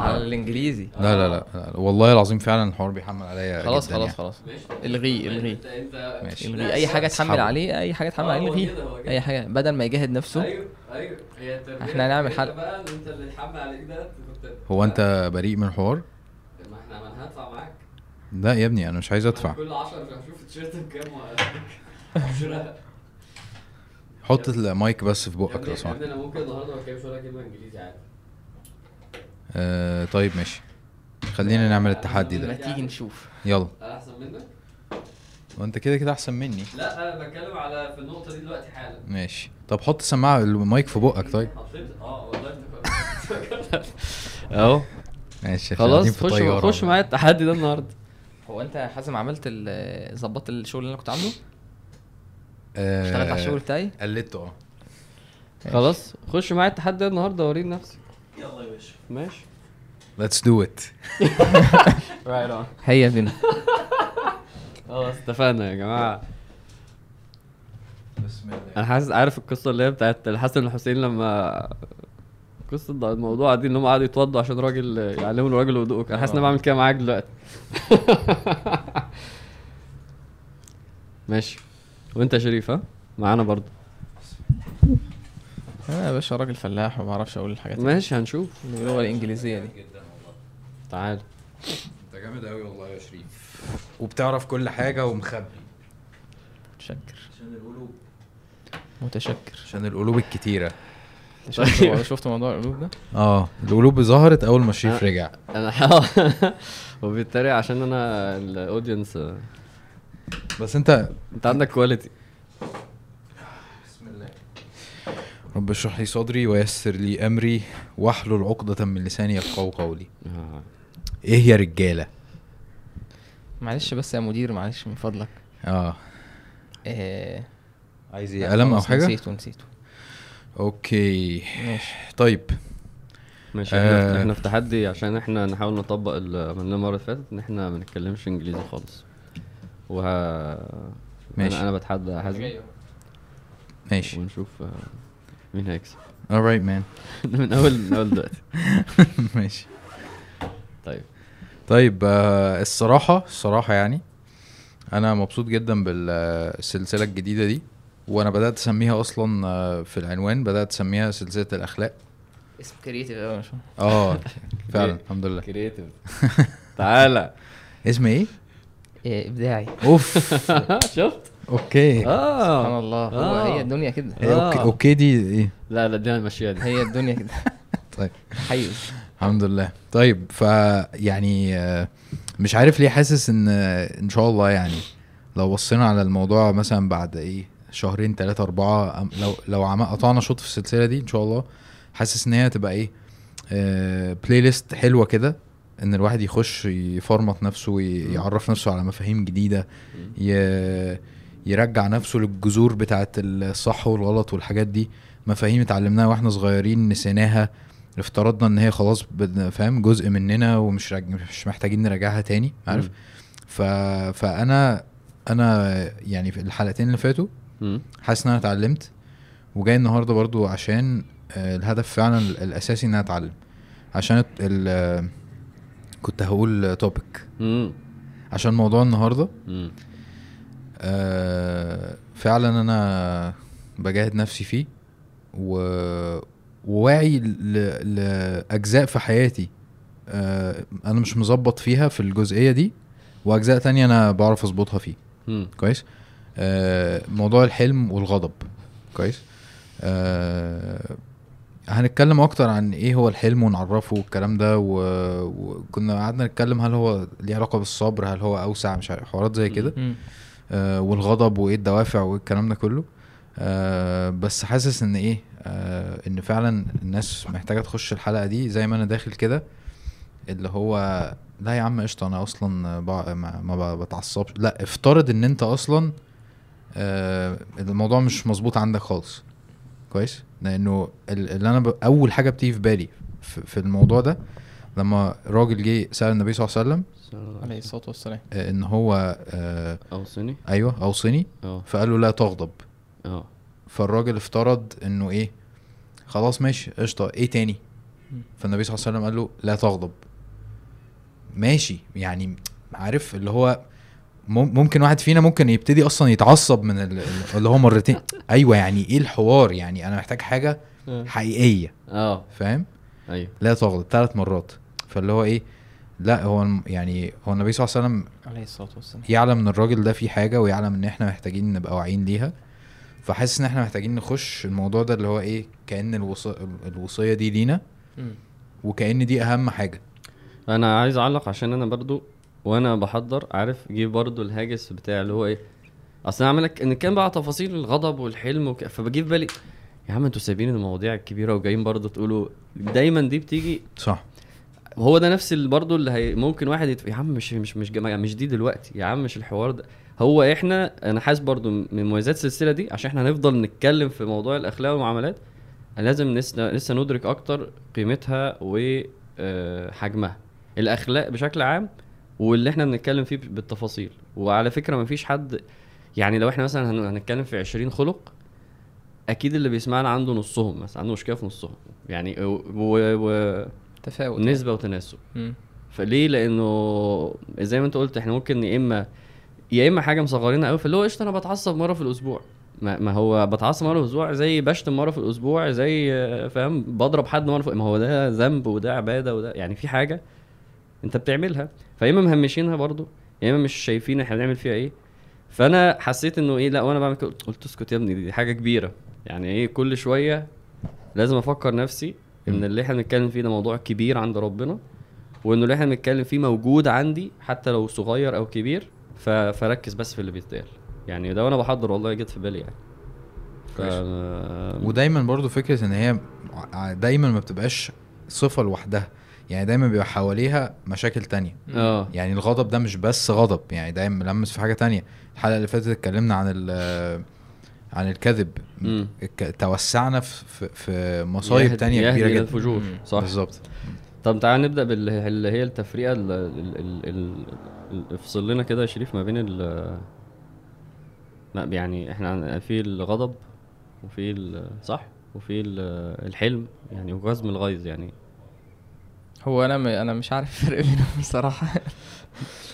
على الإنجليزي. لا لا لا, لا. والله العظيم فعلا الحوار بيحمل عليا خلاص خلاص يعني. خلاص الغيه انت انت ماشي. الغيه أي حاجة تحمل اسحبه. عليه أي حاجة تحمل آه، عليه هو كده. أي حاجة. بدل ما يجاهد نفسه. أيوه أيوه. هي إحنا هنعمل. بقى إن انت اللي اتحمل عليك ده هو انت بريء من الحوار؟ ما إحنا ما أنا هدفع معاك. لا يا ابني أنا مش عايز أدفع. كل 10 هشوف التيشيرت بكام وهشتريها حط المايك بس في بقك لو سمحت. أنا ممكن النهارده ما أتكلمش ولا كلمة إنجليزي عادي. آه طيب ماشي. خلينا نعمل التحدي ما ده تيجي نشوف. يلا. أنا أحسن منك؟ وأنت كده كده أحسن مني. لا أنا بتكلم على في النقطة دي دلوقتي حالا. ماشي. طب حط سماعة المايك في بقك طيب. حطيت؟ آه والله أهو. ماشي خلاص خش. خش معايا التحدي ده النهارده. هو أنت يا حازم عملت ظبطت الشغل اللي أنا كنت عامله؟ آه اشتغلت على الشغل بتاعي؟ قلدته آه. خلاص خش معايا التحدي ده النهارده وريني نفسك يلا يا باشا. ماشي. Let's do it. Right on هيا بينا خلاص اتفقنا يا جماعة. بسم الله. أنا حاسس عارف القصة اللي هي بتاعت الحسن والحسين لما قصة الموضوع دي إن هم قعدوا يتوضوا عشان راجل يعلموا الراجل وضوءك أنا حاسس إن أنا بعمل كده معاك دلوقتي. ماشي. وأنت يا شريف ها؟ معانا برضه. أنا يا باشا راجل فلاح وما بعرفش أقول الحاجات دي. ماشي هنشوف. باللغة الإنجليزية دي. تعال. انت جامد قوي والله يا شريف. وبتعرف كل حاجة ومخبي. متشكر. عشان القلوب. متشكر. عشان القلوب الكتيرة. شفت شفت موضوع القلوب ده؟ آه القلوب ظهرت أول ما شريف آه. رجع. أنا وبالتالي عشان أنا الأودينس. بس انت أنت عندك quality بسم الله. رب اشرح لي صدري ويسر لي أمري واحلل عقدة من لساني يفقهوا قولي. إيه يا رجالة؟ معلش بس يا مدير معلش من فضلك. آه. آه. عايز إيه قلم أو حاجة؟ نسيته نسيته. Okay. ماشي. طيب. ماشي إحنا آه. إحنا في تحدي عشان إحنا نحاول نطبق اللي عملناه المرة اللي فاتت إن إحنا ما نتكلمش إنجليزي خالص. وه ماشي. أنا, أنا بتحدى حازم ماشي. ونشوف آه، مين هيكسب. Alright man. من اول من أول دلوقتي. ماشي. طيب. طيب آه الصراحة الصراحة يعني أنا مبسوط جدا بالسلسلة الجديدة دي وأنا بدأت أسميها أصلا آه، في العنوان بدأت أسميها سلسلة الأخلاق. اسم كريتيف قوي آه فعلا الحمد لله. creative تعالى. اسم إيه؟ إيه إبداعي. أوف. شفت؟ okay. سبحان آه الله. هو آه. هي الدنيا كده. إيه، okay آه. okay دي إيه؟ لا لا دي هنمشيها دي. هي الدنيا كده. طيب. حيز الحمد لله. طيب ف يعني آه، مش عارف ليه حاسس إن آه، إن شاء الله يعني لو بصينا على الموضوع مثلا بعد إيه شهرين ثلاثة أربعة لو لو قطعنا شوط في السلسلة دي إن شاء الله حاسس إن هي هتبقى إيه آه بلاي ليست حلوة كده إن الواحد يخش يفرمط نفسه ويعرف نفسه على مفاهيم جديدة يرجع نفسه للجذور بتاعت الصح والغلط والحاجات دي. مفاهيم اتعلمناها وإحنا صغيرين نسيناها. افترضنا إن هي خلاص فاهم جزء مننا ومش راج... مش محتاجين نراجعها تاني عارف. ف... فأنا أنا يعني في الحلقتين اللي فاتوا. حاسس إن أنا اتعلمت وجاي النهارده برضو عشان آه، الهدف فعلا ال- الأساسي إن أنا أتعلم عشان ال... كنت هقول توبيك. عشان موضوع النهارده. آه، فعلا أنا بجاهد نفسي فيه و... وواعي. لأجزاء في حياتي آه، أنا مش مظبط فيها في الجزئية دي وأجزاء تانية أنا بعرف أظبطها فيه مم. كويس آه، موضوع الحلم والغضب كويس آه، هنتكلم أكتر عن إيه هو الحلم ونعرفه والكلام ده و- وكنا قعدنا نتكلم هل هو ليه علاقة بالصبر هل هو أوسع مش عارف حوارات زي كده. آه، والغضب وإيه الدوافع وايه الكلام ده كله آه، بس حاسس إن إيه آه، إن فعلا الناس محتاجة تخش الحلقة دي زي ما أنا داخل كده اللي هو لا يا عم قشطة أنا أصلا بع- ما, ما بتعصبش. لا افترض إن أنت أصلا آه، الموضوع مش مظبوط عندك خالص. كويس؟ لأنه ال- اللي أنا ب... أول حاجة بتيجي في بالي في, في الموضوع ده لما راجل جه سأل النبي صلى الله عليه وسلم عليه الصلاة والسلام. آه، إن هو آه، أوصني؟ أيوه أوصني. آه. فقال له لا تغضب. آه. فالراجل افترض إنه إيه خلاص ماشي قشطة إيه تاني؟ فالنبي صلى الله عليه وسلم قال له لا تغضب. ماشي يعني عارف اللي هو مم- ممكن واحد فينا ممكن يبتدي أصلا يتعصب من ال- اللي هو مرتين. أيوه يعني إيه الحوار؟ يعني أنا محتاج حاجة حقيقية. آه. فاهم؟ أيوه. لا تغضب ثلاث مرات. فاللي هو إيه لا هو يعني هو النبي صلى الله عليه وسلم عليه الصلاة والسلام. يعلم إن الراجل ده فيه حاجة ويعلم إن إحنا محتاجين نبقى واعيين ليها. فحاسس ان إحنا محتاجين نخش الموضوع ده اللي هو إيه كأن الوص... الوصية دي لينا. وكأن دي أهم حاجة. أنا عايز أعلق عشان أنا برضو وأنا بحضر عارف جه برضو الهاجس بتاع اللي هو إيه أصل أنا عامل لك ان كان بقى تفاصيل الغضب والحلم وك... فبجي في بالي يا عم أنتوا سايبين المواضيع الكبيرة وجايين برضو تقولوا دايما دي بتيجي؟ صح. هو ده نفس برضه اللي هي ممكن واحد يتف... يا عم مش مش مش مش دي دلوقتي يا عم مش الحوار ده. هو إحنا أنا حاسس برضه من مميزات السلسلة دي عشان إحنا هنفضل نتكلم في موضوع الأخلاق والمعاملات لازم لسه لسه ندرك أكتر قيمتها وحجمها الأخلاق بشكل عام واللي إحنا بنتكلم فيه بالتفاصيل. وعلى فكرة مفيش حد يعني لو إحنا مثلا هن- هنتكلم في 20 خلق أكيد اللي بيسمعنا عنده نصهم مثلا عنده مشكلة في نصهم. يعني و... و... تفاوت. نسبة وتناسب. فليه؟ لأنه زي ما انت قلت إحنا ممكن يا إما يا إما حاجة مصغرينها قوي فاللي هو قشطة أنا بتعصب مرة في الأسبوع. ما, ما هو بتعصب مرة في الأسبوع زي بشتم مرة في الأسبوع زي فاهم بضرب حد مرة في ما هو ده ذنب وده عبادة وده يعني في حاجة أنت بتعملها. فيا إما مهمشينها برضو يا إما مش شايفين إحنا بنعمل فيها إيه. فأنا حسيت إنه إيه لا وأنا بعمل كده قلت اسكت يا ابني دي حاجة كبيرة. يعني إيه كل شوية لازم أفكر نفسي إن. اللي إحنا بنتكلم فيه ده موضوع كبير عند ربنا وإنه اللي إحنا بنتكلم فيه موجود عندي حتى لو صغير أو كبير. فركز بس في اللي بيتقال. يعني ده وأنا بحضر والله جت في بالي يعني. ف... ودايما برضو فكرة إن هي دايما ما بتبقاش صفة لوحدها. يعني دايما بيبقى حواليها مشاكل تانية. آه. يعني الغضب ده مش بس غضب. يعني دايما ملمس في حاجة تانية. الحلقة اللي فاتت اتكلمنا عن ال عن الكذب. الك- توسعنا في في, مصايب تانية كبيرة جدا. الفجور. صح. بالظبط. طب تعال نبدأ باللي هي التفرقه ال... ال... ال... ال... ال... افصل لنا كده يا شريف ما بين ال لا يعني إحنا في الغضب وفي ال... صح؟ وفي ال... الحلم يعني وغزم الغيظ يعني. هو أنا م... أنا مش عارف الفرق بينهم بصراحة.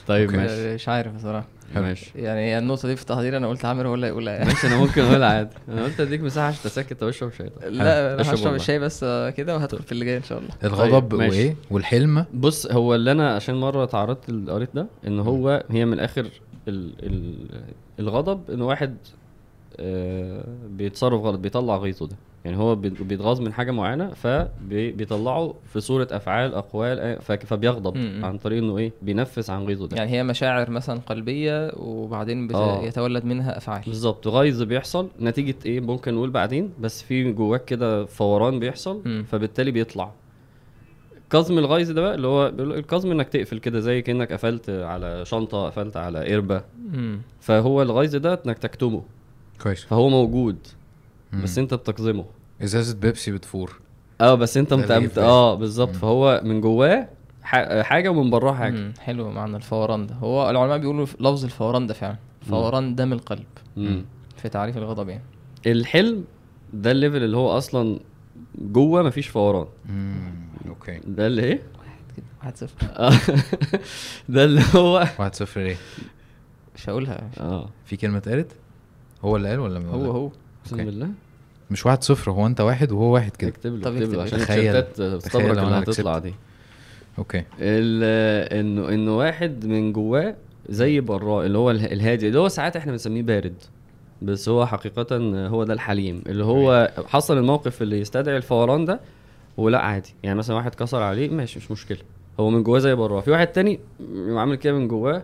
طيب. ماشي. مش عارف بصراحة. ماشي. يعني النقطة دي في التحضير أنا قلت عامر ولا يقولها يعني ماشي أنا ممكن اقولها عادي. أنا قلت أديك مساحة عشان تسكت وأشرب شاي. لا أنا هشرب. الشاي بس كده وهدخل في اللي جاي إن شاء الله. الغضب طيب،. وإيه؟ والحلم؟ بص هو اللي أنا عشان مرة تعرضت ل- قريت ده إن هو هي من الآخر ال ال الغضب إن واحد آه بيتصرف غلط بيطلع غيظه ده. يعني هو بي- بيتغاظ من حاجة معينة فبيطلعه في صورة أفعال أقوال آه، فبيغضب م- م. عن طريق إنه إيه بينفس عن غيظه ده يعني هي مشاعر مثلا قلبية وبعدين آه. بيتولد منها أفعال بالظبط غيظ بيحصل نتيجة إيه ممكن نقول بعدين بس في جواك كده فوران بيحصل مم. فبالتالي بيطلع كظم الغيظ ده بقى اللي هو الكظم إنك تقفل كده زي كأنك قفلت على شنطة قفلت على قربة. فهو الغيظ ده إنك تكتمه كويس فهو موجود مم. بس أنت بتكظمه إزازة بيبسي بتفور. آه بس أنت متأمت. آه بالظبط. فهو من جواه ح- حاجة ومن براه حاجة. مم. حلو معنى الفوران ده هو العلماء بيقولوا لفظ الفوران ده فعلا فوران دم القلب. مم. في تعريف الغضب يعني. الحلم ده ال level اللي هو أصلا جوه مفيش فوران مم. okay. ده اللي إيه؟ كده واحد صفر. ده اللي هو واحد صفر ليه؟ مش هقولها. آه. في كلمة اتقالت؟ هو اللي قال ولا هو هو. اقسم. بالله مش واحد صفر هو انت واحد وهو واحد كده. اكتب له طب اكتب له. عشان التيشيرتات تستبرك لو اللي هتطلع. دي. okay. ال- انه إنه واحد من جواه زي براه اللي هو اله- الهادي اللي هو ساعات إحنا بنسميه بارد. بس هو حقيقة هو ده الحليم. اللي هو حصل الموقف اللي يستدعي الفوران ده ولا عادي. يعني مثلا واحد كسر عليه ماشي مش مشكلة. هو من جواه زي براه في واحد تاني عامل كده من جواه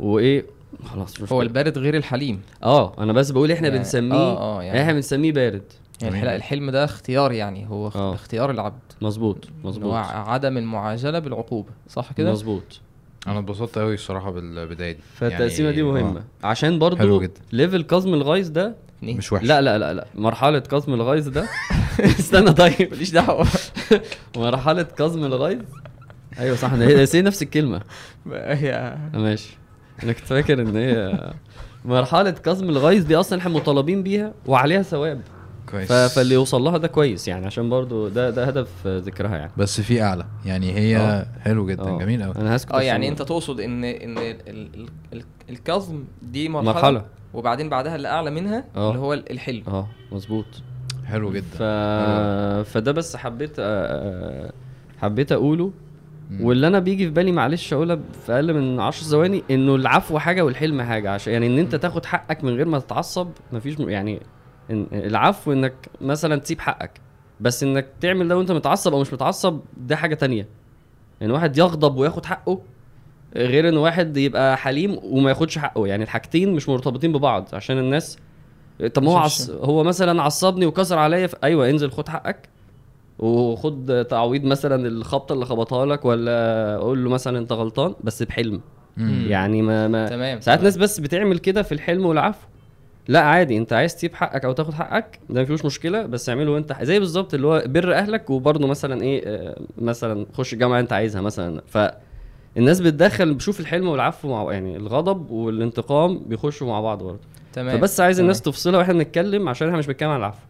وإيه خلاص مش هو. البارد غير الحليم. آه أنا بس بقول إحنا يعني- بنسميه آه، آه، يعني- إحنا بنسميه بارد. يعني الحلم ده اختيار يعني هو آه. اختيار العبد. مظبوط مظبوط. عدم المعاجلة بالعقوبة صح كده؟ مظبوط. أنا اتبسطت قوي الصراحة بالبداية دي. فالتقسيمة دي يعني- مهمة. آه. عشان برضو حلو جدا. ليفل كظم الغيظ ده. مش وحش. لا لا لا لا. مرحلة كظم الغيظ ده استنى طيب. ماليش دعوة. مرحلة كظم الغيظ؟ أيوه صح هي نفس الكلمة. هي آه، ماشي. أنا كنت فاكر إن هي مرحلة كظم الغيظ دي أصلا إحنا مطالبين بيها وعليها ثواب. كويس. فاللي يوصل لها ده كويس يعني عشان برضو ده ده هدف ذكرها يعني. بس في أعلى. يعني هي آه. حلو جدا آه. جميل قوي أنا هسكت آه يعني أنت تقصد إن إن ال- ال- ال- الكظم دي مرحلة, مرحلة. وبعدين بعدها اللي أعلى منها آه. اللي هو الحلم. آه مظبوط. حلو جدا. ف... فده بس حبيت آه، آه، حبيت أقوله. واللي أنا بيجي في بالي معلش أقولها في أقل من 10 ثواني إنه العفو حاجة والحلم حاجة عشان يعني إن أنت تاخد حقك من غير ما تتعصب مفيش م- يعني إن العفو إنك مثلا تسيب حقك بس إنك تعمل ده وأنت متعصب أو مش متعصب ده حاجة تانية. يعني واحد يغضب وياخد حقه غير إن واحد يبقى حليم وما ياخدش حقه يعني الحاجتين مش مرتبطين ببعض عشان الناس طب ما هو عص... هو مثلا عصبني وكسر عليا ف... أيوه انزل خد حقك وخد تعويض مثلا الخبطة اللي خبطها لك ولا قول له مثلا أنت غلطان بس بحلم. مم. يعني ما, ما تمام. ساعات. ناس بس بتعمل كده في الحلم والعفو. لا عادي أنت عايز تسيب حقك أو تاخد حقك ده مفيش مشكلة بس اعمله وانت زي بالظبط اللي هو بر أهلك وبرضه مثلا إيه آه، مثلا خش الجامعة أنت عايزها مثلا. فالناس بتدخل بشوف الحلم والعفو مع يعني الغضب والانتقام بيخشوا مع بعض برضه. تمام. فبس عايز تمام. الناس تفصلها وإحنا بنتكلم عشان إحنا مش بنتكلم عن العفو.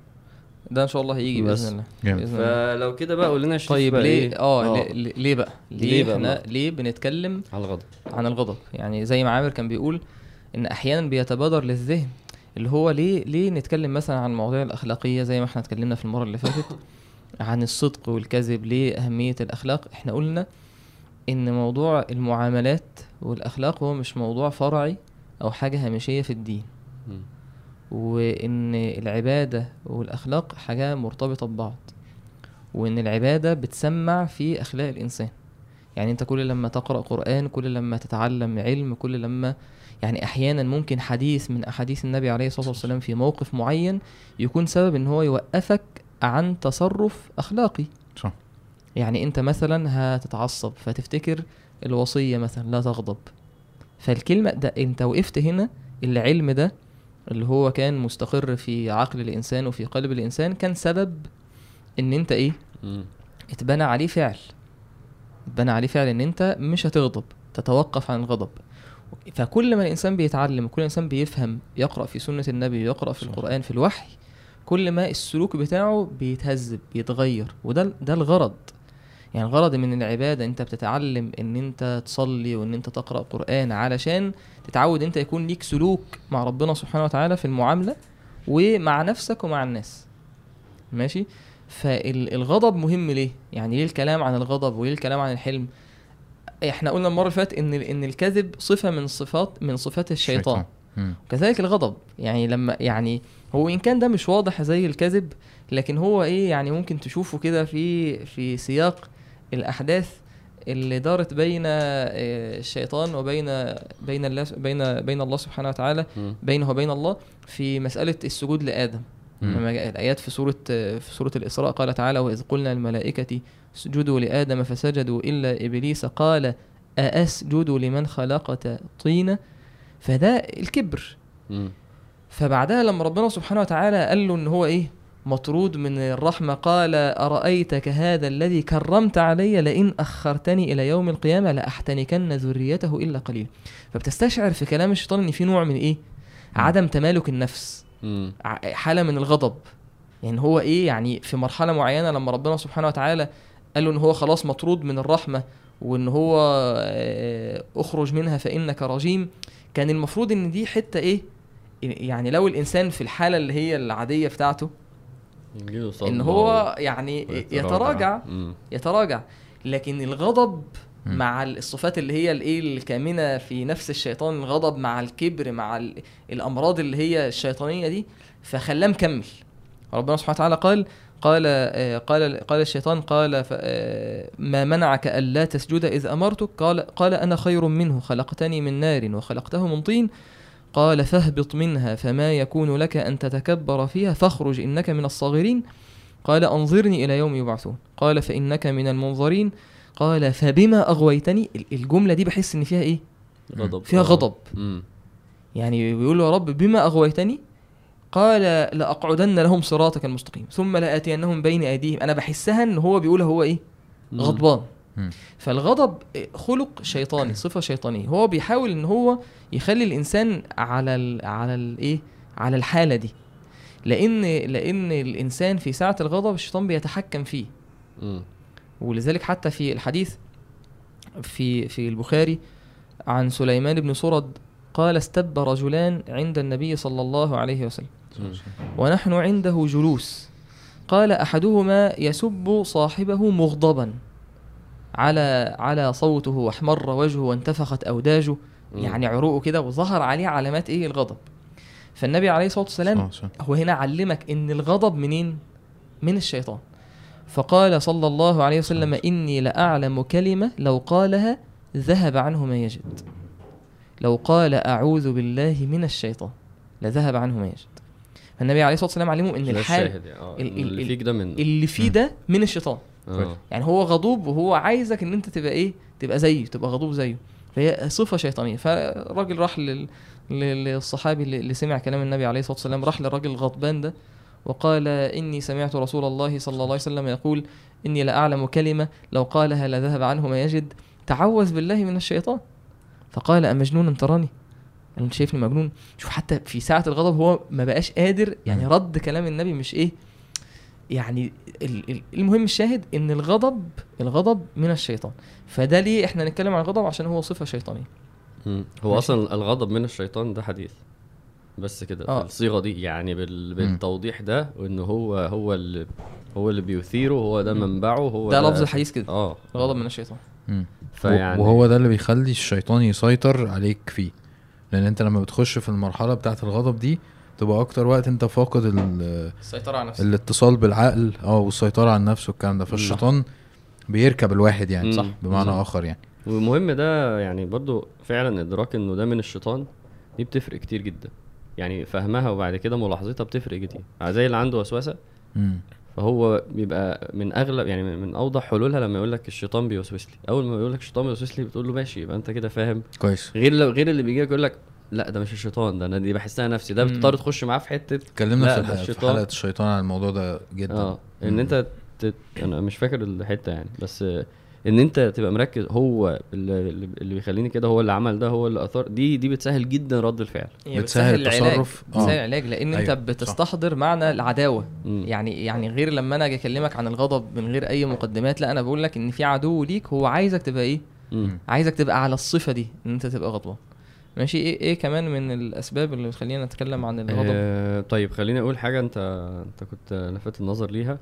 ده إن شاء الله هيجي بس. بإذن الله. جامد. فلو كده بقى قول لنا طيب بقى ليه؟ إيه؟ آه ليه- ليه ليه بقى؟ ليه ليه بقى إحنا بقى؟ ليه بنتكلم على الغضب. عن الغضب؟ يعني زي ما عامر كان بيقول إن أحيانا بيتبادر للذهن اللي هو ليه ليه نتكلم مثلا عن المواضيع الأخلاقية زي ما إحنا اتكلمنا في المرة اللي فاتت؟ عن الصدق والكذب ليه أهمية الأخلاق؟ إحنا قلنا إن موضوع المعاملات والأخلاق هو مش موضوع فرعي أو حاجة هامشية في الدين. مم. وإن العبادة والأخلاق حاجة مرتبطة ببعض وإن العبادة بتسمع في أخلاق الإنسان. يعني أنت كل لما تقرأ قرآن كل لما تتعلم علم كل لما يعني أحيانا ممكن حديث من أحاديث النبي عليه الصلاة والسلام في موقف معين يكون سبب إن هو يوقفك عن تصرف أخلاقي. صح. يعني أنت مثلا هتتعصب فتفتكر الوصية مثلا لا تغضب. فالكلمة ده أنت وقفت هنا العلم ده اللي هو كان مستقر في عقل الإنسان وفي قلب الإنسان كان سبب إن أنت إيه؟ مم. اتبنى عليه فعل. اتبنى عليه فعل إن أنت مش هتغضب تتوقف عن الغضب. فكل ما الإنسان بيتعلم كل انسان بيفهم يقرأ في سنة النبي يقرأ في. القرآن في الوحي كل ما السلوك بتاعه بيتهذب بيتغير. وده ده الغرض. يعني الغرض من العبادة أنت بتتعلم إن أنت تصلي وإن أنت تقرأ قرآن علشان تتعود أنت يكون ليك سلوك مع ربنا سبحانه وتعالى في المعاملة ومع نفسك ومع الناس. ماشي؟ فالغضب مهم ليه؟ يعني ليه الكلام عن الغضب وليه الكلام عن الحلم؟ إحنا قلنا المرة اللي فاتت إن إن الكذب صفة من صفات من صفات الشيطان. مم. كذلك الغضب. يعني لما يعني هو إن كان ده مش واضح زي الكذب لكن هو إيه يعني ممكن تشوفه كده في في سياق الأحداث اللي دارت بين آه، الشيطان وبين بين الله بين بين الله سبحانه وتعالى. بينه وبين الله في مسألة السجود لآدم. لما الآيات في سورة في سورة الإسراء قال تعالى وإذ قلنا الملائكه اسجدوا لآدم فسجدوا إلا إبليس قال أأسجد لمن خلقت طينا فده الكبر. فبعدها لما ربنا سبحانه وتعالى قال له إن هو إيه مطرود من الرحمة قال أرأيتك هذا الذي كرمت علي؟ لئن أخرتني إلى يوم القيامة لأحتنكن ذريته إلا قليلا فبتستشعر في كلام الشيطان إن في نوع من إيه؟ عدم تمالك النفس. حالة من الغضب. يعني هو إيه؟ يعني في مرحلة معينة لما ربنا سبحانه وتعالى قال له إن هو خلاص مطرود من الرحمة وإن هو آه، أخرج منها فإنك رجيم كان المفروض إن دي حتة إيه؟ يعني لو الإنسان في الحالة اللي هي العادية بتاعته إن هو يعني. يتراجع. يتراجع لكن الغضب. مع الصفات اللي هي الايه الكامنة في نفس الشيطان الغضب مع الكبر مع ال- الأمراض اللي هي الشيطانية دي فخلاه مكمل ربنا سبحانه وتعالى قال قال آه، قال قال الشيطان قال آه، ما منعك ألا تسجد إذ أمرتك قال قال أنا خير منه خلقتني من نار وخلقته من طين قال فاهبط منها فما يكون لك أن تتكبر فيها فاخرج إنك من الصاغرين. قال انظرني إلى يوم يبعثون. قال فإنك من المنظرين. قال فبما أغويتني؟ ال- الجملة دي بحس إن فيها إيه؟ غضب. فيها آه. غضب. مم. يعني بيقول له يا رب بما أغويتني؟ قال لأقعدن لهم صراطك المستقيم. ثم لآتينهم بين أيديهم. أنا بحسها إن هو بيقول هو مم. غضبان. فالغضب خلق شيطاني صفة شيطانية. هو بيحاول إن هو يخلي الإنسان على ال على الايه على الحالة دي. لأن لأن الإنسان في ساعة الغضب الشيطان بيتحكم فيه. ولذلك حتى في الحديث في في البخاري عن سليمان بن سرد قال استب رجلان عند النبي صلى الله عليه وسلم. ونحن عنده جلوس. قال أحدهما يسب صاحبه مغضبا. على على صوته واحمر وجهه وانتفخت أوداجه. يعني عروقه كده وظهر عليه علامات إيه؟ الغضب. فالنبي عليه الصلاة والسلام. هو هنا علمك إن الغضب منين؟ من الشيطان. فقال صلى الله عليه وسلم إني لأعلم كلمة لو قالها ذهب عنه ما يجد. لو قال أعوذ بالله من الشيطان لذهب عنه ما يجد. فالنبي عليه الصلاة والسلام علمه إن الحال يعني. ال- اللي ال- فيك ده من اللي فيه. ده من الشيطان. آه. يعني هو غضوب وهو عايزك إن أنت تبقى إيه؟ تبقى زيه تبقى غضوب زيه. فهي صفة شيطانية. فالراجل راح لل... لل- للصحابي اللي سمع كلام النبي عليه الصلاة والسلام راح للراجل الغضبان ده وقال إني سمعت رسول الله صلى الله عليه وسلم يقول إني لأعلم كلمة لو قالها لذهب عنه ما يجد. تعوذ بالله من الشيطان. فقال امجنون تراني؟ قال انت شايفني مجنون. شوف حتى في ساعة الغضب هو ما بقاش قادر يعني. رد كلام النبي مش إيه؟ يعني ال- ال- المهم الشاهد إن الغضب الغضب من الشيطان فده ليه إحنا نتكلم عن الغضب عشان هو صفة شيطانية. هو ماشي. أصلا الغضب من الشيطان ده حديث بس كده آه. الصيغة دي يعني بال... بالتوضيح ده وإن هو هو اللي هو اللي بيثيره هو ده. منبعه هو ده لفظ الحديث كده آه الغضب من الشيطان مم. فيعني وهو ده اللي بيخلي الشيطان يسيطر عليك فيه لأن أنت لما بتخش في المرحلة بتاعة الغضب دي تبقى أكتر وقت أنت فاقد ال- السيطرة على نفسك. الاتصال بالعقل آه والسيطرة على النفس والكلام ده. فالشيطان بيركب الواحد يعني. صح. بمعنى مم. آخر يعني. والمهم ده يعني برضو فعلا إدراك إنه ده من الشيطان دي بتفرق كتير جدا. يعني فهمها وبعد كده ملاحظتها بتفرق كتير. زي اللي عنده وسوسة. فهو بيبقى من أغلب يعني من- من أوضح حلولها لما يقول لك الشيطان بيوسوس لي. أول ما يقول لك الشيطان بيوسوس لي بتقول له ماشي يبقى أنت كده فاهم. كويس. غير لو غير اللي بيجي يقول لك لا ده مش الشيطان ده أنا دي بحسها نفسي ده. بتضطر تخش معاه في حتة اتكلمنا لا، في, الحلقة في الشيطان. حلقة الشيطان عن الموضوع ده جدا آه إن مم. أنت تت... أنا مش فاكر الحتة يعني بس آه، إن أنت تبقى مركز هو اللي, اللي بيخليني كده هو اللي عمل ده هو اللي أثار دي دي بتسهل جدا رد الفعل هي بتسهل التصرف. آه. بتسهل العلاج لأن أنت أيوة، صح. بتستحضر معنى العداوة مم. يعني يعني غير لما أنا أجي أكلمك عن الغضب من غير أي مقدمات لا أنا بقول لك إن في عدو ليك هو عايزك تبقى إيه مم. عايزك تبقى على الصفة دي إن أنت تبقى غضبان ماشي. إيه إيه كمان من الأسباب اللي بتخلينا نتكلم عن الغضب؟ آه طيب خليني أقول حاجة انت أنت كنت لفت النظر ليها.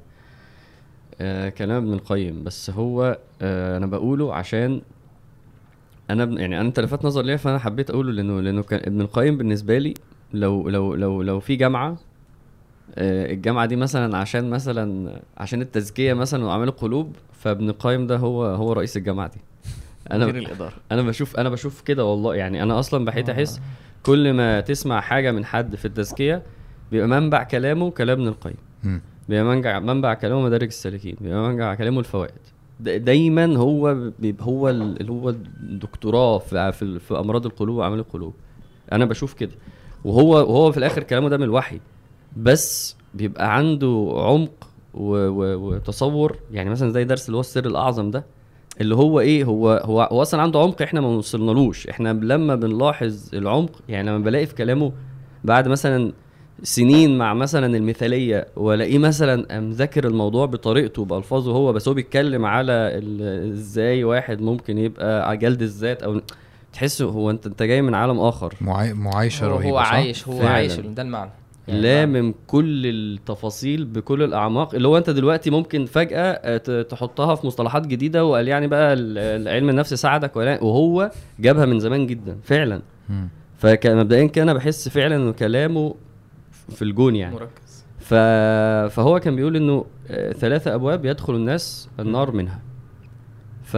آه كلام ابن القيم بس هو آه أنا بقوله عشان أنا يعني أنت لفت نظر ليا فأنا حبيت أقوله لأنه لأنه كان ابن القيم بالنسبة لي لو لو لو لو في جامعة آه الجامعة دي مثلا عشان مثلا عشان التزكية مثلا واعمال القلوب فابن القيم ده هو هو رئيس الجامعة دي. مدير أنا الإدارة. أنا بشوف أنا بشوف كده والله. يعني أنا أصلا بحيت آه. أحس كل ما تسمع حاجة من حد في التزكية بيبقى منبع كلامه كلام ابن القيم. بيبقى منبع منبع كلامه مدارج السالكين. بيبقى منبع كلامه الفوائد. دا- دايما هو بيبقى هو ال- اللي هو الدكتوراه في في, في أمراض القلوب وأعمال القلوب. أنا بشوف كده. وهو وهو في الآخر كلامه ده من الوحي. بس بيبقى عنده عمق وتصور. يعني مثلا زي درس اللي هو السر الأعظم ده. اللي هو إيه هو هو هو أصلا عنده عمق إحنا ما وصلنالوش إحنا لما بنلاحظ العمق يعني لما بلاقي في كلامه بعد مثلا سنين مع مثلا المثالية وألاقيه مثلا مذاكر الموضوع بطريقته بألفاظه هو بس هو بيتكلم على إزاي واحد ممكن يبقى جلد الذات أو تحس هو أنت أنت جاي من عالم آخر معاي... معايشة هو, رهيبة هو؟ عايش هو فعلاً. عايش ده المعنى يعني لامم كل التفاصيل بكل الأعماق. اللي هو أنت دلوقتي ممكن فجأة آه، تحطها في مصطلحات جديدة وقال يعني بقى ال- العلم النفس ساعدك ولا وهو جابها من زمان جدا فعلا. فمبدئيا كده أنا بحس فعلا انه كلامه في الجون يعني. مركز. ف... فهو كان بيقول إنه آه، ثلاثة أبواب يدخل الناس النار منها. ف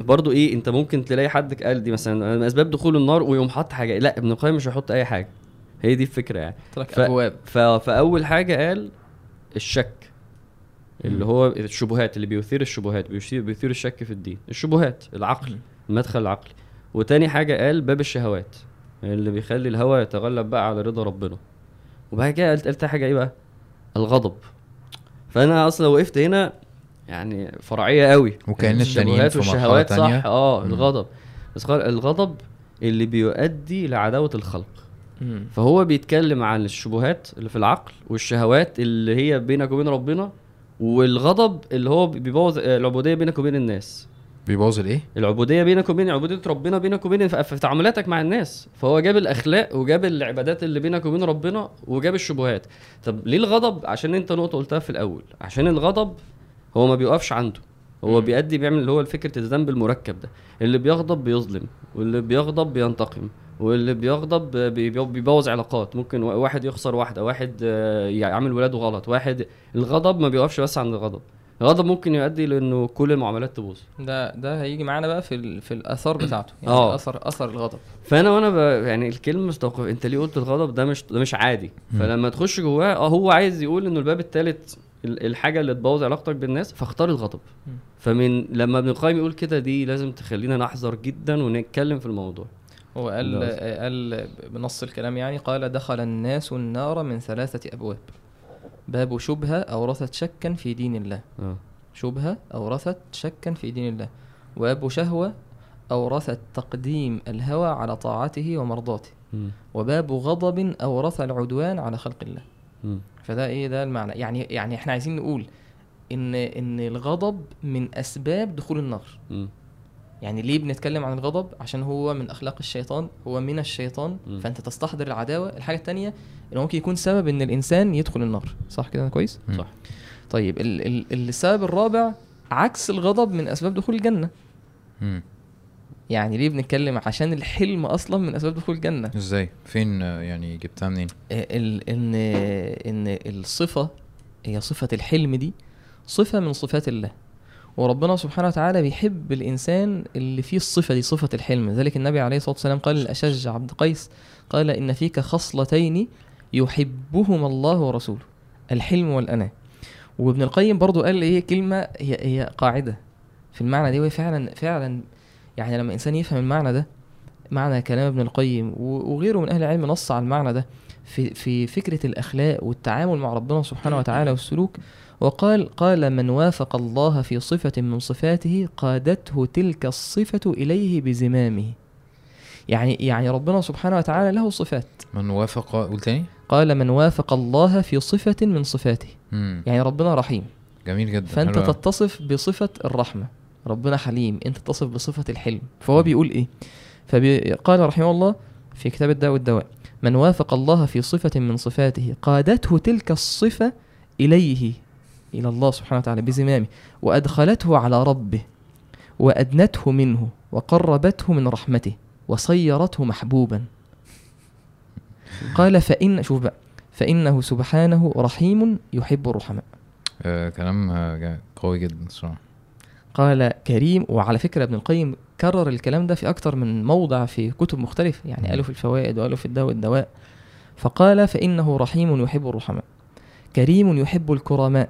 برضو إيه أنت ممكن تلاقي حد قال دي مثلا من أسباب دخول النار ويقوم حاطط حاجة. لا ابن القيم مش هيحط أي حاجة. هي دي الفكرة يعني. ف- أبواب. ف... فأول حاجة قال الشك اللي هو الشبهات اللي بيثير الشبهات بيثير, بيثير الشك في الدين. الشبهات العقل المدخل العقلي وتاني حاجة قال باب الشهوات اللي بيخلي الهوى يتغلب بقى على رضا ربنا. وبعد كده قلت قلت حاجة إيه بقى؟ الغضب. فأنا أصلا وقفت هنا يعني فرعية قوي. وكأن التانيين الشبهات في والشهوات. صح آه. الغضب. بس قال الغضب اللي بيؤدي لعداوة الخلق. مم. فهو بيتكلم عن الشبهات اللي في العقل والشهوات اللي هي بينك وبين ربنا والغضب اللي هو بيبوظ العبودية بينك وبين الناس. بيبوظ الايه؟ العبودية بينك وبين عبودية ربنا بينك وبين في تعاملاتك مع الناس. فهو جاب الأخلاق وجاب العبادات اللي بينك وبين ربنا وجاب الشبهات. طب ليه الغضب؟ عشان انت نقطة قلتها في الأول. عشان الغضب هو ما بيوقفش عنده. هو. بيأدي بيعمل اللي هو فكرة الذنب المركب ده. اللي بيغضب بيظلم واللي بيغضب بينتقم. واللي بيغضب بي- بي- بيبوظ علاقات. ممكن وا- واحد يخسر واحدة واحد آه، يعمل ولاده غلط. واحد الغضب ما بيوقفش بس عند الغضب. الغضب ممكن يؤدي لأنه كل المعاملات تبوظ. ده ده هيجي معانا بقى في ال... في الآثار بتاعته. يعني آه. أثر أثر الغضب. فأنا وأنا ب... يعني الكلمة مستوقف. أنت ليه قلت الغضب؟ ده مش ده مش عادي. مم. فلما تخش جواه آه هو عايز يقول إنه الباب الثالث الحاجة اللي تبوظ علاقتك بالناس فاختار الغضب. فمن لما ابن القيم يقول كده دي لازم تخلينا نحذر جدا ونتكلم في الموضوع. هو قال لا. قال بنص الكلام يعني قال دخل الناس النار من ثلاثة أبواب باب شبهة أورثت شكا في دين الله آه شبهة أورثت شكا في دين الله وأبو شهوة أورثت تقديم الهوى على طاعته ومرضاته. وباب غضب أورث العدوان على خلق الله. فده إيه ده المعنى يعني يعني إحنا عايزين نقول إن إن الغضب من أسباب دخول النار. يعني ليه بنتكلم عن الغضب؟ عشان هو من أخلاق الشيطان هو من الشيطان. مم. فأنت تستحضر العداوة. الحاجة التانية انه ممكن يكون سبب إن الإنسان يدخل النار. صح كده كويس؟ مم. صح. طيب ال ال السبب الرابع عكس الغضب من أسباب دخول الجنة. مم. يعني ليه بنتكلم عشان الحلم أصلا من أسباب دخول الجنة؟ إزاي؟ فين آه، يعني جبتها منين؟ ال ان إن الصفة هي صفة الحلم دي صفة من صفات الله. وربنا سبحانه وتعالى بيحب الإنسان اللي فيه الصفة دي صفة الحلم. ذلك النبي عليه الصلاة والسلام قال للاشج عبد قيس قال إن فيك خصلتين يحبهما الله ورسوله الحلم والأناة. وابن القيم برضو قال إيه كلمة هي هي قاعدة في المعنى دي وهي فعلا فعلا يعني لما إنسان يفهم المعنى ده معنى كلام ابن القيم وغيره من أهل العلم نص على المعنى ده في في فكرة الأخلاق والتعامل مع ربنا سبحانه وتعالى والسلوك. وقال قال من وافق الله في صفة من صفاته قادته تلك الصفة إليه بزمامه. يعني يعني ربنا سبحانه وتعالى له صفات. من وافق قول تاني. قال من وافق الله في صفة من صفاته. مم. يعني ربنا رحيم. جميل جدا فأنت حلو أوي. تتصف بصفة الرحمة. ربنا حليم. أنت تتصف بصفة الحلم. فهو بيقول إيه؟ فقال رحمه الله في كتاب الداء والدواء من وافق الله في صفة من صفاته قادته تلك الصفة إليه إلى الله سبحانه وتعالى بزمامه. وأدخلته على ربه وأدنته منه وقربته من رحمته وصيرته محبوبا. قال فإن شوف بقى فإنه سبحانه رحيم يحب الرحماء. آه كلام آه، قوي جدا الصراحة. قال كريم وعلى فكرة ابن القيم كرر الكلام ده في أكتر من موضع في كتب مختلفة يعني. قالوا في الفوائد وقالوا في الدواء والدواء. فقال فإنه رحيم يحب الرحماء. كريم يحب الكرماء.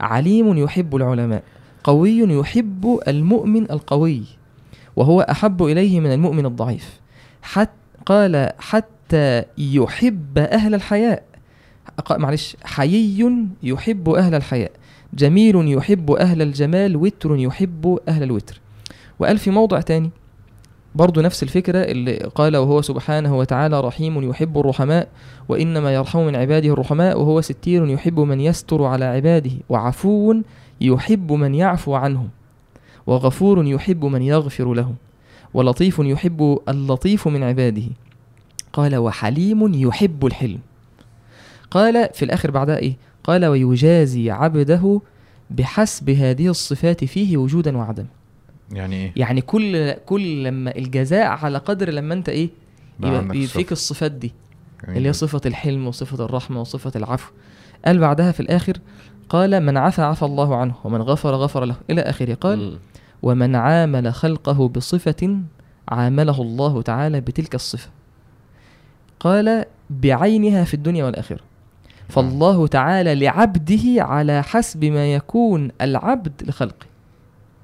عليم يحب العلماء قوي يحب المؤمن القوي وهو أحب إليه من المؤمن الضعيف. حت قال حتى يحب أهل الحياء. معلش حيي يحب أهل الحياء جميل يحب أهل الجمال وتر يحب أهل الوتر. وقال في موضع تاني. برضو نفس الفكرة اللي قال وهو سبحانه وتعالى رحيم يحب الرحماء وإنما يرحم من عباده الرحماء وهو ستير يحب من يستر على عباده وعفو يحب من يعفو عنهم وغفور يحب من يغفر لهم ولطيف يحب اللطيف من عباده قال وحليم يحب الحلم قال في الآخر بعدها إيه؟ قال ويجازي عبده بحسب هذه الصفات فيه وجودا وعدما يعني إيه؟ يعني كل كل لما الجزاء على قدر لما أنت إيه؟ بقى يبقى صفة. الصفات دي. جميل. اللي هي. صفة الحلم وصفة الرحمة وصفة العفو. قال بعدها في الآخر قال من عفى عفى الله عنه ومن غفر غفر له. إلى آخره قال مم. ومن عامل خلقه بصفة عامله الله تعالى بتلك الصفة. قال بعينها في الدنيا والآخرة. فالله تعالى لعبده على حسب ما يكون العبد لخلقه.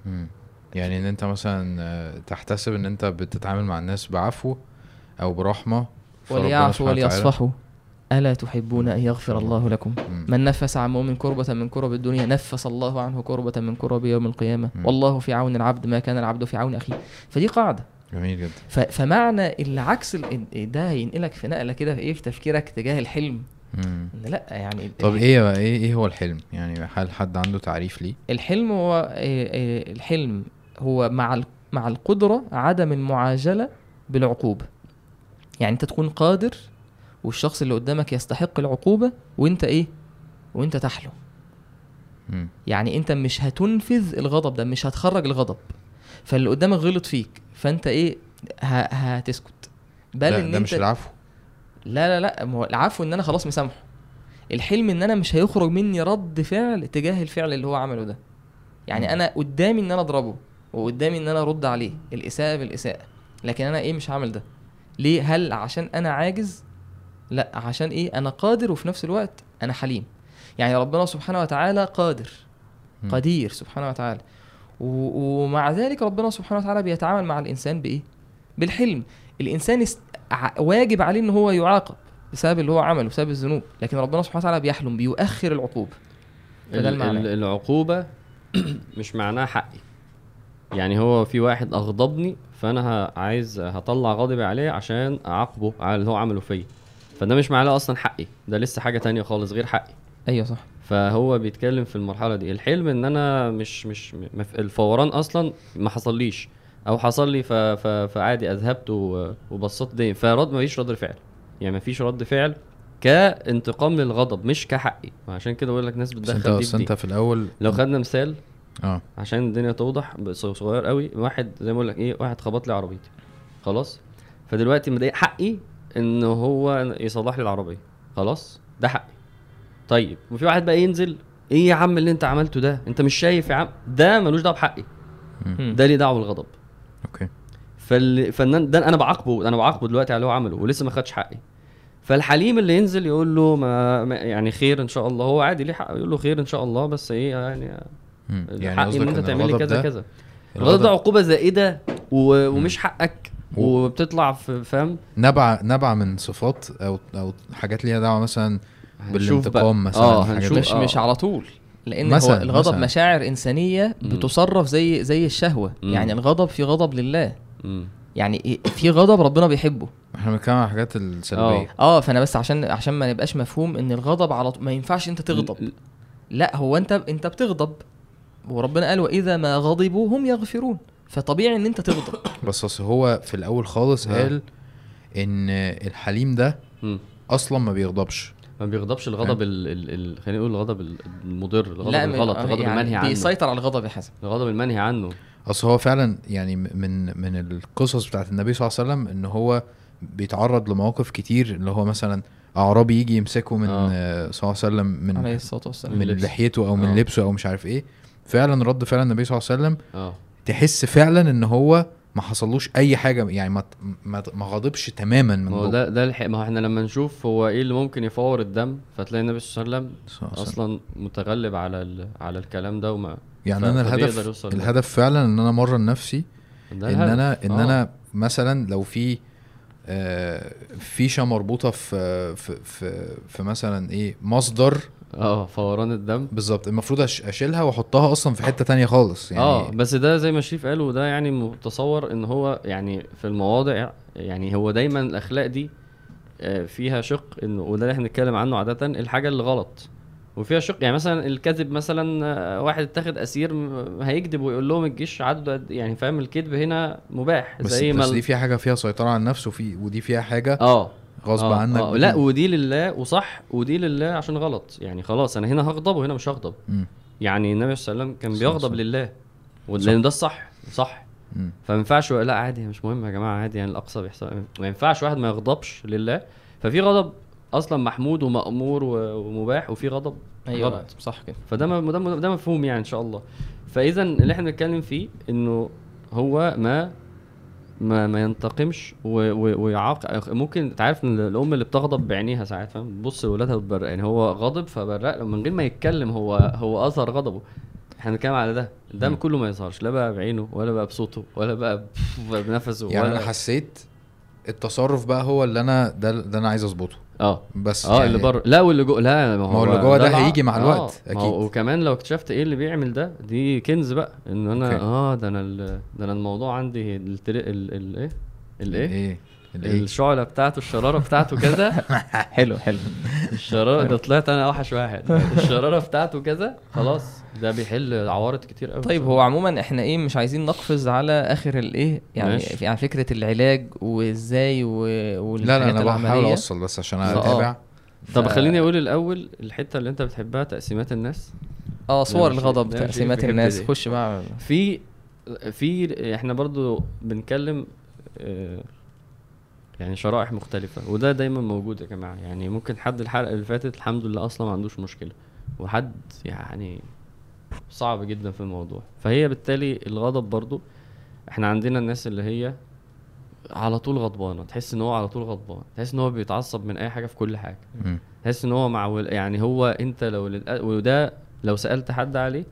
مم. يعني إن أنت مثلا تحتسب إن أنت بتتعامل مع الناس بعفو أو برحمة وليعفوا وليصفحوا ألا تحبون أن يغفر الله. لكم. من نفس عن مؤمن كربة من كرب الدنيا نفس الله عنه كربة من كرب يوم القيامة. والله في عون العبد ما كان العبد في عون أخيه. فدي قاعدة. جميل جدا. فمعنى العكس ال- ده هينقلك في نقلة كده في إيه؟ في تفكيرك تجاه الحلم. مم. لأ يعني طب الح- إيه إيه هو الحلم؟ يعني هل حد عنده تعريف ليه؟ الحلم هو آه، الحلم هو مع مع القدرة عدم المعاجلة بالعقوبة. يعني أنت تكون قادر والشخص اللي قدامك يستحق العقوبة وأنت إيه؟ وأنت تحلم. مم. يعني أنت مش هتنفذ الغضب ده مش هتخرج الغضب. فاللي قدامك غلط فيك فأنت إيه؟ هتسكت. بل ده, إن ده مش العفو. لا لا لا ما هو العفو إن أنا خلاص مسامحه. الحلم إن أنا مش هيخرج مني رد فعل تجاه الفعل اللي هو عمله ده. يعني أنا قدامي إن أنا أضربه. وقدامي إن أنا أرد عليه. الإساءة بالإساءة. لكن أنا إيه مش هعمل ده؟ ليه؟ هل عشان أنا عاجز؟ لا. عشان إيه؟ أنا قادر وفي نفس الوقت أنا حليم. يعني ربنا سبحانه وتعالى قادر. قدير سبحانه وتعالى. ومع ذلك ربنا سبحانه وتعالى بيتعامل مع الإنسان بإيه؟ بالحلم. الإنسان است... واجب عليه إن هو يعاقب بسبب اللي هو عمله بسبب الذنوب. لكن ربنا سبحانه وتعالى بيحلم بيؤخر العقوبة. فده ال- المعنى. ال- العقوبة مش معناها حقي. يعني هو في واحد أغضبني فأنا ه- عايز هطلع غضبي عليه عشان أعاقبه على اللي هو عمله فيا. فده مش معناه أصلا حقي ده لسه حاجة تانية خالص غير حقي. أيوه صح. فهو بيتكلم في المرحلة دي. الحلم إن أنا مش مش الفوران أصلا ما حصليش. أو حصل لي ف... ف... فعادي أذهبت و... وبسطت دي فرد ما فيش رد فعل. يعني ما فيش رد فعل كانتقام للغضب مش كحقي. عشان كده بقول لك ناس بس أنت بتدخل دي بس في دي انت في الأول لو خدنا مثال آه. عشان الدنيا توضح صغير قوي. واحد زي ما أقول لك إيه واحد خبط لي عربيتي. خلاص؟ فدلوقتي مضايق حقي إن هو يصلح لي العربية. خلاص؟ ده حقي. طيب وفي واحد بقى ينزل إيه يا عم اللي أنت عملته ده؟ أنت مش شايف يا عم؟ ده ملوش دعوة بحقي. ده ليه دعوة بالغضب. أوكي. فالفنان ده أنا بعاقبه أنا بعاقبه دلوقتي على اللي هو عمله ولسه ما خدش حقي. فالحليم اللي ينزل يقول له ما ما- يعني خير إن شاء الله. هو عادي ليه حق يقول له خير إن شاء الله بس إيه يعني. يعني حقي إن أنت إن تعمل لي كذا كذا الغضب ده عقوبة زائدة و... ومش حقك وبتطلع في فاهم نبع نبع من صفات أو أو حاجات ليها دعوة مثلا. بالانتقام مثلا آه هنشوف مش آه. مش على طول لأن مثلاً- هو الغضب مثلاً. مشاعر إنسانية. بتصرف زي زي الشهوة مم. يعني الغضب في غضب لله مم. يعني إيه- في غضب ربنا بيحبه إحنا بنتكلم عن الحاجات السلبية آه فأنا بس عشان عشان ما نبقاش مفهوم إن الغضب على طول ما ينفعش أنت تغضب ل- لا هو انت أنت بتغضب وربنا قال وإذا ما غضبوا هم يغفرون فطبيعي إن أنت تغضب بس أصل هو في الأول خالص آه. قال إن الحليم ده. أصلا ما بيغضبش ما بيغضبش الغضب ال... ال... ال... خلينا نقول الغضب ال- المضر الغضب لا الغلط الغضب يعني المنهي عنه بيسيطر على الغضب يا حسن الغضب المنهي عنه أصل هو فعلا يعني من من القصص بتاعت النبي صلى الله عليه وسلم إن هو بيتعرض لمواقف كتير اللي هو مثلا أعرابي يجي يمسكه من آه. صلى الله عليه وسلم من عليه الصلاة والسلام من. لحيته أو من آه. لبسه أو مش عارف إيه فعلا رد فعل النبي صلى الله عليه وسلم آه تحس فعلا إن هو ما حصلوش أي حاجة يعني ما ما, غضبش تماما من هو. ده ده الح... ما إحنا لما نشوف هو إيه اللي ممكن يفور الدم فتلاقي النبي صلى الله عليه وسلم. أصلا متغلب على ال... على الكلام ده وما يعني أنا الهدف. الهدف فعلا إن أنا أمرن نفسي إن. أنا إن آه. أنا مثلا لو في آه، فيشه مربوطة في في في, في مثلا إيه مصدر آه فوران الدم. بالظبط. المفروض أشيلها وأحطها أصلا في حتة تانية خالص يعني. آه بس ده زي ما شريف قال وده يعني متصور إن هو يعني في المواضع يعني هو دايما الأخلاق دي آه، فيها شق انه وده اللي إحنا بنتكلم عنه عاده الحاجة اللي غلط وفيها شق يعني مثلا الكذب مثلا آه، واحد اتاخد أسير هيكذب ويقول لهم الجيش عدوا قد- يعني فاهم الكذب هنا مباح بس, زي ما بس ال- دي فيها حاجة فيها سيطرة على النفس وفي ودي فيها حاجة آه. غصب آه، عنك آه لا ودي لله وصح ودي لله عشان غلط. يعني خلاص أنا هنا هغضب وهنا مش هغضب. مم. يعني النبي صلى الله عليه وسلم كان بيغضب وسلم. لله لأن ده الصح صح. فما ينفعش لا عادي مش مهم يا جماعة عادي يعني الأقصى بيحصل. ما ينفعش واحد ما يغضبش لله. ففي غضب أصلا محمود ومأمور ومباح وفي غضب أيوه. غلط. صح كده. فده م- ده, ده مفهوم يعني إن شاء الله. فاذا اللي إحنا بنتكلم فيه إنه هو ما ما ما ينتقمش ويعاق ممكن انت عارف ان الأم اللي بتغضب بعينيها ساعات فاهم؟ بتبص لاولادها وتبرق يعني هو غاضب فبرق من غير ما يتكلم هو هو أظهر غضبه. إحنا بنتكلم على ده. ده مم. كله ما يظهرش لا بقى بعينه ولا بقى بصوته ولا بقى بنفسه يعني ولا أنا حسيت التصرف بقى هو اللي أنا ده ده أنا عايز أظبطه. آه. بس آه يعني اللي بره. لا واللي جوه لا ما هو اللي جوه ده الع- هيجي مع الوقت، آه. هو وكمان لو اكتشفت إيه اللي بيعمل ده دي كنز بقى. إن أنا okay. آه ده أنا ده أنا الموضوع عندي ال tri... ال... ال... إيه؟ الايه إيه؟ الايه الشعلة بتاعته الشرارة بتاعته كذا. حلو حلو. الشرارة ده طلعت أنا أوحش واحد. الشرارة بتاعته كذا خلاص. ده بيحل عوارض كتير قوي طيب هو عموما إحنا إيه مش عايزين نقفز على آخر الايه يعني. في على فكرة العلاج وإزاي و... لا لا أنا بحاول أوصل بس عشان فآه. أتابع. طب ف- خليني أقول الأول الحتة اللي أنت بتحبها تقسيمات الناس. آه صور. الغضب تقسيمات الناس. خش بقى. في في إحنا برضو بنتكلم آه، يعني شرائح مختلفة وده دايما موجود يا جماعة. يعني ممكن حد الحلقة اللي فاتت الحمد لله أصلا ما عندوش مشكلة وحد يعني صعب جدا في الموضوع. فهي بالتالي الغضب برضو إحنا عندنا الناس اللي هي على طول غضبانة. تحس إن هو على طول غضبان تحس إن هو بيتعصب من أي حاجة في كل حاجة. تحس إن هو مع يعني هو أنت لو للأ- وده لو سألت حد عليه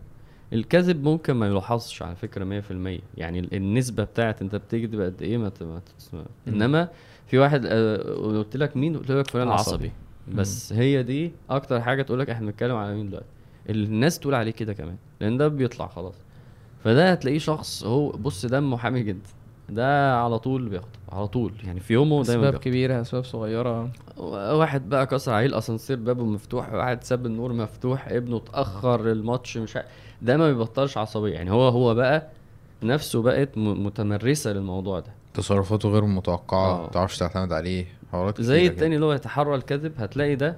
الكذب ممكن ما يلاحظش على فكرة 100% يعني ال- النسبة بتاعت أنت بتكذب قد إيه ما ت- ما تسمع إنما في واحد آه، قلت لك مين؟ قلت لك فلان عصبي. عصبي بس هي دي أكتر حاجة تقول لك إحنا بنتكلم على مين دلوقتي. الناس تقول عليه كده كمان لأن ده بيطلع خلاص. فده هتلاقيه شخص هو بص دمه حامي جدا. ده على طول بيخطب على طول. يعني في يومه دايما أسباب. كبيرة أسباب صغيرة. واحد بقى كسر عليه الاسانسير بابه مفتوح واحد ساب النور مفتوح ابنه اتأخر الماتش مش ع... ده ما بيبطلش عصبية. يعني هو هو بقى نفسه بقت متمرسة للموضوع ده. تصرفاته غير متوقعة آه. ما تعرفش تعتمد عليه حوارات زي التاني اللي هو يتحرى الكذب هتلاقي ده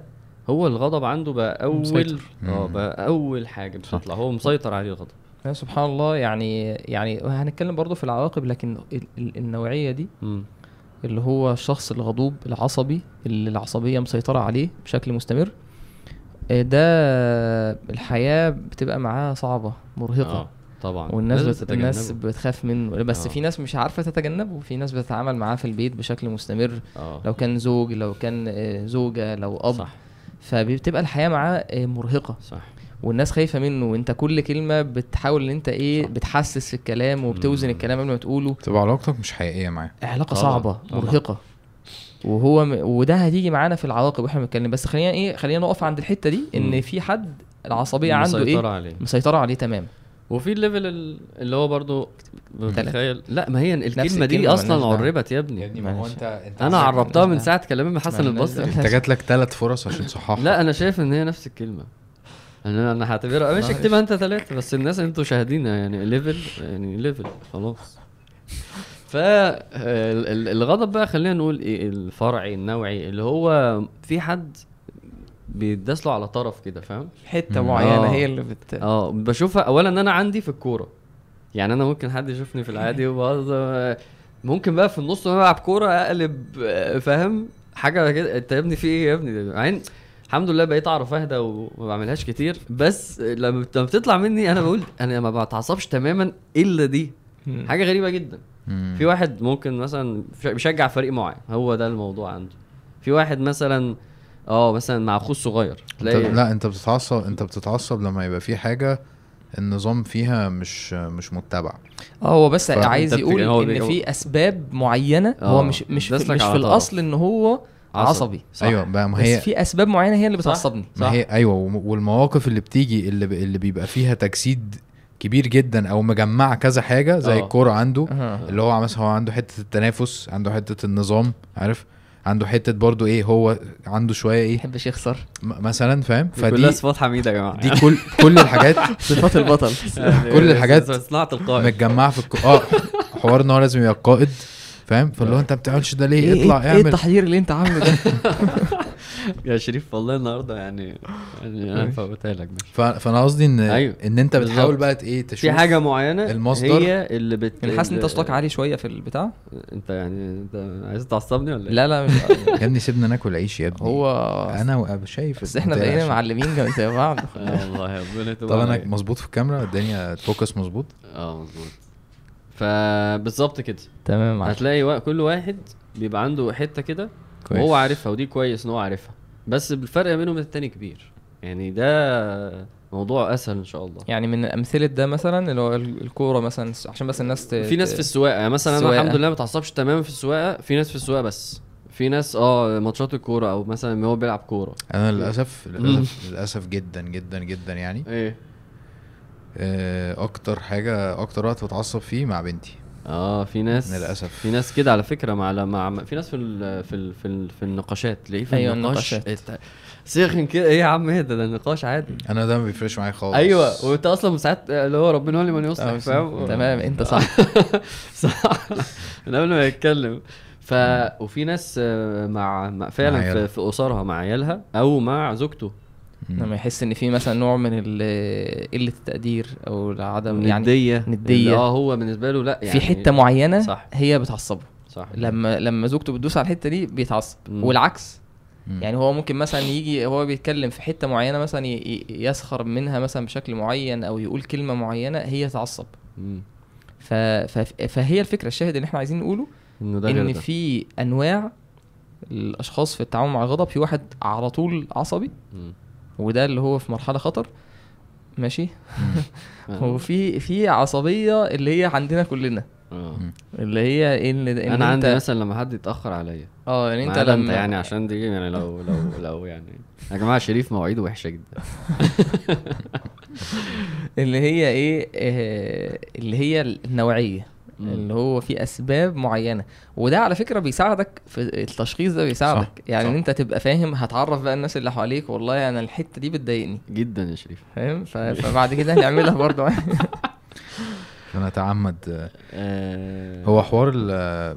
هو الغضب عنده بقى أول. آه. بقى أول حاجة بتطلع هو مسيطر عليه الغضب يا سبحان الله يعني يعني هنتكلم برضو في العواقب لكن ال- ال- النوعية دي مم. اللي هو الشخص الغضوب العصبي اللي العصبية مسيطرة عليه بشكل مستمر آه، ده الحياة بتبقى معاه صعبة مرهقة آه طبعا. والناس بت... الناس. بتخاف منه. بس آه. في ناس مش عارفة تتجنبه. وفي ناس بتتعامل معاه في البيت بشكل مستمر. آه. لو كان زوج لو كان آه، زوجة لو أب. صح. فبتبقى الحياة معاه آه، مرهقة. صح. والناس خايفة منه. وانت كل كلمة بتحاول إن انت إيه بتحسس في الكلام وبتوزن مم. الكلام قبل ما تقوله. تبقى علاقتك مش حقيقية معاه. علاقة طبعاً، صعبة طبعاً. مرهقة. وهو م... وده هتيجي معانا في العواقب وإحنا بنتكلم. بس خلينا إيه خلينا نقف عند الحتة دي إن مم. في حد العصبية عنده مسيطرة إيه عليه. مسيطرة عليه تمام وفي ال level ال- اللي هو برضو تلاتة. بتخيل لا ما هي الكلمة الكلمة دي أصلا. عربت يا ابني ما هو. انت أنت أنا عربتها من ساعة كلامي مع حسن البصري. أنت جات لك ثلاث فرص عشان تصححها لا أنا شايف إن هي نفس الكلمة أنا أنا هعتبرها مش معلش. اكتبها أنت ثلاثة بس الناس أنتوا شاهدين يعني level يعني level خلاص فالغضب بقى خلينا نقول إيه الفرعي النوعي اللي هو في حد بيداس له على طرف كده فاهم حتة مم. معينة آه. هي اللي بت آه بشوفها اولا إن أنا عندي في الكورة يعني أنا ممكن حد يشوفني في العادي وبقعد ممكن بقى في النص وأنا بلعب كورة أقلب فاهم حاجة كده أنت يا ابني في إيه يا ابني مع إن الحمد لله بقيت أعرف أهدى وما بعملهاش كتير بس لما بت- لما بتطلع مني أنا بقول أنا ما بتعصبش تماما إلا دي. حاجة غريبة جدا. في واحد ممكن مثلا بيشجع فريق معين هو ده الموضوع عنده في واحد مثلا آه مثلا مع أخوه الصغير تلاقي لا انت بتتعصب انت بتتعصب لما يبقى في حاجة النظام فيها مش مش متبع آه هو بس عايز يقول إن في أسباب معينة آه، هو مش مش داس في مش في. الأصل إن هو عصبي صح. أيوه بقى ما بس هي في أسباب معينة هي اللي صح. بتعصبني ما هي أيوه والمواقف اللي بتيجي اللي ب... اللي بيبقى فيها تجسيد كبير جدا أو مجمعه كذا حاجة زي آه. الكورة عنده. اللي هو مثلا هو عنده حتة التنافس عنده حتة النظام عارف عنده حتة برضو إيه هو عنده شوية ما إيه يحبش يخسر. مثلا فاهم؟ دي كلها فدي صفات حميدة يا جماعة. دي كل كل الحاجات صفات البطل. كل الحاجات صناعة القائد. متجمعة في الك... آه حوار إن هو لازم يبقى قائد فاهم؟ فاللي هو أنت ما بتعملش ده ليه؟ إيه اطلع إيه, إيه اعمل. التحضير اللي أنت عامله ده؟ يا شريف والله النهارده يعني يعني أنا فوتها لك ف... فأنا قصدي ان أيوه، إن أنت بتحاول. بقى إيه تشوف في حاجة معينة المصدر. هي اللي بت أنا حاسس إن أنت صوتك عالي شوية في البتاع أنت يعني أنت عايز تعصبني ولا إيه؟ لا لا مش يا ابني سيبنا ناكل عيش يا ابني هو أنا شايف بس إحنا بقينا. معلمين جنب زي بعض آه والله ربنا يتوب طب أنا. مظبوط في الكاميرا الدنيا الفوكس مظبوط آه مظبوط فبالظبط كده تمام. هتلاقي كل واحد بيبقى عنده حتة كده. وهو عارفها ودي كويس إن هو عارفها بس الفرق بينهم التاني كبير. يعني ده موضوع أسهل إن شاء الله. يعني من أمثلة ده مثلا اللي هو ال- الكورة مثلا عشان بس الناس ت... في ناس في السواقة. يعني مثلا أنا السواقة. الحمد لله ما بتعصبش تماما في السواقة. في ناس في السواقة بس. في ناس آه ماتشات الكورة أو مثلا هو بيلعب كورة. أنا للأسف للأسف للأسف جدا جدا جدا يعني. إيه؟ آه، أكتر حاجة أكتر وقت بتعصب فيه مع بنتي. آه في ناس للأسف. في ناس كده على فكرة مع مع في ناس في ال في ال في, ال في النقاشات تلاقيه في أيوة، النقاش سخن كده. إيه يا عم إيه ده؟ ده النقاش عادي. أنا ده ما بيفرقش معايا خالص. أيوه وأنت أصلا ساعات اللي هو ربنا هو من يصلح آه، فاهم؟ تمام أنت صح. صح. من قبل ما يتكلم. ف وفي ناس آه، مع, مع مع فعلا عيالها. في, في أسرها مع عيالها أو مع زوجته. لما يحس إن في مثلا نوع من ال- قلة التقدير أو عدم يعني نديه ندية. اللي آه هو بالنسبة له لأ يعني في حتة معينة صح. هي بتعصبه صح لما لما زوجته بتدوس على الحتة دي بيتعصب مم. والعكس مم. يعني هو ممكن مثلا يجي هو بيتكلم في حتة معينة مثلا يسخر منها مثلا بشكل معين أو يقول كلمة معينة هي تعصب. ف... فهي الفكرة الشاهد اللي إحنا عايزين نقوله إنه ده إن ده في أنواع الأشخاص في التعامل مع الغضب في واحد على طول عصبي مم. وده اللي هو في مرحلة خطر. ماشي؟ آه. وفي في عصبية اللي هي عندنا كلنا. آه. اللي هي إن, إن أنا عندي انت مثلا لما حد يتأخر عليا. آه أنت انت أنت لما يعني عشان دي يعني لو لو لو يعني. يا جماعة شريف مواعيده وحشة جدا. اللي هي إيه؟ آه، اللي هي النوعية. مم. اللي هو في أسباب معينة. وده على فكرة بيساعدك في التشخيص ده بيساعدك. صح، يعني صح. إن أنت تبقى فاهم هتعرف بقى الناس اللي حواليك والله أنا الحتة دي بتضايقني. جدا يا شريف. فاهم؟ ف- فبعد كده هنعملها برضه. أنا اتعمد آه، هو حوار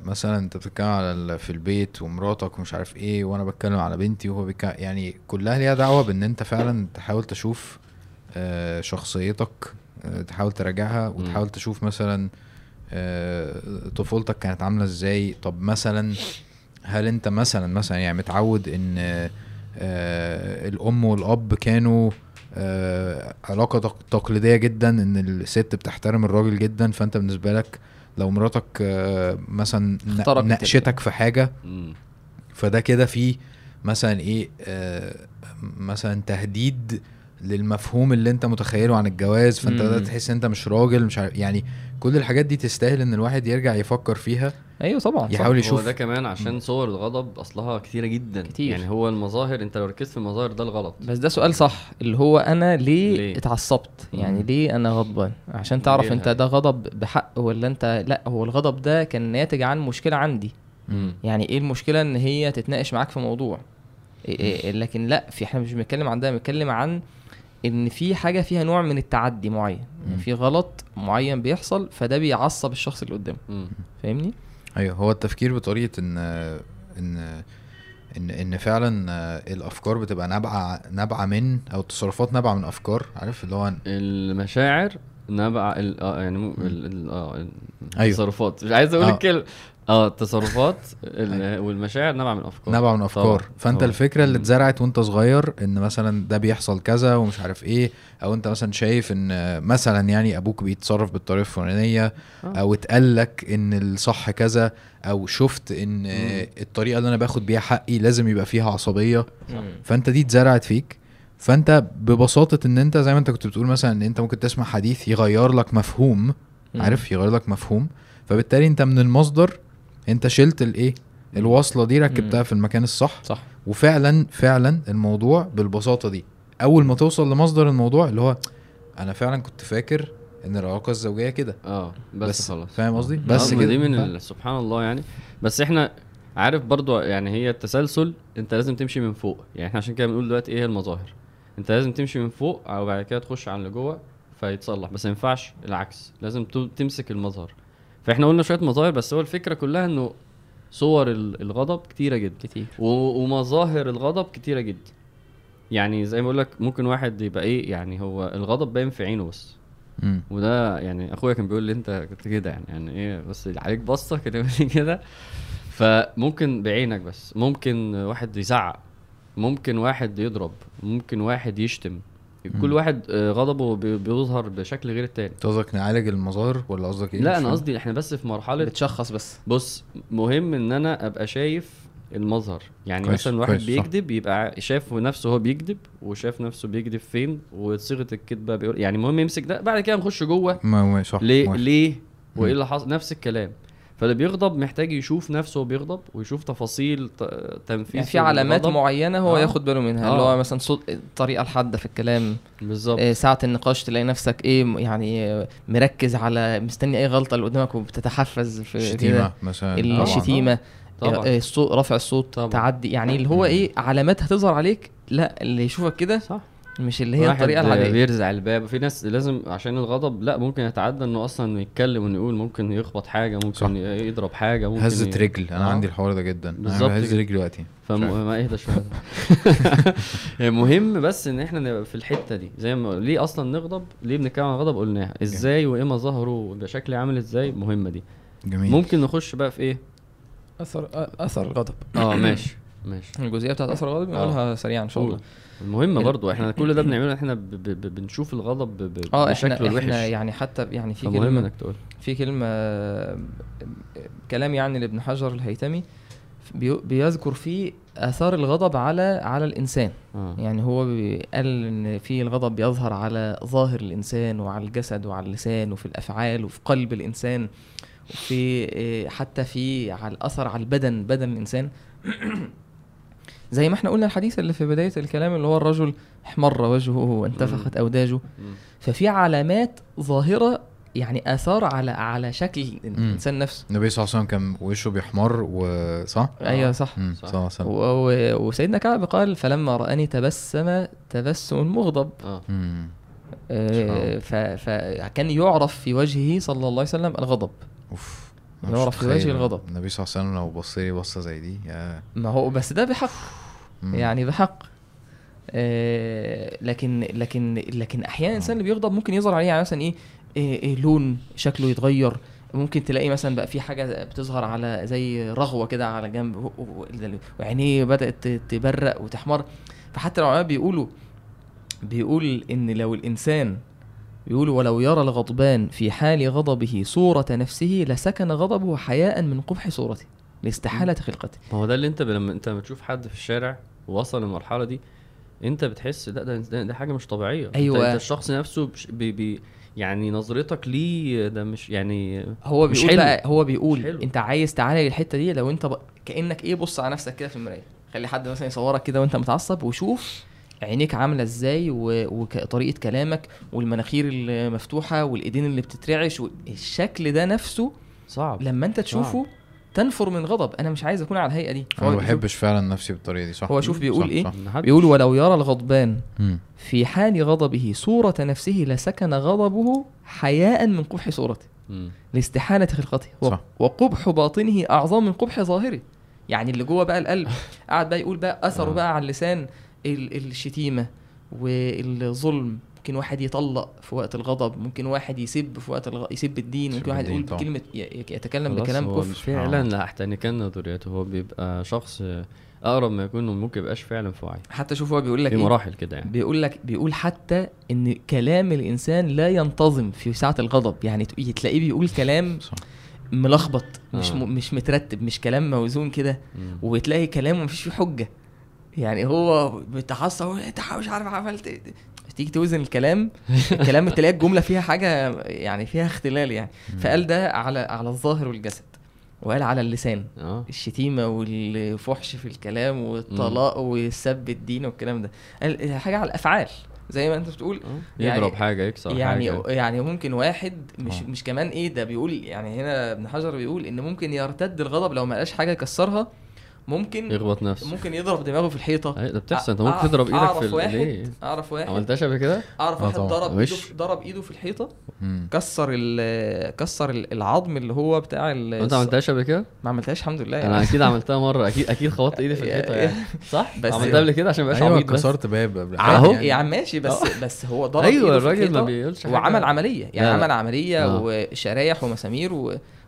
مثلا أنت بتتكلم على في البيت ومراتك ومش عارف إيه وأنا بتكلم على بنتي وهو بيتكلم. يعني كلها ليها دعوة بإن أنت فعلا تحاول تشوف آه، شخصيتك آه، تحاول تراجعها وتحاول تشوف مثلا آه، طفولتك كانت عاملة إزاي طب مثلا هل أنت مثلا مثلا يعني متعود إن آه، الأم والأب كانوا آه، علاقة تق- تقليدية جدا إن الست بتحترم الراجل جدا فأنت بالنسبة لك لو مراتك آه، مثلا ناقشتك في حاجة. فده كده فيه مثلا إيه آه مثلا تهديد للمفهوم اللي انت متخيله عن الجواز فانت مم. بدأت تحس ان انت مش راجل مش عارف يعني كل الحاجات دي تستاهل ان الواحد يرجع يفكر فيها أيوه طبعا. يحاول هو يشوف ده كمان عشان صور الغضب أصلها كتيرة جدا كتير. يعني هو المظاهر انت لو ركزت في المظاهر ده الغلط بس ده سؤال صح اللي هو أنا ليه, ليه؟ اتعصبت يعني مم. ليه أنا غضبان عشان تعرف انت؟ ده غضب بحق ولا انت لأ هو الغضب ده كان ناتج عن مشكلة عندي مم. يعني إيه المشكلة إن هي تتناقش معاك في موضوع إيه إيه لكن لأ في إحنا مش بنتكلم عن ده بنتكلم عن إن في حاجة فيها نوع من التعدي معين مم. يعني في غلط معين بيحصل فده بيعصب الشخص اللي قدامه. فاهمني أيوه هو التفكير بطريقة إن إن إن إن فعلا آه، الأفكار بتبقى نابعة نابعة من أو التصرفات نابعة من أفكار عارف اللي هو المشاعر نبع ال- آه يعني مو- ال- ال- آه أيوه. التصرفات مش عايز أقول آه. الكلمة آه التصرفات ال- والمشاعر نبع من أفكار نابعة من أفكار طبعاً. فأنت طبعاً. الفكرة اللي. اتزرعت وأنت صغير إن مثلا ده بيحصل كذا ومش عارف إيه أو أنت مثلا شايف إن مثلا يعني أبوك بيتصرف بالطريقة الفلانية آه. أو اتقال لك إن الصح كذا أو شفت إن مم. الطريقة اللي أنا باخد بيها حقي لازم يبقى فيها عصبية مم. فأنت دي اتزرعت فيك فأنت ببساطة إن أنت زي ما أنت كنت بتقول مثلا إن أنت ممكن تسمع حديث يغير لك مفهوم مم. عارف يغير لك مفهوم فبالتالي أنت من المصدر انت شلت الايه؟ الوصلة دي ركبتها. في المكان الصح. صح. وفعلا فعلا الموضوع بالبساطة دي. أول ما توصل لمصدر الموضوع اللي هو أنا فعلا كنت فاكر إن العلاقة الزوجية كده. آه بس, بس خلاص. فاهم قصدي؟ آه، بس كده. دي من سبحان الله يعني. بس إحنا عارف برضو يعني هي التسلسل أنت لازم تمشي من فوق. يعني إحنا عشان كده بنقول دلوقتي إيه المظاهر. أنت لازم تمشي من فوق أو بعد كده تخش على اللي جوه فيتصلح. بس ما ينفعش العكس. لازم تمسك المظهر. فاحنا قلنا شوية مظاهر بس هو الفكرة كلها إنه صور ال- الغضب كتيرة جدا. كتير. ومظاهر الغضب كتيرة جدا. يعني زي ما بقول لك ممكن واحد يبقى إيه يعني هو الغضب باين في عينه بس. مم. وده يعني أخويا كان بيقول لي أنت كنت كده يعني يعني إيه بس عليك بصة كده كده. فممكن بعينك بس. ممكن واحد يزعق. ممكن واحد يضرب. ممكن واحد يشتم. كل. واحد آه، غضبه بي- بيظهر بشكل غير التاني انت قصدك نعالج المظاهر ولا قصدك إيه؟ لا أنا. قصدي إحنا بس في مرحلة بتشخص بس بص مهم إن أنا أبقى شايف المظهر يعني كويس، مثلا واحد كويس،. بيكذب يبقى شاف نفسه هو بيكذب وشاف نفسه بيكذب فين وصيغة الكذبه بيقول يعني المهم يمسك ده بعد كده نخش جوه ما ما صح ليه موافق. ليه. وإيه اللي حصل نفس الكلام فاللي بيغضب محتاج يشوف نفسه بيغضب ويشوف تفاصيل تنفيذ يعني في علامات الغضب. معينة هو آه. ياخد باله منها اللي آه. هو مثلا صوت الطريقة الحاده في الكلام بالظبط آه، ساعة النقاش تلاقي نفسك إيه يعني آه، مركز على مستني أي غلطة اللي قدامك وبتتحفز في كده. شتيمة مثلا. الشتيمه طبعا آه، الصوت رفع الصوت طبعاً. تعدي يعني اللي هو إيه علامات هتظهر عليك لا اللي يشوفك كده صح مش اللي هي الطريقة العادية. بيرزع الباب. في ناس لازم عشان الغضب لا ممكن يتعدى إنه أصلا يتكلم انه يقول ممكن يخبط حاجة ممكن صح. يضرب حاجة ممكن هزة ي- رجل. أنا آه. عندي الحوار ده جدا. أنا بالظبط. كده. رجلي دلوقتي. فم... مش عارف. ما اهدى شوية. يعني مهم بس إن إحنا نبقى في الحتة دي. زي ما ليه أصلا نغضب؟ ليه بنتكلم عن الغضب قلناها. إزاي وايه مظاهره ويبقى شكلي عامل إزاي؟ مهمة دي. جميل. ممكن نخش بقى في إيه؟ اثر أثر الغضب. آه ماشي. ماشي. الجزئية بتاعت أثر الغضب آه. نقولها سريعا إن شاء الله. المهم ال- برضو إحنا كل ده بنعمله إحنا ب... ب... ب... بنشوف الغضب ب... ب... آه إحنا الوحش إحنا يعني حتى يعني في كلمه إنك تقول. في كلمة آه، كلام يعني لابن حجر الهيتمي بي- بيذكر فيه آثار الغضب على على الإنسان. آه. يعني هو قال إن في الغضب بيظهر على ظاهر الإنسان وعلى الجسد وعلى اللسان وفي الأفعال وفي قلب الإنسان وفي آه، حتى في على الأثر على البدن بدن الإنسان. زي ما إحنا قلنا الحديث اللي في بداية الكلام اللي هو الرجل احمر وجهه وانتفخت أوداجه. ففي علامات ظاهرة يعني آثار على على شكل الإنسان نفسه. النبي صلى الله عليه وسلم كان وشه بيحمر وصح؟ أيوه صح. مم، صح. وسلم. و- و- وسيدنا كعب قال فلما رآني تبسم تبسم مغضب. آه، ف- فكان يعرف في وجهه صلى الله عليه وسلم الغضب. أوف. يعرف في وجه متخيل. الغضب. النبي صلى الله عليه وسلم لو بص لي بصة زي دي يا. ما هو بس ده بحق. يعني بحق. آه، لكن لكن لكن أحيانا الإنسان اللي بيغضب ممكن يظهر عليه يعني مثلا إيه, إيه, إيه لون شكله يتغير. ممكن تلاقي مثلا بقى في حاجة بتظهر على زي رغوة كده على جنب وعينيه بدأت تبرق وتحمر. فحتى العلماء بيقولوا بيقول إن لو الإنسان بيقولوا ولو يرى الغضبان في حال غضبه صورة نفسه لسكن غضبه حياء من قبح صورته لاستحالة خلقته ما هو ده اللي انت لما انت بتشوف حد في الشارع ووصل للمرحلة دي انت بتحس لا ده ده, ده حاجة مش طبيعية انت- أيوة. انت الشخص نفسه بش- بي بي يعني نظرتك ليه ده مش يعني هو مش بيقول حلو. بقى هو بيقول حلو. انت عايز تعالج الحته دي لو انت ب... كأنك إيه بص على نفسك كده في المراية خلي حد مثلا يصورك كده وانت متعصب وشوف عينيك عاملة إزاي و... وطريقه كلامك والمناخير المفتوحه والإيدين اللي بتترعش الشكل ده نفسه صعب لما أنت تشوفه تنفر من غضب أنا مش عايز أكون على الهيئة دي أنا ما بحبش فعلا نفسي بالطريقة دي صح هو شوف بيقول صح، إيه؟ صح. بيقول ولو يرى الغضبان. في حال غضبه صورة نفسه لسكن غضبه حياء من قبح صورته مم. لاستحالة خلقته صح. وقبح باطنه أعظم من قبح ظاهره يعني اللي جوه بقى القلب قاعد بقى يقول بقى أثره آه. بقى على اللسان ال- الشتيمة والظلم. ممكن واحد يطلق في وقت الغضب ممكن واحد يسب في وقت الغ... يسب الدين ممكن واحد يقول ي- يتكلم بكلام هو كفر. فعلا. لا احتنكن ذريته هو بيبقى شخص أقرب ما يكون ممكن يبقاش فعلا في وعي. حتى شوف هو بيقول لك في إيه؟ مراحل كده يعني. بيقول لك بيقول حتى إن كلام الإنسان لا ينتظم في ساعة الغضب. يعني تلاقيه بيقول كلام صح. ملخبط مش آه. م... مش مترتب مش كلام موزون كده. وتلاقي كلامه مفيش فيه حجة. يعني هو بيتعصب انت مش عارف عملت إيه؟ تيجي توزن الكلام الكلام تلاقي الجملة فيها حاجة يعني فيها اختلال يعني. فقال ده على على الظاهر والجسد وقال على اللسان آه. الشتيمة والفحش في الكلام والطلاق والسب الدين والكلام ده. قال حاجة على الأفعال زي ما أنت بتقول. آه. يعني- يضرب حاجة يكسر يعني حاجة. يعني ممكن واحد مش آه. مش كمان إيه ده بيقول يعني هنا ابن حجر بيقول إن ممكن يرتد الغضب لو ما لقاش حاجة يكسرها ممكن يخبط نفسه. ممكن يضرب دماغه في الحيطة. ده بتحصل. أنت ممكن تضرب إيدك في واحد ليه؟ أعرف واحد. عملتهاش قبل كده؟ أعرف آه واحد طبعا. ضرب إيده ضرب إيده في الحيطة. كسر ال كسر ال- العظم اللي هو بتاع أنت ما عملتهاش قبل كده؟ ما عملتهاش الحمد لله. أنا يعني. أكيد عملتها مرة. أكيد أكيد خبطت إيدي في الحيطة يعني. صح؟ بس- عملتها قبل كده عشان ما أيوه عبيط بس. كسرت باب قبل أهو. حاجة يا عم ماشي بس بس هو ضرب أيوه الراجل ما بيقولش حاجة. وعمل عملية. يعني. عمل عملية آه. وشرايح ومسامير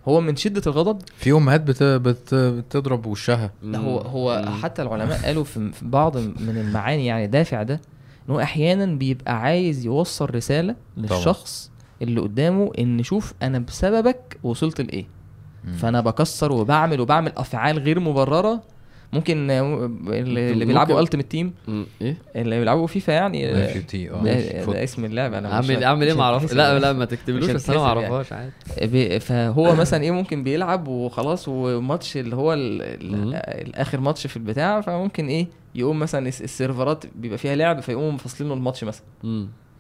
وهو من شدة الغضب. في أمهات بت... بت... بتضرب وشها. ده هو هو مم. حتى العلماء قالوا في في بعض من المعاني يعني دافع ده ان هو أحيانا بيبقى عايز يوصل رسالة للشخص اللي قدامه إن شوف أنا بسببك وصلت لإيه. فأنا بكسر وبعمل وبعمل أفعال غير مبررة ممكن آه، اللي, بيلعبوا Ultimate Team إيه اللي بيلعبوا فيفا يعني آه، آه ده, اسم اللعبة أنا مش اعمل أعمل إيه ما اعرف هتكسب لا يعني. لا ما تكتبلوش بس أنا ما هتكسب يعني. اعرفهاش عادي فهو مثلا إيه ممكن بيلعب وخلاص وماتش اللي هو. الآخر ماتش في البتاع فممكن إيه يقوم مثلا الس- السيرفرات بيبقى فيها لعب فيقوموا مفصلين له الماتش مثلا.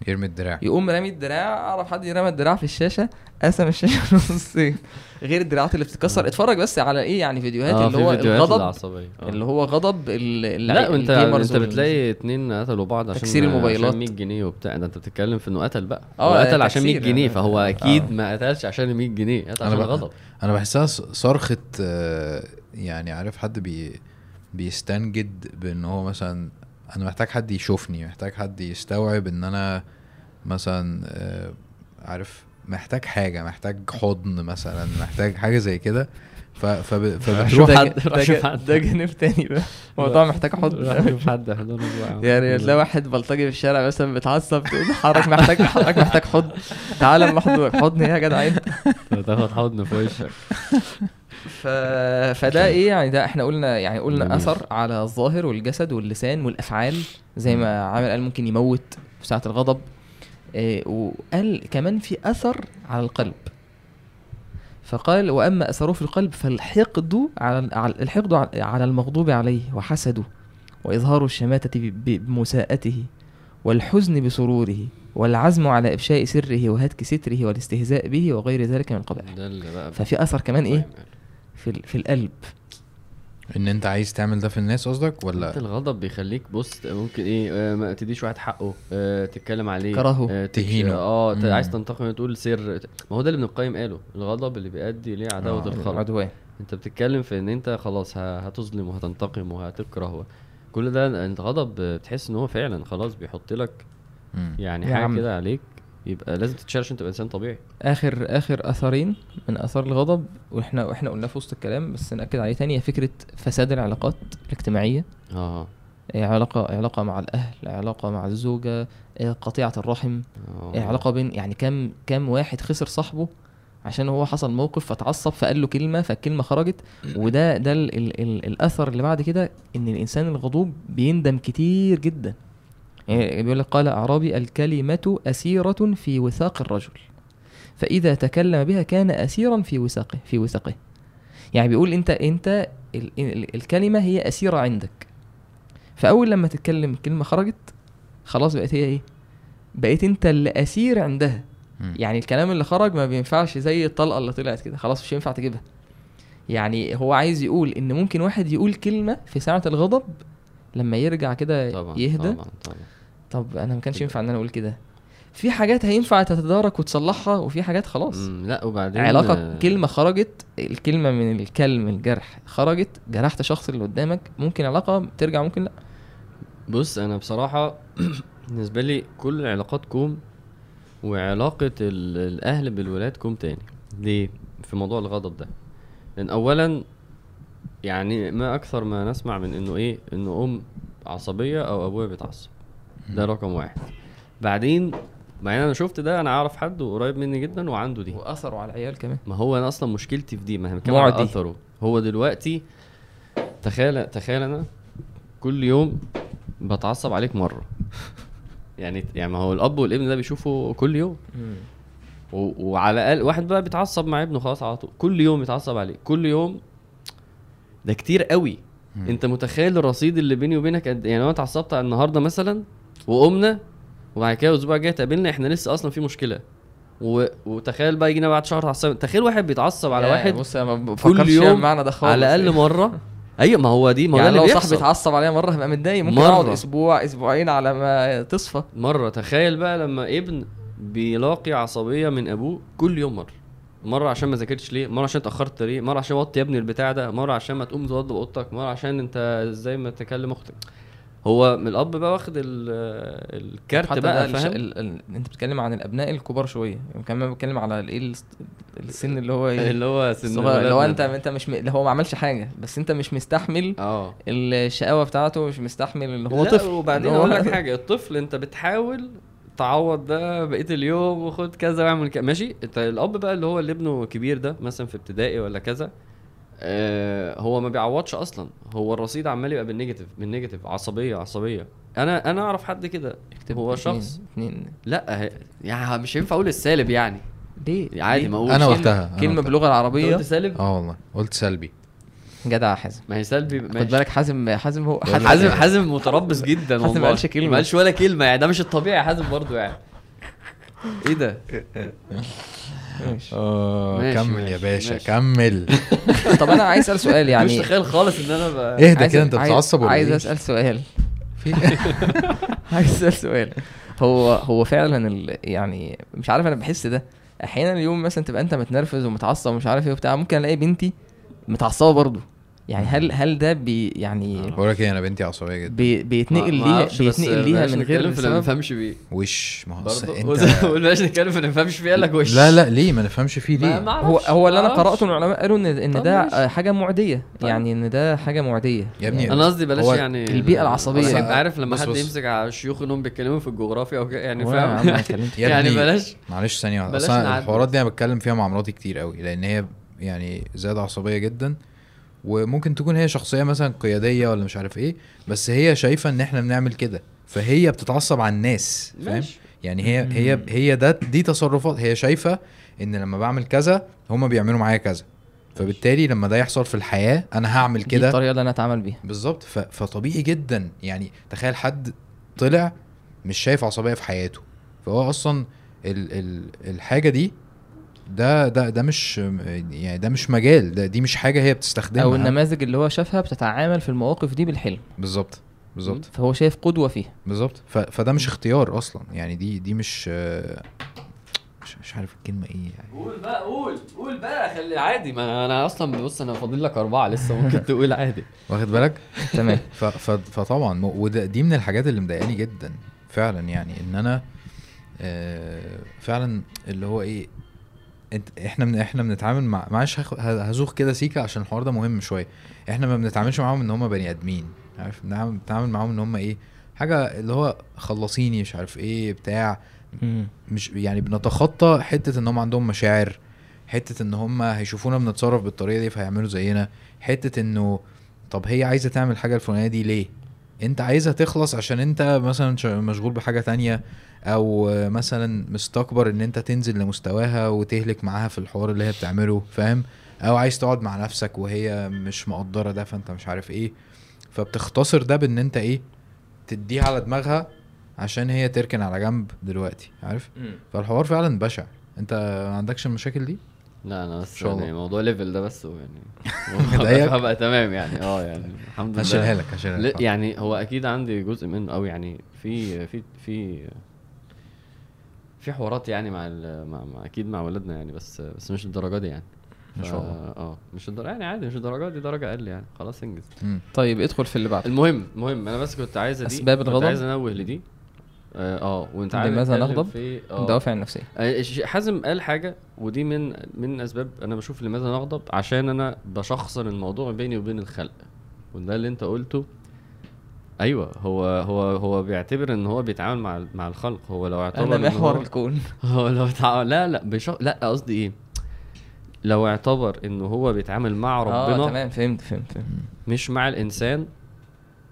يرمي الدراع. يقوم رامي الدراع. أعرف حد يرمي الدراع في الشاشة؟ قسم الشاشة نصين غير الدراعات اللي بتتكسر. اتفرج بس على إيه يعني فيديوهات آه اللي هو فيديوهات الغضب؟ آه. اللي هو غضب لا أنت انت بتلاقي اتنين قتلوا بعض عشان تكسير الموبايلات. عشان 100 جنيه وبتاع. ده أنت بتتكلم في إنه قتل بقى. آه، قتل عشان 100 تكسير. جنيه يعني. فهو أكيد آه. ما قتلش عشان 100 جنيه. قتل عشان غضب. أنا بحسها صرخة آه، يعني عارف حد بي بيستنجد بإن هو مثلا أنا محتاج حد يشوفني محتاج حد يستوعب إن أنا مثلا آه، عارف محتاج حاجة محتاج حضن مثلا محتاج حاجة زي كده. ف- فب- فبتروح ده, حد- ده, روح شوف ده, حد. ده جانب تاني بقى. موضوع محتاج حضن. شوف حد. يعني تلاقي واحد بلطجي في الشارع مثلا بيتعصب تقول حضرتك محتاج حضرتك محتاج حضن. تعالى اما حضن إيه يا جدع انت تاخد حضن في وشك. ف... فده إيه يعني ده إحنا قلنا يعني قلنا. أثر على الظاهر والجسد واللسان والأفعال زي ما عامل قال ممكن يموت في ساعة الغضب. إيه وقال كمان في أثر على القلب. فقال وأما أثره في القلب فالحقد على الحقد على- المغضوب عليه وحسده وإظهار الشماتة بمساءته والحزن بسروره والعزم على إفشاء سره وهتك ستره والاستهزاء به وغير ذلك من القبائح بقى. ففي أثر كمان إيه؟ في ال- في القلب إن أنت عايز تعمل ده في الناس قصدك ولا الغضب بيخليك بص ممكن إيه آه، ما تديش واحد حقه آه، تتكلم عليه كرهه. آه، تهينه. آه ت- مم. عايز تنتقم تقول سر ما هو ده اللي ابن القيم قاله الغضب اللي بيؤدي ليه عداوة آه، الخلق عدوان أنت بتتكلم في إن أنت خلاص هتظلم وهتنتقم وهتكره كل ده أنت غضب بتحس إن هو فعلا خلاص بيحط لك. يعني حاجة. كده عليك يبقى لازم تتشال عشان تبقى انسان طبيعي. آخر آخر أثرين من آثار الغضب وإحنا وإحنا قلناه في وسط الكلام بس نأكد عليه تاني هي فكرة فساد العلاقات الاجتماعية. آه. إيه علاقة علاقة مع الأهل علاقة مع الزوجة إيه قطيعة الرحم. آه. إيه علاقة بين يعني كام كام واحد خسر صاحبه عشان هو حصل موقف فتعصب فقال له كلمة فالكلمة خرجت. وده ده ال ال ال الأثر اللي بعد كده إن الإنسان الغضوب بيندم كتير جدا. يعني بيقول لك قال أعرابي الكلمة أسيرة في وثاق الرجل. فإذا تكلم بها كان أسيرا في وثاقه في وثاقه. يعني بيقول أنت أنت ال ال الكلمة هي أسيرة عندك. فأول لما تتكلم كلمة خرجت خلاص بقت هي إيه؟ بقيت أنت اللي اسير عندها. يعني الكلام اللي خرج ما بينفعش زي الطلقة اللي طلعت كده. خلاص مش ينفع تجيبها. يعني هو عايز يقول إن ممكن واحد يقول كلمة في ساعة الغضب لما يرجع كده طبعا يهدى. طبعا طبعا. طب أنا ما كانش ينفع إن أنا أقول كده. في حاجات هينفع تتدارك وتصلحها وفي حاجات خلاص. مم، لا وبعدين علاقة آه، كلمة خرجت الكلمة من الكلم الجرح خرجت جرحت شخص اللي قدامك ممكن علاقة ترجع ممكن لا. بص أنا بصراحة بالنسبة لي كل العلاقات كوم وعلاقة ال- الأهل بالولاد كوم تاني. ليه؟ في موضوع الغضب ده. لأن اولا يعني ما أكثر ما نسمع من إنه إيه؟ إنه أم عصبية أو أبويا بيتعصب. ده رقم واحد. بعدين بعدين أنا شفت ده أنا أعرف حد قريب مني جدا وعنده دي. وأثروا على العيال كمان. ما هو أنا أصلا مشكلتي في دي ما هي بنتكلم على. أثره. هو دلوقتي تخيل تخيل أنا كل يوم بتعصب عليك مرة. يعني يعني ما هو الأب والابن ده بيشوفوا كل يوم. و... وعلى الأقل واحد بقى بيتعصب مع ابنه خلاص على طول. كل يوم يتعصب عليه. كل يوم ده كتير قوي. أنت متخيل الرصيد اللي بيني وبينك قد يعني لو أنا اتعصبت النهارده مثلا وقمنا وبعد كده الأسبوع الجاي تقابلنا إحنا لسه أصلا في مشكلة. و... وتخيل بقى يجينا بعد شهر تعصب تخيل واحد بيتعصب على واحد بص أنا ما بفكرش يوم فيها بمعنى ده خالص. على الأقل مرة. أيوه ما هو دي ما هو يعني لو صاحبي اتعصب عليا مرة هبقى متضايق. ممكن. أقعد أسبوع أسبوعين على ما تصفى. مرة. تخيل بقى لما ابن بيلاقي عصبية من أبوه كل يوم مرة. مرة عشان ما ذاكرتش ليه مرة عشان اتأخرت ليه مرة عشان وطي يا ابني البتاع ده مرة عشان ما تقوم توضب اوضتك مرة عشان أنت إزاي ما تكلم أختك. هو من الأب بقى واخد ال- الكارت بقى. فاهم ال... ال... أنت بتتكلم عن الأبناء الكبار شوية يعني كمان بتكلم على الايه الس- السن اللي هو إيه اللي هو سن اللي هو انت. أنت مش م... اللي هو ما عملش حاجة بس أنت مش مستحمل آه الشقاوة بتاعته مش مستحمل اللي هو لا، طفل وبعدين أقول لك حاجة الطفل أنت بتحاول تعوض ده بقية اليوم وخد كذا واعمل كذا ماشي أنت الأب بقى اللي هو اللي ابنه كبير ده مثلا في ابتدائي ولا كذا آه هو ما بيعوضش أصلا. هو الرصيد عمال يبقى بال negative بال negative عصبية عصبية. أنا أنا أعرف حد كده. هو شخص اتنين. لا هي- يعني مش ينفع أقول السالب يعني. ليه؟ عادي؟ ما أقول أنا كلمة- قلتها أنا كلمة. باللغة العربية. قلت سالب؟ آه والله. قلت سلبي. جدع حازم. ما هي سلبي خد. بالك حازم حازم هو حازم حازم حازم متربص جدا حازم ما والله. قالش كلمة. ما قالش ولا كلمة يعني. ده مش الطبيعي يا حازم برضو يعني. إيه ده؟ ماشي. آه ماشي، كمل يا باشا ماشي. كمل طب أنا عايز أسأل سؤال مش يعني تخيل خالص إن أنا ب... اهدى كده أنت بتتعصب ولا عايز إيه؟ أسأل سؤال في عايز أسأل سؤال هو هو فعلا ال... يعني مش عارف أنا بحس ده أحيانا اليوم مثلا تبقى أنت متنرفز ومتعصب ومش عارف إيه وبتاع ممكن ألاقي بنتي متعصبة برضه يعني هل هل ده بي يعني بقول لك إيه أنا بنتي عصبية جدا. بي بيتنقل ليها بيتنقل ليها من غير ما نفهمش بيه وش؟ ما هو انت بلاش نتكلم في اللي ما نفهمش فيه قال لك وش؟ لا لا ليه؟ ما نفهمش فيه ليه؟ ما هو هو اللي أنا. قرأته من العلماء قالوا ان إن ده. آه، حاجة معدية. طيب. يعني إن ده حاجة معدية. يا ابني يعني أنا قصدي بلاش يعني البيئة العصبية. أصل بص- انت عارف لما حد. يمسك على الشيوخ إنهم بيتكلموا في الجغرافيا أو كده؟ يعني فاهم؟ يعني بلاش. معلش ثانية نعدي. الحوارات. دي أنا بتكلم فيها مع مراتي كتير قوي لأن هي يعني زيادة عصبية جدا. وممكن تكون هي شخصية مثلا قيادية ولا مش عارف إيه بس هي شايفة إن إحنا بنعمل كده. فهي بتتعصب على الناس فاهم؟ يعني هي هي هي ده دي تصرفات. هي شايفة إن لما بعمل كذا هما بيعملوا معايا كذا. فبالتالي لما ده يحصل في الحياة أنا هعمل دي كده. الطريقة اللي أنا أتعامل بيها. بالظبط. فطبيعي جدا. يعني تخيل حد طلع مش شايف عصبية في حياته. فهو أصلا ال... ال... الحاجة دي ده ده ده مش يعني ده مش مجال ده دي مش حاجة هي بتستخدمها. أو النماذج اللي هو شافها بتتعامل في المواقف دي بالحلم. بالظبط بالظبط. فهو شايف قدوة فيها. بالظبط. فده مش اختيار أصلا. يعني دي دي مش مش, مش عارف الكلمة إيه يعني. قول بقى قول قول بقى خلي عادي. ما أنا أصلا بص أنا فاضل لك أربعة لسه ممكن تقول عادي. واخد بالك؟ تمام. ف... ف... فطبعا م- وده دي من الحاجات اللي مضايقاني جدا فعلا يعني إن أنا آه فعلا اللي هو إيه إحنا من إحنا بنتعامل مع معلش هزوخ كده سيكا عشان الحوار ده مهم شوية. إحنا ما بنتعاملش معاهم ان هم بني ادمين عارف؟ بنتعامل معاهم ان هم إيه حاجة اللي هو خلصيني مش عارف إيه بتاع. مش يعني بنتخطى حتة ان هم عندهم مشاعر حتة ان هم هيشوفونا بنتصرف بالطريقة دي فهيعملوا زينا حتة انه طب هي عايزة تعمل حاجة الفلانية دي ليه؟ انت عايزها تخلص عشان انت مثلا مشغول بحاجة تانية أو مثلا مستكبر ان انت تنزل لمستواها وتهلك معاها في الحوار اللي هي بتعمله فاهم؟ أو عايز تقعد مع نفسك وهي مش مقدرة ده فانت مش عارف إيه. فبتختصر ده بان انت إيه تديها على دماغها عشان هي تركن على جنب دلوقتي عارف؟ فالحوار فعلا بشع. انت ما عندكش المشاكل دي؟ لا أنا بس الله. يعني موضوع level ده بس يعني؟ هبقى تمام يعني آه يعني الحمد لله هشيلها لك هشيلها لا لك يعني هو أكيد عندي جزء منه أو يعني في في في في حوارات يعني مع, ال- مع, مع أكيد مع ولادنا يعني بس بس مش الدرجه دي يعني ما شاء الله. آه مش الدرجه يعني عادي مش الدرجه دي درجة أقل يعني خلاص انجز. طيب ادخل في اللي بعده المهم المهم أنا بس كنت عايز دي أسباب كنت الغضب؟ عايز أنوه لدي آه آه، وأنت عارف لماذا نغضب؟ في آه، الدوافع النفسيه آه، ش- حازم قال حاجة ودي من من أسباب أنا بشوف لماذا نغضب عشان أنا بشخصن الموضوع بيني وبين الخلق. وده اللي أنت قلته. أيوه هو هو هو بيعتبر إن هو بيتعامل مع مع الخلق. هو لو اعتبر أنا إن محور هو- الكون. هو لو لا لا بيشخ... لا قصدي إيه؟ لو اعتبر انه هو بيتعامل مع ربنا آه تمام فهمت فهمت فهمت. مش مع الإنسان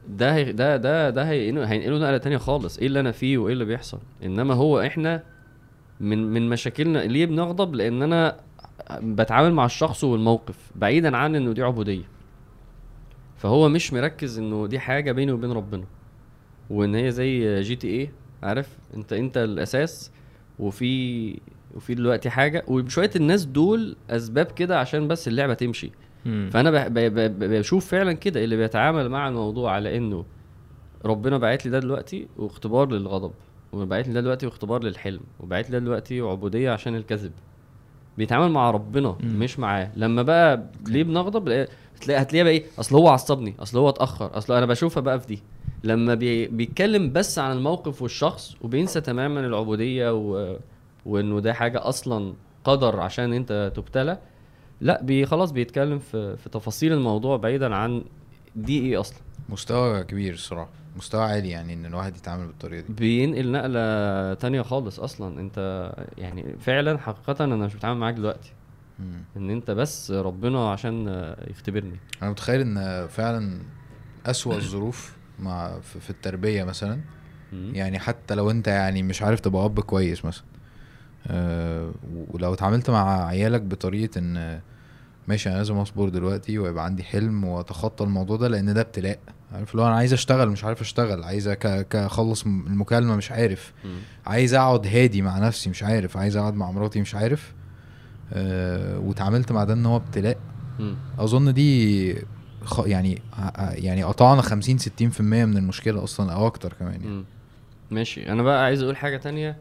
ده هي ده ده ده هينقله نقلة تانية خالص. إيه اللي أنا فيه وإيه اللي بيحصل؟ إنما هو إحنا من من مشاكلنا ليه بنغضب؟ لأن أنا بتعامل مع الشخص والموقف بعيدا عن إنه دي عبودية. فهو مش مركز إنه دي حاجة بيني وبين ربنا. وإن هي زي GTA عارف؟ انت أنت الأساس وفي وفي دلوقتي حاجة. وشوية الناس دول أسباب كده عشان بس اللعبة تمشي. مم. فأنا بشوف فعلا كده اللي بيتعامل مع الموضوع على إنه ربنا باعت لي ده دلوقتي واختبار للغضب وبعت لي ده دلوقتي واختبار للحلم وبعت لي ده دلوقتي عبودية عشان الكذب. بيتعامل مع ربنا مم. مش معاه. لما بقى ليه بنغضب؟ لا- هتلاقي بقى إيه؟ أصل هو عصبني أصل هو اتأخر أصل أنا بشوفها بقى في دي. لما بي بيتكلم بس عن الموقف والشخص وبينسى تماما العبودية و... وإنه ده حاجة أصلا قدر عشان أنت تبتلى لا بي خلاص بيتكلم في في تفاصيل الموضوع بعيدا عن دي إيه أصلا. مستوى كبير الصراحة مستوى عالي يعني إن الواحد يتعامل بالطريقة دي. بينقل نقلة تانية خالص أصلا. أنت يعني فعلا حقيقه أنا مش بتعامل معاك دلوقتي. مم. إن أنت بس ربنا عشان يختبرني. أنا متخيل إن فعلا أسوأ الظروف مع في التربية مثلا. مم. يعني حتى لو أنت يعني مش عارف تبقى أب كويس مثلا. ولو اتعاملت مع عيالك بطريقة إن ماشي أنا لازم أصبر دلوقتي ويبقى عندي حلم وأتخطى الموضوع ده لأن ده ابتلاء. عارف؟ لو أنا عايز أشتغل مش عارف أشتغل. عايز أخلص م- المكالمة مش عارف. مم. عايز أقعد هادي مع نفسي مش عارف. عايز أقعد مع مراتي مش عارف. أه واتعاملت مع ده إن هو ابتلاء. أظن دي خ... يعني يعني قطعنا 50 60% من المشكلة أصلا أو أكتر كمان يعني. ماشي. أنا بقى عايز أقول حاجة تانية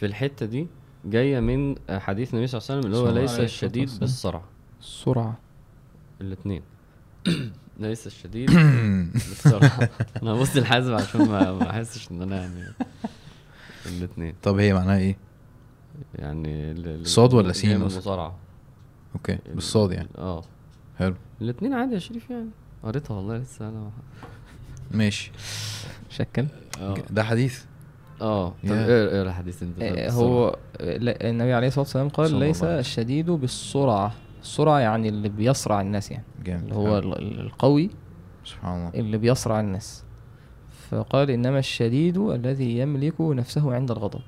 في الحتة دي. جاية من حديث النبي صلى الله عليه وسلم اللي هو ليس الشديد. بالصرع السرعة. الاثنين ليس الشديد بالصرع أنا هبص الحاسب عشان ما أحسش إن أنا يعني الاثنين طب هي معناها إيه؟ يعني صاد ولا سين؟ المصارعه أوكي بالصاد يعني. آه. حلو. الاثنين عادي يا شريف يعني. قريتها والله لسه أنا. ماشي. شكل. ده حديث. آه طب يا. إيه الحديث أنت بالصرع. هو النبي عليه الصلاة والسلام قال ليس. الشديد بالسرعة. السرعة يعني اللي بيصرع الناس يعني جامد. اللي هو القوي سبحان الله. اللي بيصرع الناس. فقال إنما الشديد الذي يملك نفسه عند الغضب.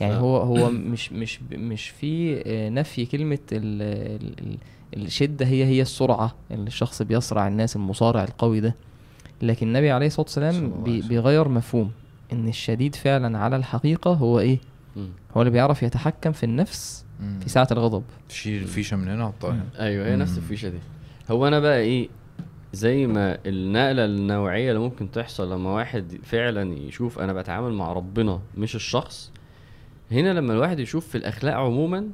يعني هو هو مش مش مش في آه، نفي كلمة ال ال ال الشدة هي هي السرعة. اللي الشخص بيصرع الناس المصارع القوي ده. لكن النبي عليه الصلاة والسلام. بيغير مفهوم. إن الشديد فعلا على الحقيقة هو إيه. هو اللي بيعرف يتحكم في النفس. في ساعة الغضب تشيل الفيشة من هنا أيوه هي نفس. الفيشة دي هو أنا بقى إيه زي ما النقلة النوعية اللي ممكن تحصل لما واحد فعلا يشوف أنا بتعامل مع ربنا مش الشخص هنا لما الواحد يشوف في الأخلاق عموما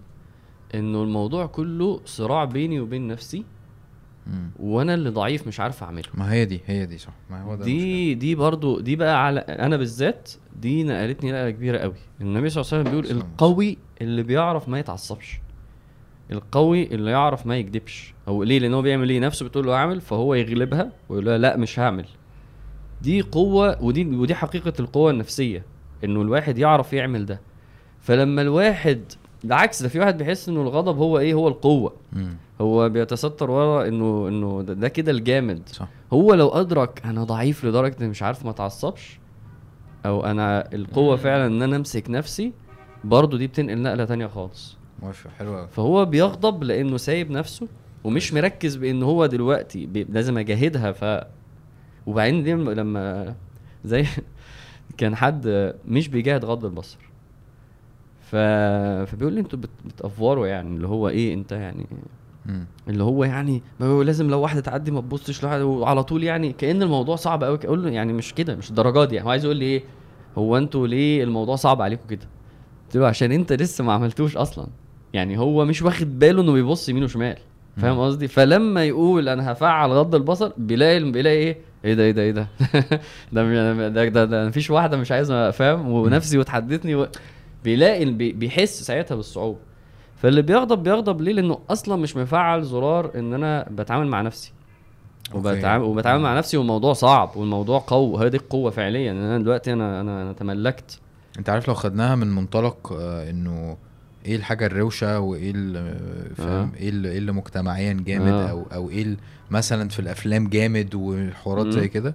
إنه الموضوع كله صراع بيني وبين نفسي مم. وأنا اللي ضعيف مش عارف اعمله. ما هي دي هي دي صح. ما هو ده دي دي برضو دي بقى على أنا بالذات دي نقلتني نقلة كبيرة قوي. النبي صلى الله عليه وسلم بيقول القوي اللي بيعرف ما يتعصبش. القوي اللي يعرف ما يكذبش هو ليه؟ لأن هو بيعمل إيه نفسه بتقول له اعمل فهو يغلبها ويقول لها لا مش هعمل. دي قوة ودي ودي حقيقة القوة النفسية إنه الواحد يعرف يعمل ده. فلما الواحد بالعكس ده في واحد بيحس إنه الغضب هو إيه؟ هو القوة. مم. هو بيتستر ورا إنه إنه ده, ده كده الجامد. صح. هو لو أدرك أنا ضعيف لدرجة إني مش عارف ما أتعصبش أو أنا القوة فعلا إن أنا أمسك نفسي برضو دي بتنقل نقلة تانية خالص. موافق حلو قوي فهو بيغضب لإنه سايب نفسه ومش مركز بإن هو دلوقتي لازم أجاهدها. ف وبعدين دي لما- لما زي كان حد مش بيجاهد غض البصر. ف... فبيقول لي أنتوا بت... بتأفوروا يعني اللي هو إيه أنت يعني. اللي هو يعني ما هو لازم لو واحدة تعدي ما تبصش لواحد وعلى طول يعني كأن الموضوع صعب قوي أقول له يعني مش كده مش الدرجات دي يعني. هو عايز يقول لي إيه هو أنتوا ليه الموضوع صعب عليكم كده؟ قلت له عشان أنت لسه ما عملتوش أصلا. يعني هو مش واخد باله إنه بيبص يمين وشمال فاهم. قصدي؟ فلما يقول أنا هفعل غض البصر بيلاقي بيلاقي إيه؟ إيه ده إيه ده إيه ده؟ ده ده ده, ده, ده مفيش واحدة مش عايزة فاهم؟ ونفسي وتحدثني و... بيلاقي بي- بيحس ساعتها بالصعوبة. فاللي بيغضب بيغضب ليه؟ لأنه أصلا مش مفعل زرار إن أنا بتعامل مع نفسي. وبتعامل. وبتعامل مع نفسي والموضوع صعب والموضوع قوي. هذه القوة فعليا إن أنا دلوقتي أنا أنا, أنا تملكت. أنت عارف لو خدناها من منطلق آه إنه إيه الحاجة الروشة وإيه ال- فاهم؟ إيه اللي, إيه اللي مجتمعيا جامد آه. أو أو إيه مثلا في الأفلام جامد وحوارات. زي كده؟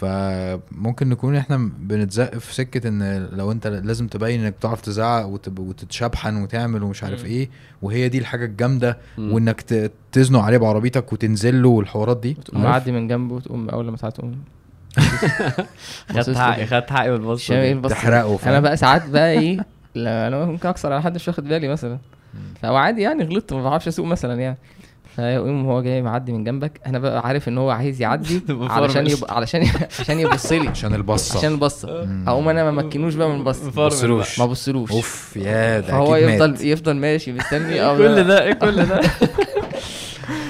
فممكن نكون إحنا بنتزق في سكة إن لو أنت لازم تبين إنك بتعرف تزعق وتتشبحن وتعمل ومش عارف. إيه وهي دي الحاجة الجامدة. وإنك تزنق عليه بعربيتك وتنزل له والحوارات دي. وتقوم عارف؟ معدي من جنبه وتقوم أول لما ساعات تقوم. خدت حقي خدت حقي بالبص شايف إيه البص تحرقه أنا بقى ساعات بقى إيه لا أنا ممكن أكسر على حد مش واخد بالي مثلا. فهو عادي يعني غلطت ما بعرفش أسوق مثلا يعني. فيقوم هو جاي معدي من جنبك. أنا بقى عارف إن هو عايز يعدي علشان. يبقى علشان عشان يبص لي عشان البصة. عشان البصة. اقوم أنا ما مكنوش بقى من البص بصلوش. ما بصلوش. أوف يا ده فهو أكيد يفضل مات. يفضل ماشي مستني. أو كل ده؟ إيه كل ده؟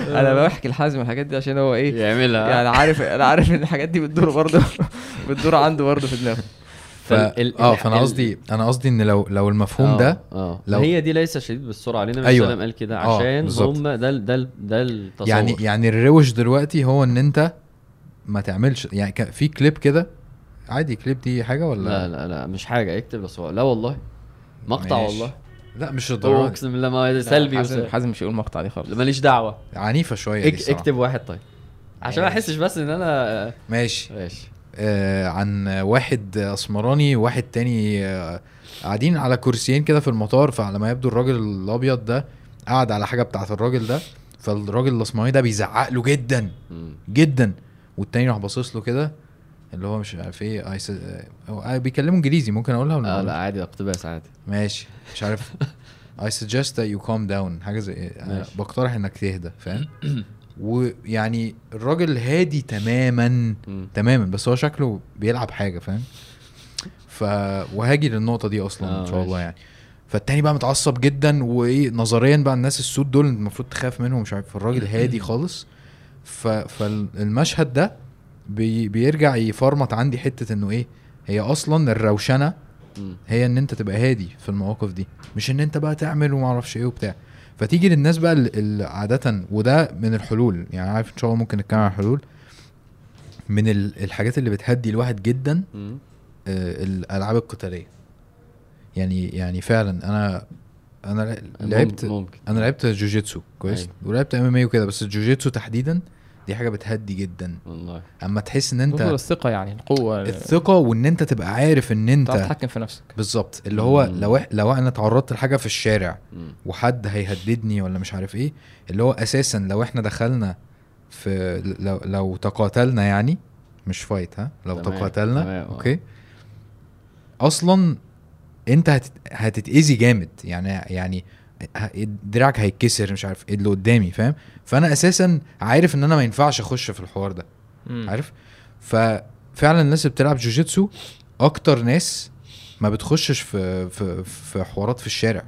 أنا بحكي الحازم الحاجات دي عشان هو إيه؟ يعملها. يعني عارف أنا عارف إن الحاجات دي بتدور برضه بتدور عنده برضه في دماغه. ف... آه فأنا قصدي أنا قصدي إن لو لو المفهوم ده آه لو- هي دي ليس شديد بالسرعه علينا أيوة. أيوة. قال كده آه، عشان. هم ده ده ده التصور يعني يعني الروش دلوقتي هو إن أنت ما تعملش يعني في كليب كده عادي كليب دي حاجة ولا لا لا لا مش حاجة اكتب بس هو لا والله مقطع ماشي. والله لا مش دي. اقسم بالله ما سلبي حازم حازم مش هيقول المقطع دي خالص ماليش دعوة عنيفة شوية الصراحة. اكتب واحد طيب عشان ما. احسش بس إن أنا ماشي ماشي آه عن واحد أسمراني وواحد تاني آه قاعدين على كرسيين كده في المطار فعلى ما يبدو الراجل الأبيض ده قاعد على حاجة بتاعت الراجل ده فالراجل الأسمراني ده بيزعق له جدا. جدا والتاني راح باصص له كده اللي هو مش عارف إيه عايز آه، هو بيكلموا إنجليزي ممكن أقولها ولا أقولهاش؟ لا عادي اقتباس عادي ماشي مش عارف I suggest that you calm down حاجة زي ماشي. بقترح إنك تهدى فاهم ويعني الراجل هادي تماما مم. تماما بس هو شكله بيلعب حاجة فاهم ف وهاجي للنقطة دي أصلا آه، إن شاء الله. يعني فالتاني بقى متعصب جدا وإيه نظريا بقى الناس السود دول المفروض تخاف منهم مش عارف الراجل هادي خالص ف... فالمشهد ده بي... بيرجع يفرمط عندي حتة إنه إيه هي أصلا الروشنة. هي إن أنت تبقى هادي في المواقف دي مش إن أنت بقى تعمل وما أعرفش إيه وبتاع فتيجي للناس بقى اللي عادة وده من الحلول يعني عارف إن شاء الله ممكن نتكلم عن الحلول من ال- الحاجات اللي بتهدي الواحد جدا. آه، الألعاب القتالية يعني يعني فعلا أنا أنا لعبت ممكن أنا لعبت جوجيتسو كويس أيوة. ولعبت MMA وكده بس الجوجيتسو تحديدا دي حاجة بتهدي جدا. والله. أما تحس إن أنت الثقة يعني القوة. الثقة وإن أنت تبقى عارف إن أنت تتحكم في نفسك. بالظبط. اللي هو مم. لو لو أنا اتعرضت لحاجة في الشارع مم. وحد هيهددني ولا مش عارف إيه اللي هو أساسا لو إحنا دخلنا في لو لو تقاتلنا يعني مش fight ها؟ لو تمام، تقاتلنا تمام، آه. okay؟ أصلا أنت هتت... هتتأذي جامد. يعني يعني دراعك هيتكسر مش عارف إيه اللي قدامي فاهم؟ فأنا أساسا عارف إن أنا ما ينفعش أخش في الحوار ده مم. عارف؟ ففعلا الناس اللي بتلعب جوجيتسو أكتر ناس ما بتخشش في في في حوارات في الشارع.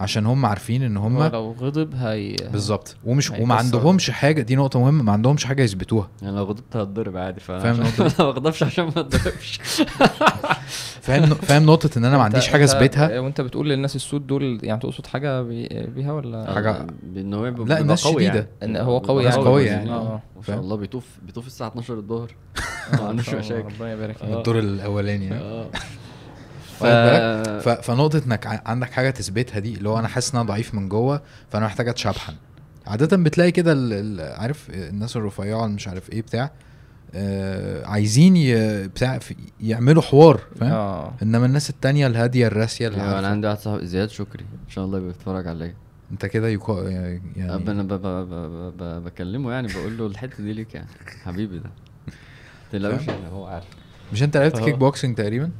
عشان هم عارفين إن هم لو غضب هي بالظبط. ومش. وما عندهمش حاجة دي نقطة مهمة ما عندهمش حاجة يثبتوها. يعني لو غضبت هتضرب عادي فاهم؟ ما بغضبش عشان ما اتضربش فاهم فاهم نقطة إن أنا ما عنديش حاجة أثبتها؟ وأنت بتقول للناس السود دول يعني تقصد حاجة بي- بيها ولا؟ حاجة- إن هو لا، الناس قوي شديدة. إن هو قوي ناس يعني. قوية يعني. آه. ما شاء؟ الله بيطوف بيطوف الساعة 12 الظهر. آه، ما عندوش مشاكل. ربنا يبارك فيك. الدور الأولاني ها؟ آه. ف... فنقطة إنك عندك حاجة تثبتها دي اللي هو أنا حاسس إن أنا ضعيف من جوه فأنا محتاج أتشبحن. عاده بتلاقي كده ال... ال... عارف الناس الرفيعة مش عارف إيه بتاع آه عايزين ي... بتاع في... يعملوا حوار فاهم؟ آه. إنما الناس التانية الهادية الراسية اللي أنا. عندي واحد صاحبي زياد شكري إن شاء الله بيتفرج عليا. أنت كده يكو... يعني أنا ب... ب... ب... ب... ب... بكلمه يعني بقول له الحتة دي ليك يعني حبيبي ده. تلاقوش؟ يعني هو عارف. مش أنت لعبت. kick boxing تقريبا؟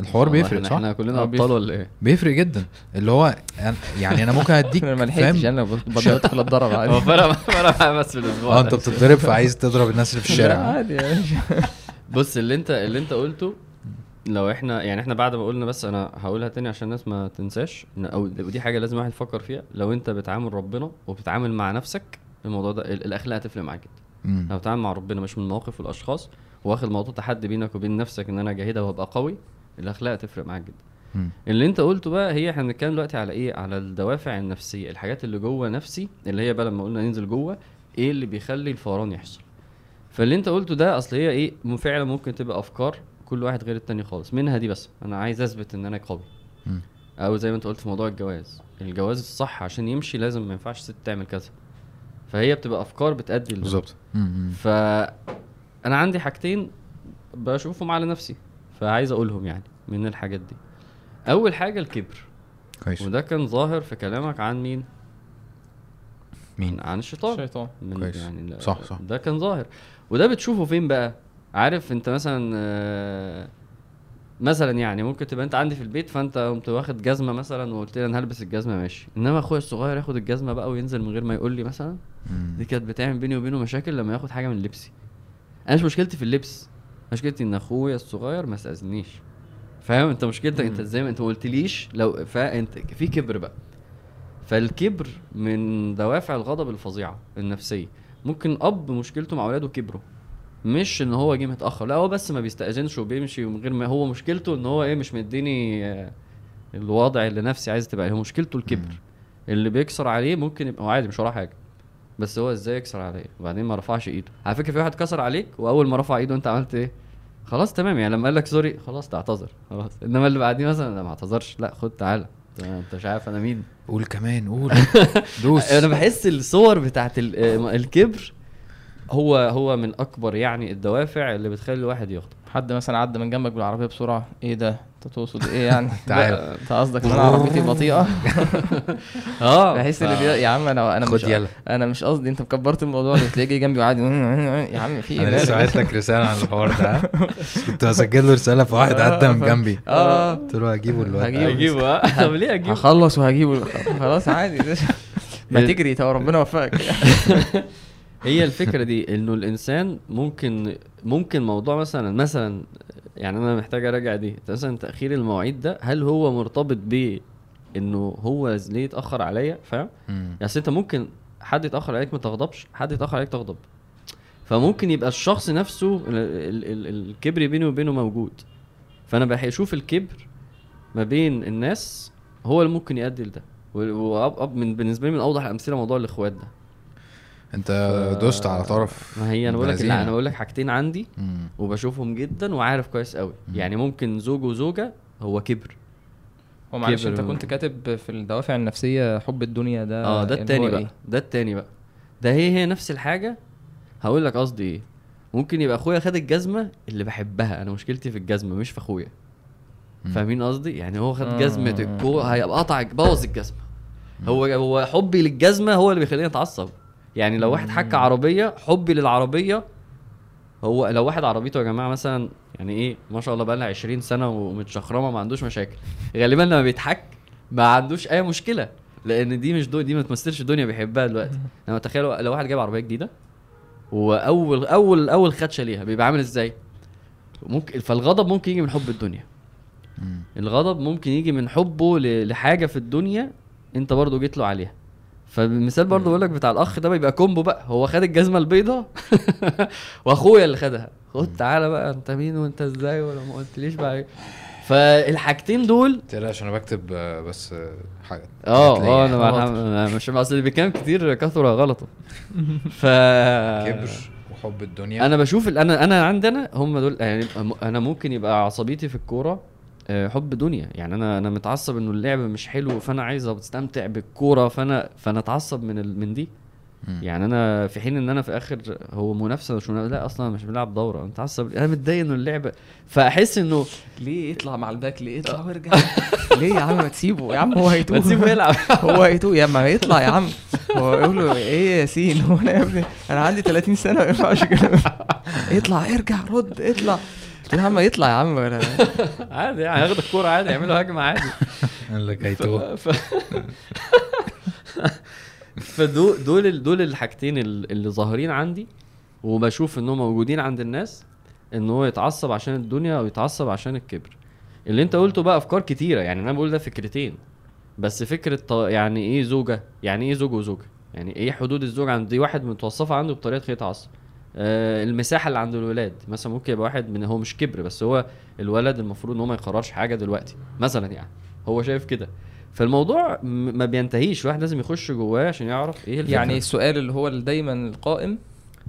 الحوار بيفرق إحنا, صح؟ إحنا كلنا أبطال بيفرق. ولا إيه؟ بيفرق جدا. اللي هو أنا- يعني أنا ممكن أديك أنا ما لحقتش أنا بدات اتضرب هو عادي. فرق فرق معايا بس في الأسبوع. آه. أنت بتتضرب فعايز تضرب الناس اللي في الشارع. عادي يعني بص اللي انت اللي أنت قلته لو إحنا يعني إحنا بعد ما قلنا بس أنا هقولها تاني عشان الناس ما تنساش. أو ودي حاجة لازم واحد يفكر فيها. لو أنت بتعامل ربنا وبتتعامل مع نفسك الموضوع ده ال- الأخلاق هتفرق معاك جدا. لو بتتعامل مع ربنا مش من المواقف والأشخاص واخد موضوع تحدي بينك وبين نفسك إن أنا جاهدها وأبقى قوي الأخلاق هتفرق معاك جدا. اللي أنت قلته بقى هي إحنا بنتكلم دلوقتي على إيه؟ على الدوافع النفسية الحاجات اللي جوه نفسي اللي هي بقى لما قلنا ننزل جوه إيه اللي بيخلي الفوران يحصل؟ فاللي أنت قلته ده أصل هي إيه؟ فعلا ممكن تبقى أفكار كل واحد غير التاني خالص. منها دي بس أنا عايز أثبت إن أنا قوي. أو زي ما أنت قلت في موضوع الجواز. الجواز الصح عشان يمشي لازم ما ينفعش ست تعمل كذا. فهي بتبقى أفكار بتأدي. بالظبط. ف أنا عندي حاجتين بشوفهم على نفسي. فعايز أقولهم يعني من الحاجات دي. أول حاجة الكبر. كويس. وده كان ظاهر في كلامك عن مين؟ مين؟ عن الشيطان. الشيطان. من كويس. يعني صح، صح. ده كان ظاهر. وده بتشوفه فين بقى؟ عارف أنت مثلا آه، مثلا يعني ممكن تبقى أنت عندي في البيت فأنت قمت واخد جزمة مثلا وقلت لي أنا هلبس الجزمة ماشي. إنما أخويا الصغير ياخد الجزمة بقى وينزل من غير ما يقول لي مثلا. مم. دي كانت بتعمل بيني وبينه مشاكل لما ياخد حاجة من لبسي. أنا مش مشكلتي في اللبس. مشكلتي إن أخويا الصغير ما استاذنيش فاهم؟ أنت مشكلتك أنت. إزاي ما أنت ما قلتليش لو فانت في كبر بقى. فالكبر من دوافع الغضب الفظيعة النفسية. ممكن أب مشكلته مع أولاده كبره مش إن هو جه متأخر لا هو بس ما بيستأذنش وبيمشي من غير ما هو مشكلته إن هو إيه مش مديني آه، الوضع اللي نفسي عايز تبقى. هو مشكلته الكبر. اللي بيكسر عليه ممكن يبقى عادي مش وراه حاجة. بس هو إزاي يكسر عليه؟ وبعدين ما رفعش ايده. على فكرة في واحد كسر عليك وأول ما رفع ايده انت عملت إيه؟ خلاص تمام يعني لما قال لك سوري خلاص تعتذر. خلاص. انما اللي بعديه مثلا لا ما اعتذرش لا خد تعالى. انت مش عارف أنا مين. قول كمان قول. دوس. أنا بحس الصور بتاعت ال- الكبر هو هو من أكبر يعني الدوافع اللي بتخلي الواحد يغضب حد مثلا عدى من جنبك بالعربية بسرعة إيه ده؟ انت تقصد إيه يعني؟ تعال. انت قصدك إن أنا عربيتي بطيئة؟ آه. بحس ان بي- يا عم أنا أنا مش يلا. أنا مش قصدي أنت مكبرت الموضوع ده تلاقيه جاي جنبي وقاعد يا عم في إيه أنا لسه؟ بعت لك رسالة عن الحوار ده؟ كنت هسجل له رسالة فواحد عدى من جنبي. آه. قلت له هجيبه دلوقتي. هجيبه. هجيبه آه. طب ليه اجيبه هخلص وهجيبه. خلاص عادي. ما تجري تو ربنا يوفقك. هي الفكرة دي إنه الإنسان ممكن ممكن موضوع مثلا مثلا يعني أنا محتاج أراجع دي. مثلا تأخير المواعيد ده هل هو مرتبط ب إنه هو ليه اتأخر عليا؟ فاهم. يعني أنت ممكن حد يتأخر عليك ما تغضبش حد يتأخر عليك تغضب. فممكن يبقى الشخص نفسه ال- ال- ال- الكبر بيني وبينه موجود. فأنا بشوف الكبر ما بين الناس هو اللي ممكن يؤدي لده. من بالنسبة لي من أوضح الأمثلة موضوع الإخوات ده. انت ف- دوست على طرف ما هي أنا بقول لك. لا أنا بقول لك حاجتين عندي مم. وبشوفهم جدا وعارف كويس قوي مم. يعني ممكن زوج وزوجة هو كبر هو معلش أنت كنت كاتب في الدوافع النفسية حب الدنيا ده آه ده التاني بقى إيه؟ ده التاني بقى ده هي هي نفس الحاجة هقول لك قصدي إيه ممكن يبقى أخويا خد الجزمة اللي بحبها أنا مشكلتي في الجزمة مش في أخويا. فاهمين قصدي يعني هو خد آه. جزمة الكو هيبقى قطع بوظ الجزمة هو هو حبي للجزمة هو اللي بيخليني أتعصب يعني لو واحد حك عربية حبي للعربية هو لو واحد عربيته يا جماعة مثلا يعني إيه ما شاء الله بقى لها 20 سنة ومتشخرمة ما عندوش مشاكل. غالبا لما بيتحك ما عندوش أي مشكلة لأن دي مش دو دي ما تمثلش الدنيا بيحبها دلوقتي. أنا تخيل لو واحد جايب عربية جديدة وأول أول أول خدشة ليها بيبقى عامل إزاي؟ ممكن فالغضب ممكن يجي من حب الدنيا. الغضب ممكن يجي من حبه لحاجة في الدنيا أنت برضو جيت له عليها. فالمثال برضو بقول لك بتاع الأخ ده بيبقى كومبو بقى. هو خد الجزمة البيضاء وأخويا اللي خدها. خد تعالى بقى أنت مين وأنت إزاي؟ ولا ما قلتليش بقى إيه. فالحاجتين دول تقلقش أنا بكتب آه، بس آه، حاجة. آه آه أنا خواطر. أنا مش أصل اللي بيتكلم كتير كثرة غلطة. ف كبر وحب الدنيا. أنا بشوف أنا أنا عندنا هم دول يعني أنا ممكن يبقى عصبيتي في الكورة حب دنيا. يعني أنا أنا متعصب إنه اللعب مش حلو فأنا عايز أستمتع بالكورة فأنا فأنا أتعصب من ال... من دي. مم. يعني أنا في حين إن أنا في آخر هو منافسة مش منافسة لا أصلا مش بنلعب دورة. أنا متعصب. أنا متضايق إنه اللعبه فأحس إنه ليه يطلع مع الباك؟ ليه يطلع؟ ويرجع ليه يا عم ما تسيبه؟ يا عم هو هيتوه. ما تسيبه يلعب. هو هيتوه. يا ما يطلع يا عم. هو يقول له إيه يا ياسين هو أنا يا ابني؟ أنا عندي 30 سنة ما ينفعش كده. اطلع ارجع رد اطلع. قلت له يا عم يطلع يا عم ولا عادي يعني هياخد الكوره عادي يعملوا هجمة عادي. قال لك هيتوه. فدول دول ال- دول الحاجتين ال- اللي ظاهرين عندي وبشوف انهم موجودين عند الناس إن هو يتعصب عشان الدنيا أو يتعصب عشان الكبر. اللي أنت قلته بقى أفكار كتيرة يعني أنا بقول ده فكرتين. بس فكرة ط- يعني إيه زوجة؟ يعني إيه زوج وزوجة؟ يعني إيه حدود الزوج عند دي واحد متوصفة عنده بطريقة يتعصب المساحة اللي عند الولاد. مثلا ممكن يبقى واحد من هو مش كبر بس هو الولد المفروض إن هو ما يقررش حاجة دلوقتي مثلا يعني. هو شايف كده. فالموضوع م- ما بينتهيش. الواحد لازم يخش جواه عشان يعرف إيه الفكرة. يعني السؤال اللي هو دايما القائم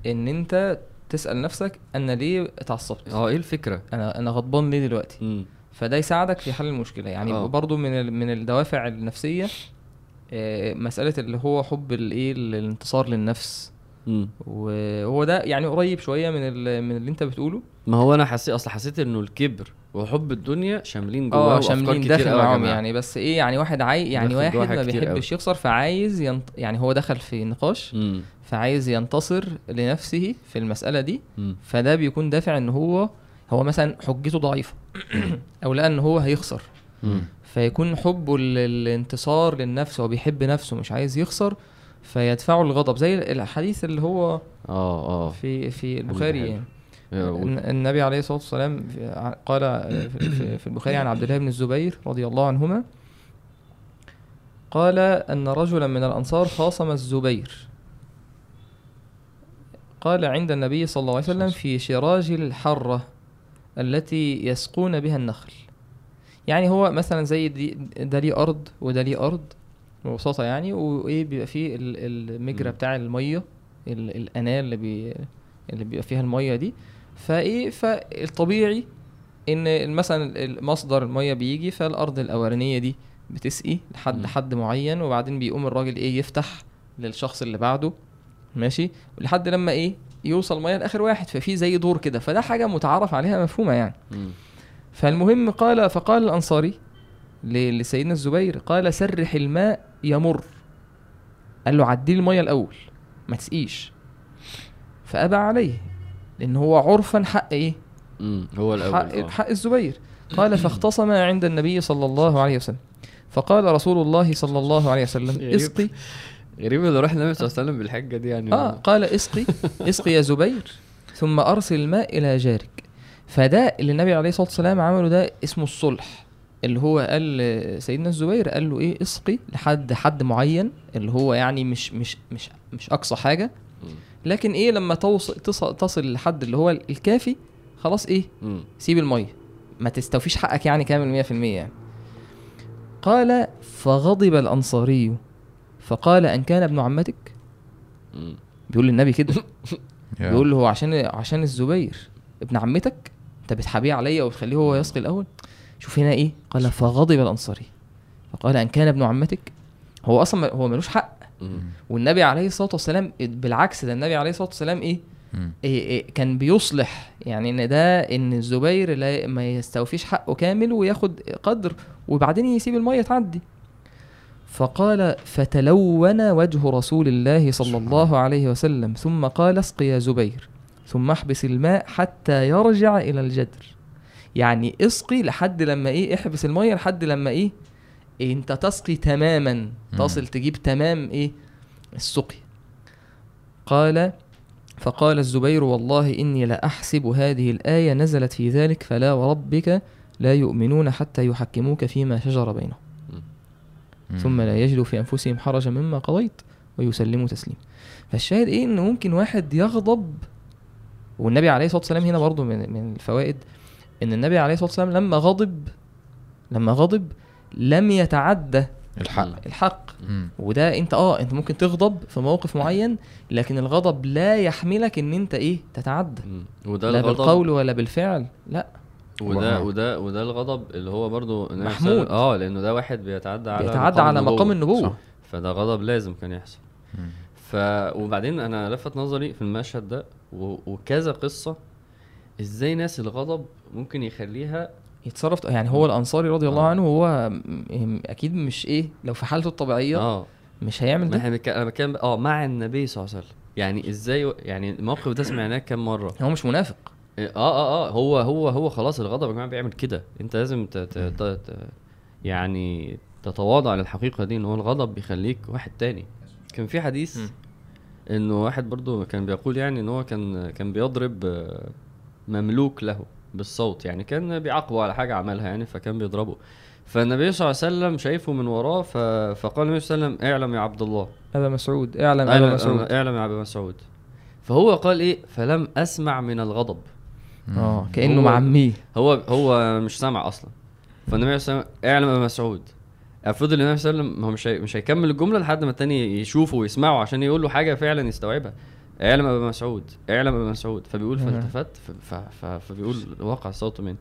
إن أنت تسأل نفسك أنا ليه اتعصبت؟ آه إيه الفكرة؟ أنا أنا غضبان ليه دلوقتي؟ امم فده يساعدك في حل المشكلة. يعني آه. برضو من ال- من الدوافع النفسية آه، مسألة اللي هو حب الإيه الانتصار للنفس. وهو ده يعني قريب شوية من من اللي انت بتقوله. ما هو أنا حسيت اصل حسيت انه الكبر وحب الدنيا شاملين جواه آه شاملين داخل معاهم. يعني. بس إيه يعني واحد عاي يعني واحد ما بيحبش يخسر فعايز ينط... يعني هو دخل في نقاش امم فعايز ينتصر لنفسه في المسألة دي. امم فده بيكون دافع إن هو هو مثلا حجته ضعيفة أو لقى ان هو هيخسر. امم فيكون حبه للانتصار للنفس هو بيحب نفسه مش عايز يخسر. فيدفعه الغضب زي الحديث اللي هو آه آه. في في البخاري. يعني النبي عليه الصلاة والسلام قال في- البخاري عن عبد الله بن الزبير رضي الله عنهما قال أن رجلا من الأنصار خاصم الزبير. قال عند النبي صلى الله عليه وسلم في شراج الحرة التي يسقون بها النخل. يعني هو مثلا زي ده ليه أرض وده ليه أرض ببساطه يعني وإيه بيبقى فيه ال- المجرى. بتاع المية ال- الاناه اللي بي اللي بيبقى فيها المية دي فإيه فالطبيعي إن مثلا مصدر المية بيجي فالأرض الأولانية دي بتسقي لحد. حد معين وبعدين بيقوم الراجل إيه يفتح للشخص اللي بعده ماشي لحد لما إيه يوصل مية لآخر واحد ففي زي دور كده فده حاجة متعارف عليها مفهومة يعني. فالمهم قال فقال الأنصاري لسيدنا الزبير قال سرح الماء يمر. قال له عدي لي المية الأول ما تسقيش. فأبى عليه لأن هو عرفا حق إيه؟ مم. هو الأول حق, آه. حق الزبير. قال فاختصم عند النبي صلى الله عليه وسلم. فقال رسول الله صلى الله عليه وسلم. اسقي. غريب اللي راح النبي صلى الله عليه وسلم بالحجة دي يعني. آه قال اسقي اسقي يا زبير ثم أرسل الماء إلى جارك. فده اللي النبي عليه الصلاة والسلام عمله ده اسمه الصلح. اللي هو قال سيدنا الزبير قال له إيه؟ اسقي لحد حد معين اللي هو يعني مش مش مش مش أقصى حاجة. لكن إيه؟ لما توصل تصل, تصل لحد اللي هو الكافي خلاص إيه. سيب الميه ما تستوفيش حقك يعني كامل 100% يعني. قال فغضب الأنصاري. فقال أن كان ابن عمتك. بيقول للنبي كده. بيقول له هو عشان عشان الزبير ابن عمتك؟ أنت بتحابيه عليا وبتخليه هو يسقي الأول؟ شوف هنا إيه؟ قال فغضب الأنصاري. فقال إن كان ابن عمتك هو أصلا هو ملوش حق. والنبي عليه الصلاة والسلام بالعكس ده النبي عليه الصلاة والسلام إيه. إيه إيه كان بيصلح. يعني إن ده إن الزبير لا ما يستوفيش حقه كامل وياخد قدر وبعدين يسيب المية تعدي. فقال فتلون وجه رسول الله صلى الله عليه وسلم. ثم قال اسق يا زبير. ثم احبس الماء حتى يرجع إلى الجدر. يعني اسقي لحد لما إيه احبس المية لحد لما إيه, إيه أنت تسقي تماما. تصل تجيب تمام إيه السقي. قال فقال الزبير والله إني لأحسب هذه الآية نزلت في ذلك فلا وربك لا يؤمنون حتى يحكموك فيما شجر بينهم. ثم لا يجدوا في أنفسهم حرجا مما قضيت ويسلموا تسليما فالشاهد إيه إن ممكن واحد يغضب والنبي عليه الصلاة والسلام هنا برضو من, من الفوائد إن النبي عليه الصلاة والسلام لما غضب لما غضب لم يتعدى الحق الحق مم. وده أنت آه أنت ممكن تغضب في موقف معين لكن الغضب لا يحملك إن أنت إيه تتعدى مم. وده لا الغضب بالقول ولا بالفعل لا وده وده وده الغضب اللي هو برضو محمود. آه لأنه ده واحد بيتعدى على بيتعدى على مقام النبوة صح. فده غضب لازم كان يحصل. ف وبعدين أنا لفت نظري في المشهد ده و... وكذا قصة إزاي ناس الغضب ممكن يخليها يتصرف؟ يعني هو الأنصاري رضي الله آه. عنه هو أكيد مش إيه لو في حالته الطبيعية آه. مش هيعمل ده. إحنا أنا بتكلم آه مع النبي صلى الله عليه وسلم. يعني إزاي يعني الموقف ده سمعناه كام مرة؟ هو مش منافق. آه آه آه هو هو هو خلاص الغضب يا جماعة بيعمل كده. أنت لازم ت ت ت ت يعني تتواضع للحقيقة دي إن هو الغضب بيخليك واحد تاني. كان في حديث. إنه واحد برضو كان بيقول يعني إن هو كان كان بيضرب آه، مملوك له بالصوت يعني كان بيعاقبه على حاجة عملها يعني فكان بيضربه. فالنبي صلى الله عليه وسلم شايفه من وراه ف... فقال النبي صلى الله عليه وسلم اعلم يا عبد الله. أبا مسعود اعلم أبا اعلم, مسعود. اعلم يا أبا مسعود. فهو قال إيه؟ فلم أسمع من الغضب. آه كأنه هو- معميه. هو هو مش سامع أصلا. فالنبي صلى الله عليه وسلم اعلم أبا مسعود. فضل النبي صلى الله عليه وسلم هو مش هي... مش هيكمل الجملة لحد ما التاني يشوفه ويسمعه عشان يقول له حاجة فعلا يستوعبها. اعلم أبا مسعود اعلم أبا مسعود. فبيقول. فالتفت. فبيقول وقع صوته مني.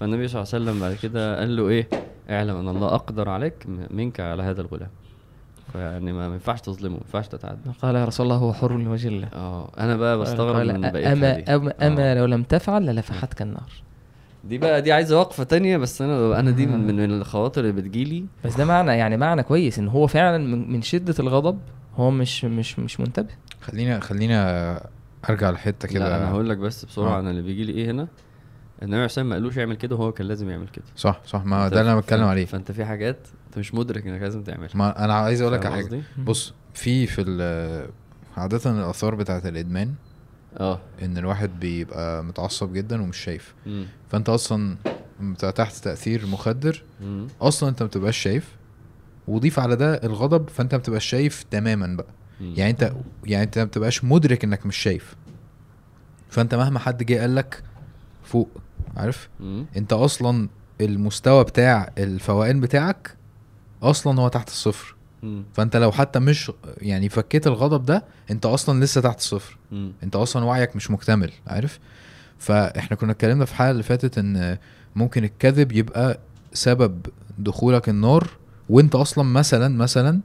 فالنبي صلى الله عليه وسلم بعد كده قال له إيه؟ اعلم أن الله أقدر عليك منك على هذا الغلام. فيعني ما ينفعش تظلمه ما ينفعش تتعدى. قال يا رسول الله هو حر لوجه الله. آه أنا بقى بستغرب من بقيتها اما اما, أما آه. لو لم تفعل للفحتك النار. دي بقى دي عايزة وقفة تانية بس أنا أنا دي من, من الخواطر اللي بتجيلي. بس ده معنى يعني معنى كويس إن هو فعلا من شدة الغضب هو مش مش مش منتبه. خلينا خلينا أرجع لحتة كده أنا هقول لك بس بسرعة آه. أنا اللي بيجي لي إيه هنا النبي عليه ما قالوش يعمل كده وهو كان لازم يعمل كده صح صح ما ده اللي أنا بتكلم عليه فأنت في حاجات أنت مش مدرك إنك لازم تعملها ما أنا عايز أقول لك على حاجة؟ بص في في عادة الآثار بتاعة الإدمان آه إن الواحد بيبقى متعصب جدا ومش شايف مم. فأنت أصلا تحت تأثير مخدر مم. أصلا أنت ما بتبقاش شايف وضيف على ده الغضب فأنت ما بتبقاش شايف تماما بقى. يعني انت يعني انت ما بتبقاش مدرك انك مش شايف فانت مهما حد جه قال لك فوق عارف مم. انت أصلا المستوى بتاع الفوقان بتاعك أصلا هو تحت الصفر مم. فانت لو حتى مش يعني فكيت الغضب ده انت أصلا لسه تحت الصفر مم. انت أصلا وعيك مش مكتمل عارف فاحنا كنا اتكلمنا في الحلقة اللي فاتت ان ممكن الكذب يبقى سبب دخولك النار وانت أصلا مثلا مثلا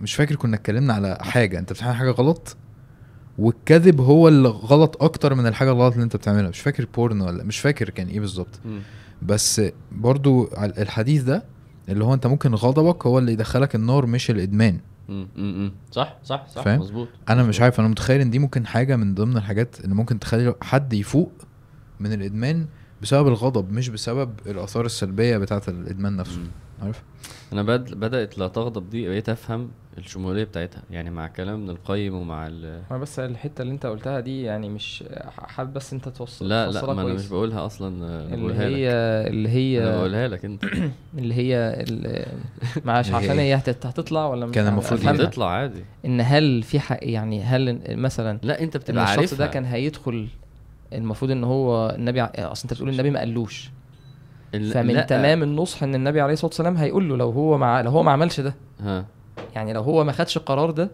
مش فاكر كنا اتكلمنا على حاجة انت بتعمل حاجة غلط والكذب هو اللي غلط أكتر من الحاجة الغلط اللي انت بتعملها مش فاكر بورن ولا مش فاكر كان إيه بالظبط. بس برضو الحديث ده اللي هو انت ممكن غضبك هو اللي يدخلك النار مش الإدمان مم. مم. مم. صح صح صح فاهم؟ مظبوط أنا مش. عارف أنا متخيل إن دي ممكن حاجة من ضمن الحاجات اللي ممكن تخلي حد يفوق من الإدمان بسبب الغضب مش بسبب الآثار السلبية بتاعة الإدمان نفسه. عارف أنا بد... بدأت لا تغضب دي بقيت أفهم الشمولية بتاعتها يعني مع كلام ابن القيم ومع ال... أنا بس الحتة اللي أنت قلتها دي يعني مش حابب بس أنت توصل لا لا ما أنا. مش بقولها أصلا اللي بقولها هي لك. اللي أنا هي بقولها لك أنت. اللي هي ال- معلش عشان هي هتطلع ولا مش كان عارف المفروض أفهمها. تطلع عادي. إن هل في حق يعني هل مثلا لا أنت إن بتبقى الشخص عارفها. ده كان هيدخل المفروض إن هو النبي ع- أصل أنت بتقول النبي ما قالوش. ال- فمن لا. تمام النصح إن النبي عليه الصلاة والسلام هيقول له لو هو مع لو هو ما عملش ده. ها. يعني لو هو ما خدش القرار ده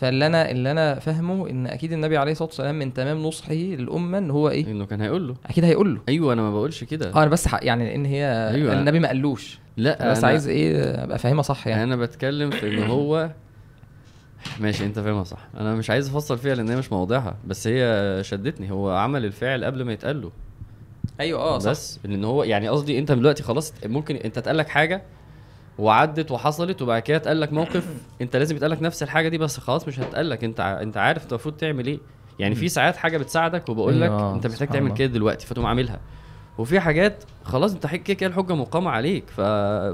فاللي أنا اللي أنا فاهمه إن أكيد النبي عليه الصلاة والسلام من تمام نصحه للأمة إن هو إيه؟ إنه كان هيقول له. أكيد هيقول له. أيوه أنا ما بقولش كده. آه أنا بس حق يعني إن هي أيوة. النبي ما قالوش. لا أنا بس أنا- عايز إيه؟ أبقى فاهمها صح يعني. أنا بتكلم في إن هو ماشي أنت فاهمها صح. أنا مش عايز افصل فيها لأن هي مش مواضيعها بس هي شدتني. هو عمل الفعل قبل ما يتقال له. أيوه آه صح. بس لأن هو يعني قصدي أنت دلوقتي خلاص ممكن أنت اتقال لك حاجة وعدت وحصلت وبعد كده اتقال لك موقف أنت لازم يتقال لك نفس الحاجة دي بس خلاص مش هتقال لك. أنت ع- أنت عارف أنت المفروض تعمل إيه. يعني في ساعات حاجة بتساعدك وبقول لك أيوة، أنت محتاج تعمل. كده دلوقتي فتقوم عاملها. وفي حاجات خلاص أنت كده كده الحجة مقامة عليك ف...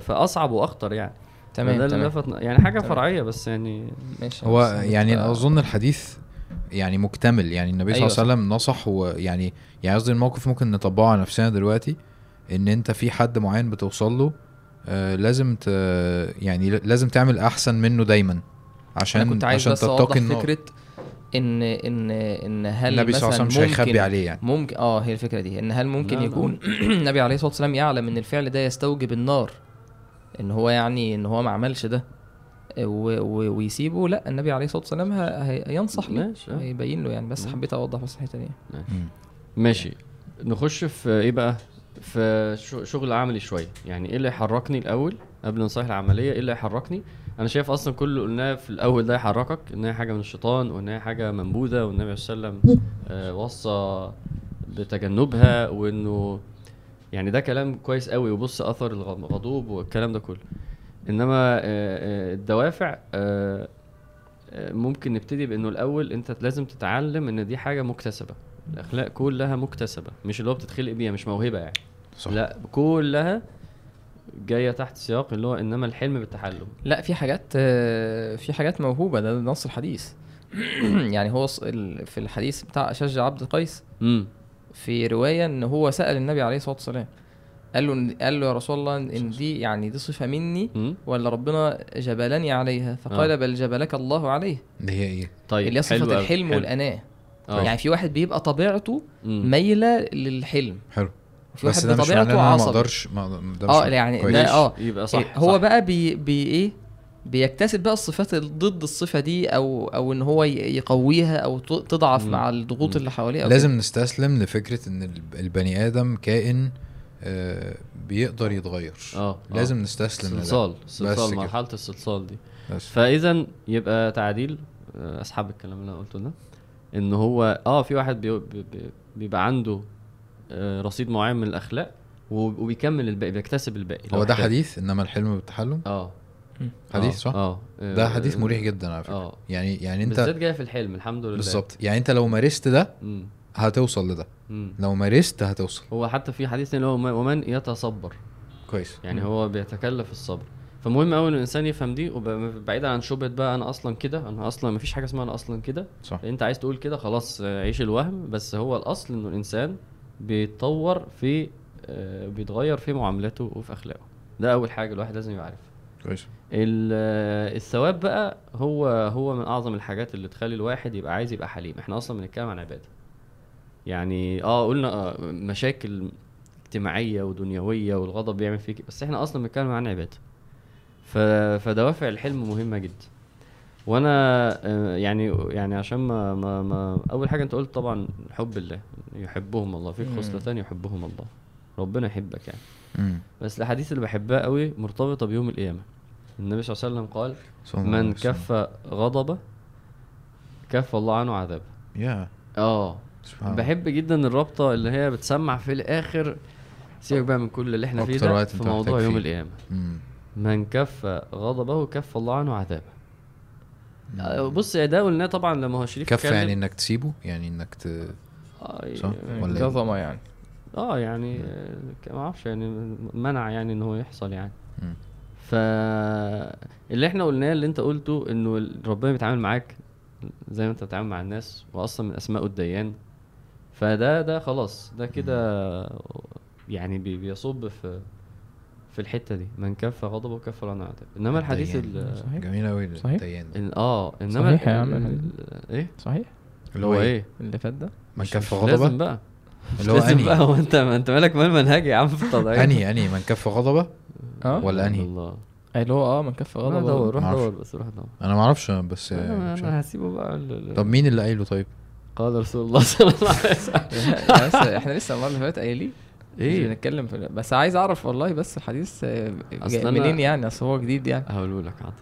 فأصعب وأخطر يعني. تمام اللي تمام. لفت يعني حاجة تمام. فرعية بس يعني ماشي هو يعني أظن الحديث يعني مكتمل. يعني النبي صلى أيوة الله عليه وسلم نصح ويعني يعني قصدي الموقف ممكن نطبقه على نفسنا دلوقتي إن أنت في حد معين بتوصل له آه لازم ت يعني لازم تعمل أحسن منه دايما. عشان أنا كنت عايز عشان بس تتقي اوضح فكرة إن إن إن هل النبي صلى الله عليه وسلم مش هيخبي عليه يعني. ممكن آه هي الفكرة دي. إن هل ممكن لا،. يكون النبي عليه الصلاة والسلام يعلم إن الفعل ده يستوجب النار؟ إن هو يعني إن هو ما عملش ده. ويسيبه لا النبي عليه الصلاة والسلام هينصح له ماشي. هيبين له يعني بس مم. حبيت أوضح بس الحته دي. ماشي. نخش في إيه بقى؟ في شغل عملي شوية. يعني إيه اللي يحركني الأول؟ قبل النصايح العملية إيه اللي يحركني؟ أنا شايف أصلا كل اللي قلناه في الأول ده يحركك إن هي حاجة من الشيطان وإن هي حاجة منبوذة والنبي صلى الله عليه وسلم آه، وصى بتجنبها وإنه يعني ده كلام كويس قوي وبص أثر الغضوب والكلام ده كله. إنما آه، آه، الدوافع آه، ممكن نبتدي بإنه الأول أنت لازم تتعلم إن دي حاجة مكتسبة. الأخلاق كلها مكتسبة مش اللي هو بتتخلق بيها مش موهبة يعني. صح. لا كلها جاية تحت سياق اللي هو إنما الحلم بالتحلم لا في حاجات في حاجات موهوبة ده نص الحديث. يعني هو في الحديث بتاع اشج عبد قيس امم في رواية إن هو سأل النبي عليه الصلاة والسلام. قال له قال له يا رسول الله إن دي يعني دي صفة مني ولا ربنا جبلني عليها فقال آه. بل جبلك الله عليه اللي هي إيه طيب اللي هي صفة الحلم حلو. والأناة آه. يعني في واحد بيبقى طبيعته. مايلة للحلم حلو بس واحد بطبيعته ما عصبي أقدرش ما ده مش آه يعني. ده آه يبقى صح إيه، هو صح. بقى بي, بي إيه بيكتسب بقى الصفات ضد الصفة دي أو أو إن هو يقويها أو تضعف مم. مع الضغوط مم. اللي حواليه لازم نستسلم لفكرة إن الب- البني آدم كائن آه بيقدر يتغير. آه لازم نستسلم. صلصال صلصال. مرحلة الصلصال دي. بس. فإذا يبقى تعديل آه، أسحب الكلام اللي أنا قلته ده. إن هو آه في واحد بي بي بي- بيبقى عنده آه، رصيد معين من الأخلاق وب- وبيكمل الباقي بيكتسب الباقي. هو ده. حديث؟ إنما الحلم بالتحلم؟ آه. حديث آه، صح؟ آه ده حديث مريح جدا على فكرة. يعني يعني أنت بالذات جاية في الحلم الحمد لله. بالظبط. يعني أنت لو مارست ده. هتوصل لده. مم. لو مارست هتوصل. هو حتى في حديث اللي هو ومن- يتصبر. كويس. يعني هو بيتكلف الصبر. فمهم قوي إن الإنسان يفهم دي وبعيدا عن شبهة بقى أنا أصلا كده أنا أصلا مفيش حاجة اسمها أنا أصلا كده. صح. أنت عايز تقول كده خلاص عيش الوهم. بس هو الأصل إنه الإنسان بيتطور في آه، بيتغير في معاملاته وفي أخلاقه. ده أول حاجة الواحد لازم يبقى عارفها. كويس. آه، الثواب بقى هو هو من أعظم الحاجات اللي تخلي الواحد يبقى عايز يبقى حليم. إحنا أصلا بنتكلم عن عبادة. يعني آه قلنا آه مشاكل اجتماعية ودنيوية والغضب بيعمل فيك بس إحنا أصلا بنتكلم عن عبادة. ف... فدوافع الحلم مهمة جدا. وأنا آه، يعني يعني عشان ما, ما, ما أول حاجة أنت قلت طبعا حب الله يحبهم الله فيك مم. خصلتان يحبهم الله. ربنا يحبك يعني. مم. بس الاحاديث اللي بحبها قوي مرتبطة بيوم القيامة. النبي صلى الله عليه وسلم قال من. كف غضبه كف الله عنه عذابه. يا آه. سبحان. بحب جدا الرابطة اللي هي بتسمع في الآخر سيبك بقى من كل اللي إحنا فيه ده في موضوع يوم. القيامة. من كف غضبه كف الله عنه عذابه آه، بص يا ده قلناه طبعا لما هو شريف كف. يعني إنك تسيبه يعني إنك ت... آه صح؟ يعني- ولا إيه؟ يعني آه يعني آه، ما أعرفش يعني منع يعني إن هو يحصل يعني مم. ف اللي إحنا قلناه اللي أنت قلته إنه ربنا بيتعامل معاك زي ما أنت بتتعامل مع الناس واصلا من أسماء الديان فده ده خلاص ده كده يعني بي- بيصب في في الحتة دي. من كف غضبه كف عنه عذاب إنما الحديث. ال صحيح. جميل قوي صحيح. ال- آه إنما صحيح يا عم إيه؟ صحيح. اللي هو إيه؟ اللي فات ده؟ من كف مش لازم غضبه بقى اللي هو لازم بقى. انهي هو أنت ما أنت مالك مال منهجي يا عم في التضعيف أنهي أنهي؟ من كف غضبة؟ آه. ولا أنهي؟ الله. اللي هو آه من كف روح غضب دور روح معرفش. دور بس روح دور. أنا ما أعرفش بس أنا. هسيبه بقى طب مين اللي قايله طيب؟ قال رسول الله صلى الله عليه وسلم. إحنا لسه المره اللي فاتت قايلين. إيه؟ بنتكلم بس عايز اعرف والله بس الحديث منين يعني؟ أصل هو جديد يعني. هقوله لك حاضر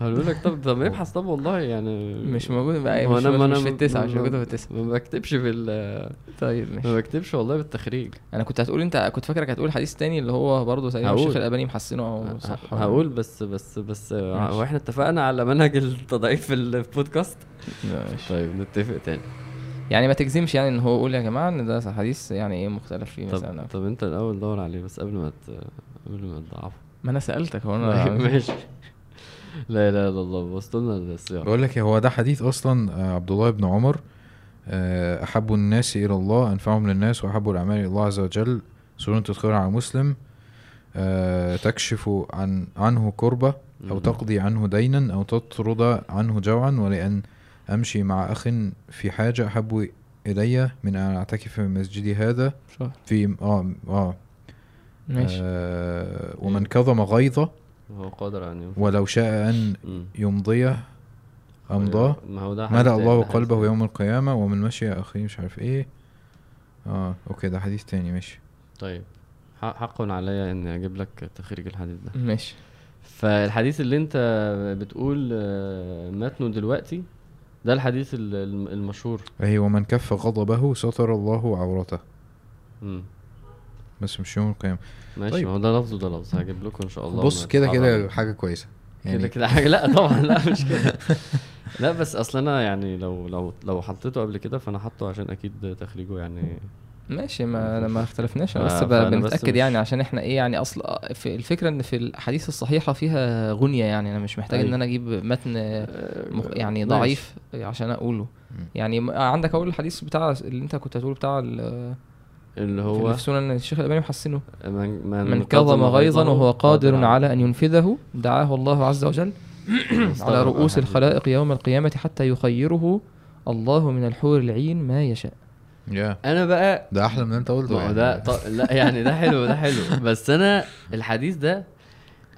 هقوله لك طب طب ابحث طب والله يعني مش موجود بقى مش, أنا- ما مش أنا في التسعة مش ما- موجوده في التسعة. ما بكتبش في ال طيب ما ماشي. بكتبش والله بالتخريج. أنا كنت هتقول أنت كنت فاكرك هتقول حديث تاني اللي هو برضه تقريبا هقول. الشيخ الألباني محسنه أو صح. هقول بس بس بس. هو إحنا اتفقنا على منهج التضعيف في البودكاست. ماشي. طيب نتفق تاني. يعني ما تجزمش يعني إن هو يقول يا جماعة إن ده حديث يعني إيه مختلف فيه مثلا. طب طب أنت الأول دور عليه بس قبل ما. قبل ما تضعفه. ما أنا سألتك هو أنا ماشي. لا إله إلا الله بوظت لنا السياق بقول لك هو ده حديث أصلا آه، عبد الله بن عمر آه، أحب الناس إلى الله أنفعهم للناس وأحب الأعمال إلى الله عز وجل. سنة تدخل على مسلم آه، تكشف عن عنه كربة أو. تقضي عنه دينا أو تطرد عنه جوعا ولأن أمشي مع اخ في حاجة أحب إلي من أن أعتكف في مسجدي هذا. في آه آه. ماشي. آه ومن كظم غيظة وهو قادر ان ينفع ولو شاء أن مم. يمضيه أمضاه. ما هو ده ملأ الله قلبه يوم القيامة ومن مشي أخيه مش عارف إيه. آه أوكي ده حديث تاني ماشي. طيب حق عليا إني أجيب لك تخريج الحديث ده. ماشي. فالحديث اللي أنت بتقول آه، متنه دلوقتي ده الحديث ال- الم- المشهور. اهي ومن كف غضبه ستر الله عورته. مم. بس مش يوم القيامة ماشي طيب. ما هو ده لفظ وده لفظ هجيب لكم إن شاء الله بص كده. كده حاجة كويسة كده يعني كده حاجة لا طبعا لا مش كده لا بس أصل أنا يعني لو لو لو حطيته قبل كده فأنا حاطه عشان أكيد تخريجه يعني ماشي ما أنا ما اختلفناش أنا ف- بس بنتأكد يعني عشان إحنا إيه يعني أصل في الفكرة إن في الأحاديث الصحيحة فيها غنية يعني أنا مش محتاج إن أيوة. أنا أجيب متن آه، يعني ماشي. ضعيف عشان أقوله. يعني عندك أول الحديث بتاع اللي أنت كنت هتقوله بتاع اللي هو في سنن الشيخ الألباني محسنه. من, من كظم غيظا وهو قادر على أن ينفذه. دعاه الله عز وجل على رؤوس الخلائق يوم القيامة حتى يخيره الله من الحور العين ما يشاء. يا أنا بقى ده أحلى من اللي أنت قلته ما هو يعني. ده ط... لا يعني ده حلو ده حلو. بس أنا الحديث ده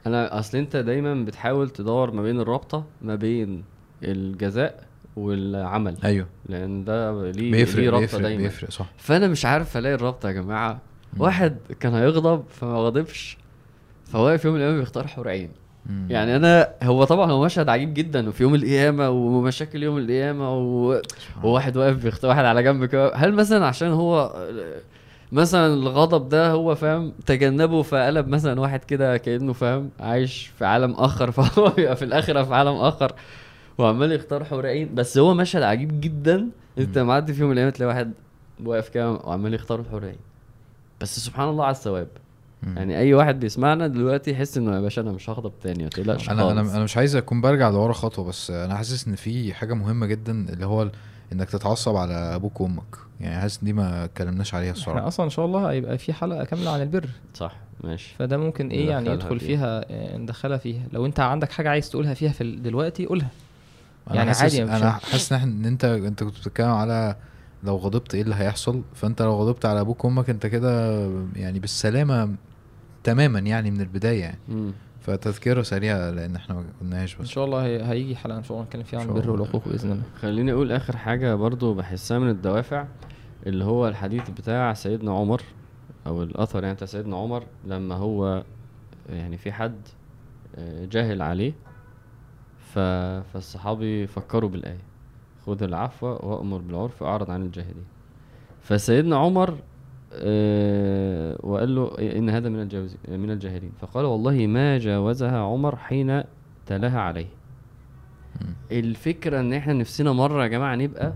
أنا أصل أنت دايما بتحاول تدور ما بين الرابطة ما بين الجزاء والعمل. أيوه. لأن ده ليه بيفرق ليه رابطة بيفرق دايما. بيفرق صح. فأنا مش عارف ألاقي الرابطة يا جماعة. مم. واحد كان هيغضب فما غضبش فواقف يوم القيامه بيختار حور عين. يعني أنا هو طبعا هو مشهد عجيب جدا وفي يوم القيامة ومشاكل يوم القيامة و... وواحد واقف بيختار واحد على جنب كده. هل مثلا عشان هو مثلا الغضب ده هو فاهم تجنبه فقلب مثلا واحد كده كأنه فاهم عايش في عالم آخر فهو بيبقى في الآخرة في عالم آخر. وعمال يختار حور عين بس هو مشهد عجيب جدا. انت. معدي في يوم من الأيام تلاقي واحد واقف كده وعمال يختار حور عين بس سبحان الله على الثواب. يعني أي واحد بيسمعنا دلوقتي يحس إنه يا باشا أنا مش هغضب تاني ما تقلقش أنا أنا. أنا مش عايز أكون برجع لورا خطوة بس أنا حاسس إن في حاجة مهمة جدا اللي هو إنك تتعصب على أبوك وأمك. يعني حاسس دي ما اتكلمناش عليها إحنا الصراحه أصلا إن شاء الله هيبقى في حلقة كاملة عن البر. صح ماشي. فده ممكن إيه يعني يدخل فيها. فيها آه، ندخلها فيها. لو أنت عندك حاجة عايز تقولها فيها في دلوقتي قولها. يعني عادي أنا. حاسس إن إحنا إن أنت أنت كنت بتتكلم على لو غضبت إيه اللي هيحصل فأنت لو غضبت على أبوك وأمك أنت كده يعني بالسلامة تماما يعني من البداية يعني مم. فتذكره سريعة لأن إحنا ما قلناهاش إن بس شاء الله هي- هيجي حلقة إن شاء الله نتكلم فيها عن البر. والعقوق بإذن الله خليني أقول آخر حاجة برضو بحسها من الدوافع اللي هو الحديث بتاع سيدنا عمر أو الأثر يعني بتاع سيدنا عمر لما هو يعني في حد آه، جاهل عليه ف... فالصحابي فكروا بالآية. خذ العفو وأمر بالعرف وأعرض عن الجاهلين. فسيدنا عمر آه، وقال له إن هذا من الجوز من الجاهلين. فقال والله ما جاوزها عمر حين تلاها عليه. مم. الفكرة إن إحنا نفسنا مرة يا جماعة نبقى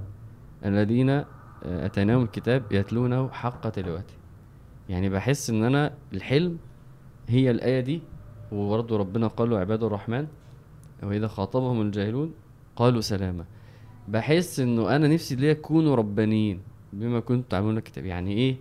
الذين آه، أتيناهم الكتاب يتلونه حق تلاوته. يعني بحس إن أنا الحلم هي الآية دي وبرضه ربنا قال له عباد الرحمن وإذا خاطبهم الجاهلون قالوا سلاما بحس إنه أنا نفسي ليه يكونوا ربانيين بما كنتم تعملون الكتاب. يعني إيه؟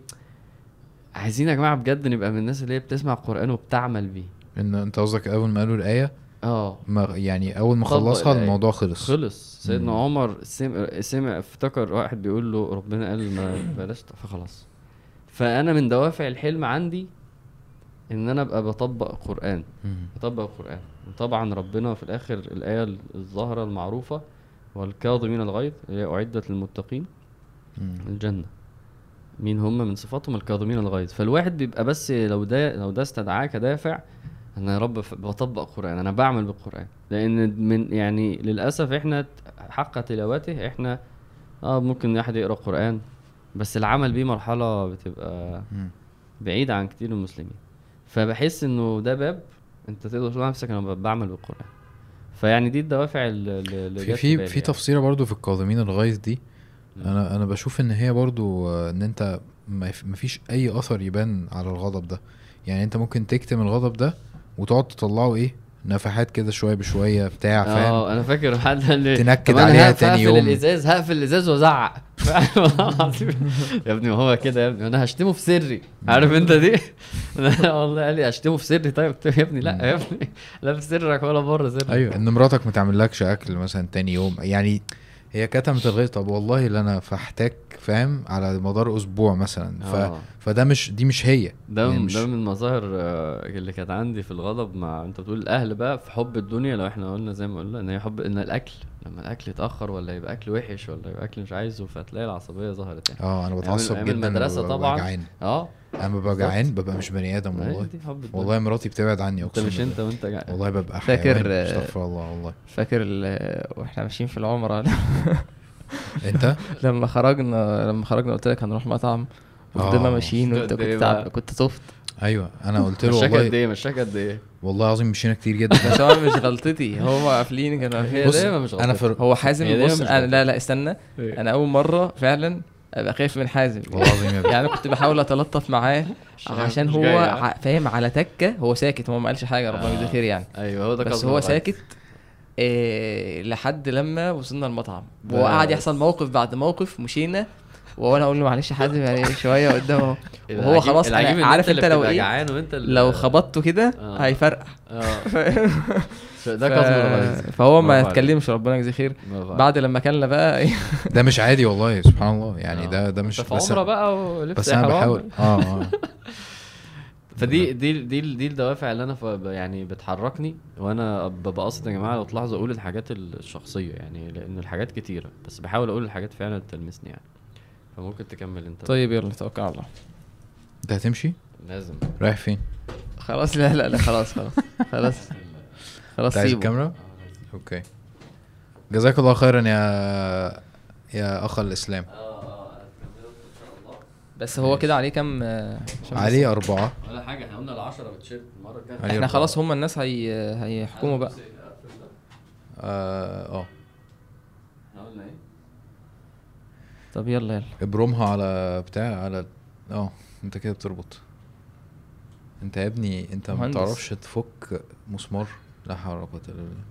عايزين يا جماعة بجد نبقى من الناس اللي هي بتسمع القران وبتعمل بيه. إن أنت قصدك أول ما قالوا الآية؟ آه. ما يعني أول ما خلصها. الموضوع خلص. خلص. سيدنا مم. عمر سمع, سمع افتكر واحد بيقول له ربنا قال ما بلاش. فخلاص. فأنا من دوافع الحلم عندي إن أنا أبقى بطبق قرآن. بطبق القران وطبعا ربنا في الآخر الآية الظاهرة المعروفة والكاظمين الغيظ اللي هي أعدت للمتقين. الجنة. مين هم؟ من صفاتهم الكاظمين الغيظ. فالواحد بيبقى بس لو ده لو ده استدعاه كدافع أنا يا رب بطبق قرآن. أنا بعمل بالقرآن. لأن من يعني للأسف إحنا حق تلاوته إحنا آه ممكن واحد يقرأ قرآن بس العمل بيه مرحلة بتبقى. بعيدة عن كتير من المسلمين. فبحس إنه ده باب أنت تقدر تقول نفسك أنا بعمل بالقرآن فيعني دي الدوافع اللي في في في يعني. تفصيله برضو في الكاظمين الغيظ دي. أنا أنا بشوف إن هي برضو إن أنت ما مفيش أي أثر يبان على الغضب ده يعني أنت ممكن تكتم الغضب ده وتقعد تطلعه إيه نفحات كده شوية بشوية بتاع فاهم؟ آه أنا فاكر حد قال لي تنكد عليها تاني هقفل يوم. الإزاز هقفل الإزاز وأزعق. يا ابني هو كده يا ابني أنا هشتمه في سري. عارف أنت دي؟ والله قال لي هشتمه في سري. طيب يا ابني لا يا ابني. لا في سرك ولا بره سرك. أيوه إن مراتك ما تعملكش أكل مثلا تاني يوم. يعني هي كتمت الغيظ طب والله اللي أنا فحتاك فاهم؟ على مدار أسبوع مثلا. ف... آه. فده مش دي مش هي. ده يعني مش- ده من المظاهر آه، اللي كانت عندي في الغضب مع أنت بتقول الاهل بقى في حب الدنيا لو إحنا قلنا زي ما قلنا إن هي حب إن الأكل لما الأكل يتأخر ولا يبقى أكل وحش ولا يبقى أكل مش عايزه فتلاقي العصبية ظهرت يعني آه أنا أيام- بتعصب جدا لما المدرسة ببقى طبعاً. جعان آه أنا ببقى. جعان ببقى مش بني آدم والله. والله مراتي بتبعد عني أقسم مش بالله. انت وأنت قاعد والله ببقى فاكر، أستغفر الله والله فاكر ال- وإحنا ماشيين في العمرة أنت لما خرجنا لما خرجنا قلت لك هنروح مطعم وفضلنا آه. ماشيين وأنت إيه كنت؟ تعب كنت طفت أيوه أنا قلت له مشاك قد والله إيه مشاك قد إيه والله العظيم مشينا كتير جدا بس هو مش غلطتي هو قافلين كانوا قافلين بص دايما مش أنا غلطتي. في هو حازم بص مش أنا. لا لا استنى أنا أول مرة فعلا أبقى خايف من حازم والله العظيم يا ابني يعني كنت بحاول أتلطف معاه عشان مش هو؟ ع- فاهم على تكة هو ساكت هو ما قالش حاجة ربنا آه. يجزيه خير يعني أيوه هو ده بس هو والله. ساكت إيه لحد لما وصلنا المطعم. وقعد يحصل موقف بعد موقف مشينا وأنا أقول له معلش يا حازم يعني شوية قدامه وهو العجيب- خلاص إن عارف أنت لو إيه جعان وأنت لو خبطته كده آه. هيفرقع آه ف... ده كظم الغيظ فهو ما. يتكلمش ربنا يجزيه خير. بعد لما كلنا بقى إيه، ده مش عادي والله سبحان الله يعني آه. ده ده مش بس عمرة بقى ولبس بس أنا. بحاول آه آه فدي دي دي دي الدوافع اللي أنا ف- يعني بتحركني وأنا ببقى قاصد يا جماعة لو تلاحظوا أقول الحاجات الشخصية يعني لأن الحاجات كتيرة بس بحاول أقول الحاجات فعلا تلمسني يعني فممكن تكمل انت طيب يلا توكل على الله. انت هتمشي؟ لازم. رايح فين؟ خلاص لا لا لا خلاص خلاص خلاص. خلاص انت عايز سيبه. الكاميرا؟ أوكي. جزاك الله خيرا يا يا أخ الإسلام. بس هو كده عليه كام آه، عليه أربعة. ولا حاجة إحنا قلنا ال10 بالتيشيرت المرة الجاية. عليه إحنا أربعة. خلاص هم الناس هي هيحكموا بقى. آه آه إحنا قلنا إيه طب يلا يلا. ابرمها على بتاع على آه انت كده بتربط. انت يا ابني انت ما. بتعرفش تفك مسمار. لا حول ولا قوة إلا بالله.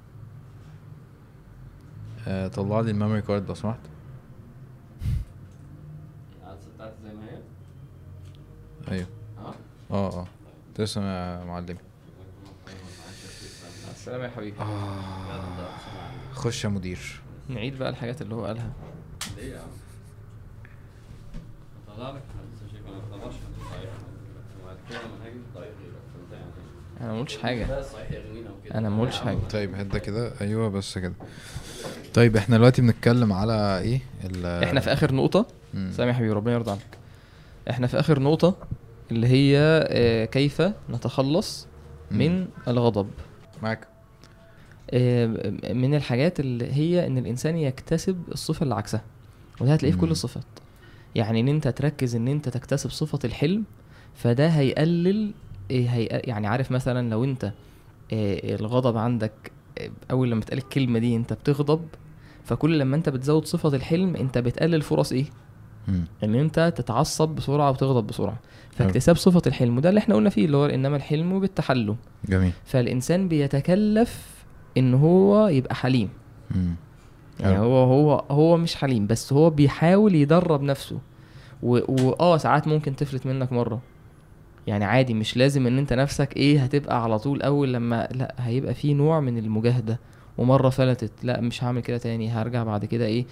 آه طلع لي الميموري كارد لو سمحت. زي ما هي؟ أيوه. آه آه آه. تسلم يا معلمي مع السلامة يا حبيبي. خش يا مدير. نعيد بقى الحاجات اللي هو قالها. ليه يا عم؟ طلع لك حديث شيء ما طلعش حديث ضعيف وبعد كده منهج ضعيف غيرك فانت يعني أنا ما قلتش حاجة. أنا ما قلتش حاجة. طيب ده كده. أيوه بس كده. طيب إحنا دلوقتي بنتكلم على إيه؟ إحنا في آخر نقطة. سامي يا حبيبي ربنا يرضى عنك. إحنا في آخر نقطة اللي هي آه، كيف نتخلص من الغضب. معاك. آه، من الحاجات اللي هي إن الإنسان يكتسب الصفة اللي عكسها وده هتلاقيه في كل. الصفات. يعني إن أنت تركز إن أنت تكتسب صفة الحلم فده هيقلل إيه هي يعني عارف مثلا لو أنت آه، الغضب عندك آه، أول لما تقال الكلمة دي أنت بتغضب فكل لما أنت بتزود صفة الحلم أنت بتقلل فرص إيه. إن أنت تتعصب بسرعة وتغضب بسرعة. فاكتساب صفة الحلم وده اللي إحنا قلنا فيه اللي هو إنما الحلم بالتحلم جميل فالإنسان بيتكلف إن هو يبقى حليم مم. يعني حلو. هو هو هو مش حليم بس هو بيحاول يدرب نفسه. و- واه ساعات ممكن تفلت منك مرة. يعني عادي مش لازم إن أنت نفسك إيه هتبقى على طول أول لما لأ هيبقى في نوع من المجاهدة. ومرة فلتت لأ مش هعمل كده تاني هرجع بعد كده إيه.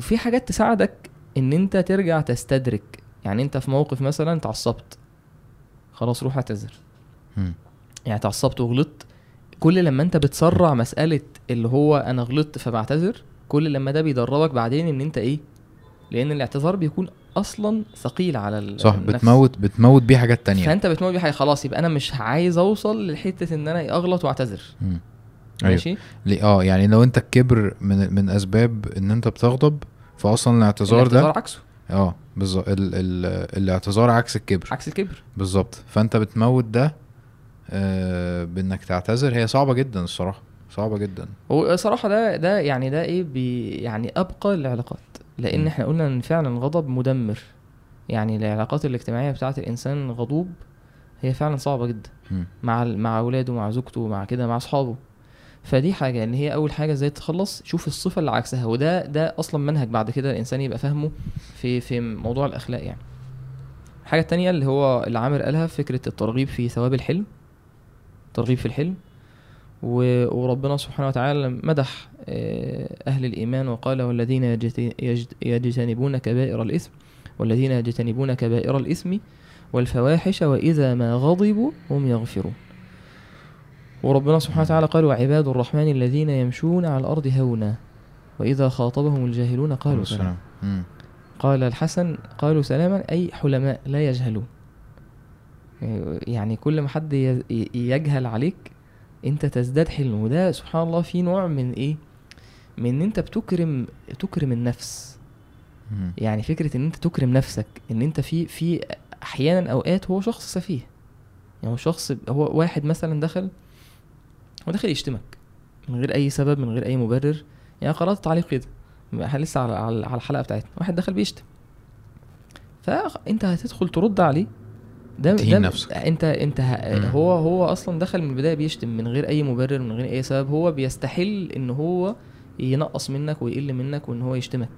في حاجات تساعدك إن أنت ترجع تستدرك. يعني أنت في موقف مثلا اتعصبت. خلاص روح اعتذر. يعني اتعصبت وغلطت. كل لما أنت بتسرع مسألة اللي هو أنا غلطت فبعتذر. كل لما ده بيدربك بعدين إن أنت إيه؟ لأن الاعتذار بيكون أصلا ثقيل على ال- صح النفس. بتموت بتموت بيه حاجات تانية. فأنت بتموت بيه حاجة خلاص يبقى أنا مش عايز أوصل لحتة إن أنا أغلط وأعتذر. مم. أيوه. ماشي؟ ليه- آه يعني لو أنت الكبر من من أسباب إن أنت بتغضب فاصلا الاعتذار الاعتذار ده عكسه. آه بالظبط. ال ال الاعتذار عكس الكبر. عكس الكبر. بالظبط. فأنت بتموت ده آه بإنك تعتذر. هي صعبة جدا الصراحة. صعبة جدا. هو صراحة ده ده يعني ده إيه بي يعني أبقى العلاقات. لأن مم. إحنا قلنا إن فعلا الغضب مدمر. يعني العلاقات الاجتماعية بتاعه الإنسان غضوب هي فعلا صعبة جدا. مم. مع مع أولاده مع زوجته مع كده مع أصحابه. فدي حاجة إن هي أول حاجة إزاي تتخلص شوف الصفة اللي عكسها. وده ده أصلا منهج بعد كده الإنسان يبقى فاهمه في في موضوع الأخلاق يعني. الحاجة التانية اللي هو اللي عامر قالها فكرة الترغيب في ثواب الحلم. ترغيب في الحلم. وربنا سبحانه وتعالى مدح آه، أهل الإيمان وقال والذين يجت- يجت- يجتنبون كبائر الإثم والذين يجتنبون كبائر الإثم والفواحش وإذا ما غضبوا هم يغفرون وربنا سبحانه وتعالى قال وعباد الرحمن الذين يمشون على الأرض هونا وإذا خاطبهم الجاهلون قالوا. مم. قال الحسن قالوا سلاما أي حلماء لا يجهلون يعني كل ما حد يجهل عليك انت تزداد حلم. وده سبحان الله في نوع من إيه؟ من إن انت بتكرم تكرم النفس. مم. يعني فكرة إن انت تكرم نفسك إن انت في في أحيانا أوقات هو شخص سفيه. يعني هو شخص هو واحد مثلا دخل هو داخل يشتمك من غير أي سبب من غير أي مبرر. يعني قرأت تعليق كده. إحنا لسه على على على الحلقة بتاعتنا. واحد دخل بيشتم. فأنت هتدخل ترد عليه ده ده نفسك. انت انت. هو هو أصلا دخل من البداية بيشتم من غير أي مبرر من غير أي سبب هو بيستحل إن هو ينقص منك ويقل منك وإن هو يشتمك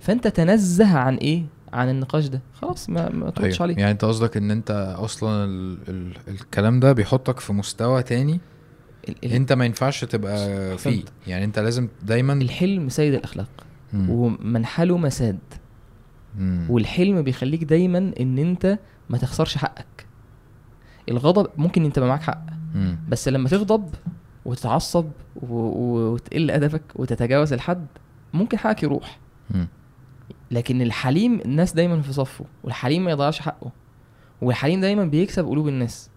فأنت تنزه عن إيه عن النقاش ده خلاص ما ما تردش أيوة. عليه يعني أنت قصدك إن أنت أصلا ال ال الكلام ده بيحطك في مستوى تاني ال- ال- أنت ما ينفعش تبقى فيه. يعني أنت لازم دايما الحلم سيد الأخلاق مم. ومنحله مساد مم. والحلم بيخليك دايما إن أنت ما تخسرش حقك. الغضب ممكن انت معاك حق مم. بس لما تغضب وتتعصب و... وتقل ادبك وتتجاوز الحد ممكن حقك يروح. مم. لكن الحليم الناس دايما في صفه والحليم ما يضيعش حقه والحليم دايما بيكسب قلوب الناس.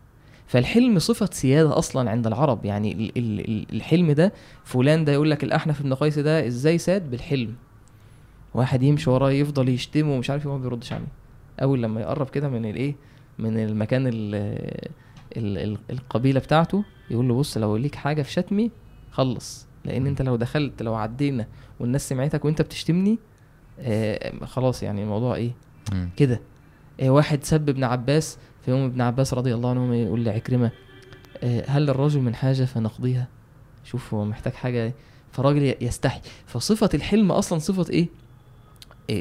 فالحلم صفة سيادة أصلا عند العرب يعني ال- ال- ال- الحلم ده فلان ده يقول لك الأحنف بن قيس ده إزاي ساد؟ بالحلم. واحد يمشي وراه يفضل يشتمه ومش عارف إيه وما بيردش عليه. أول لما يقرب كده من الإيه من المكان ال ال ال القبيلة بتاعته يقول له بص لو ليك حاجة في شتمي خلص. لأن أنت لو دخلت لو عدينا والناس سمعتك وأنت بتشتمني آه خلاص يعني الموضوع إيه مم. كده. إيه واحد سب ابن عباس في يوم ابن عباس رضي الله عنهما يقول لعكرمة إيه هل للرجل من حاجة فنقضيها؟ شوف هو محتاج حاجة فالراجل ي- يستحي. فصفة الحلم أصلا صفة إيه؟, إيه؟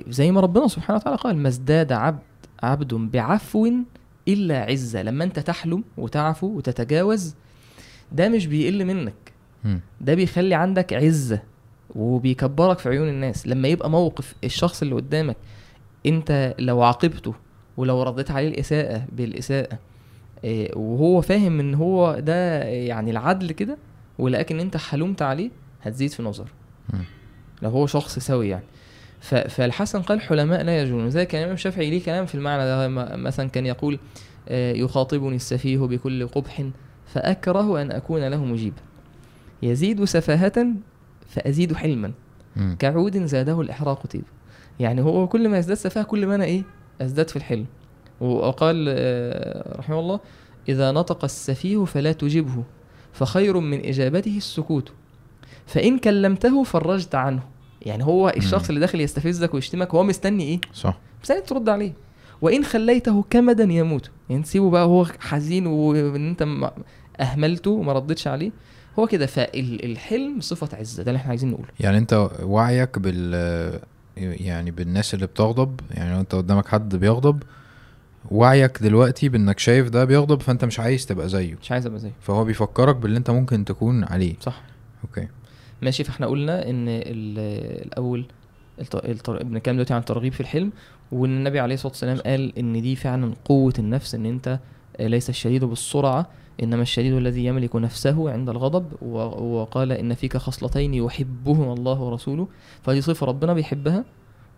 زي ما ربنا سبحانه وتعالى قال ما ازداد عبد عبد بعفو إلا عزة. لما أنت تحلم وتعفو وتتجاوز ده مش بيقل منك. ده بيخلي عندك عزة وبيكبرك في عيون الناس. لما يبقى موقف الشخص اللي قدامك أنت لو عاقبته ولو رديت عليه الإساءة بالإساءة إيه، وهو فاهم إن هو ده يعني العدل كده ولكن أنت حلمت عليه هتزيد في نظره. لو هو شخص سوي يعني. فالحسن قال حلماء لا يجنون زي كان الامام الشافعي ليه كلام في المعنى ده؟ مثلا كان يقول آه، يخاطبني السفيه بكل قبح فأكره أن أكون له مجيبا يزيد سفاهة فأزيد حلما. كعود زاده الإحراق طيب. يعني هو كل ما يزداد سفاهة كل ما أنا إيه؟ أزداد في الحلم. وقال آه، رحمه الله إذا نطق السفيه فلا تجبه فخير من إجابته السكوت. فإن كلمته فرجت عنه. يعني هو الشخص. اللي داخل يستفزك ويشتمك هو مستني إيه؟ صح. مستني ترد عليه. وإن خليته كمدا يموت. يعني تسيبه بقى هو حزين وإن أنت أهملته وما ردتش عليه. هو كده. فالحلم صفة عزة. ده اللي إحنا عايزين نقوله. يعني أنت وعيك بال يعني بالناس اللي بتغضب. يعني لو أنت قدامك حد بيغضب وعيك دلوقتي بإنك شايف ده بيغضب فأنت مش عايز تبقى زيه. مش عايز أبقى زيه. فهو بيفكرك باللي أنت ممكن تكون عليه. صح. أوكي. ماشي فاحنا قلنا إن ال- الأول بنتكلم دلوقتي عن الترغيب في الحلم وإن النبي عليه الصلاة والسلام قال إن دي فعلا قوة النفس إن أنت ليس الشديد بالسرعة إنما الشديد الذي يملك نفسه عند الغضب وقال إن فيك خصلتين يحبهما الله ورسوله. فدي صفة ربنا بيحبها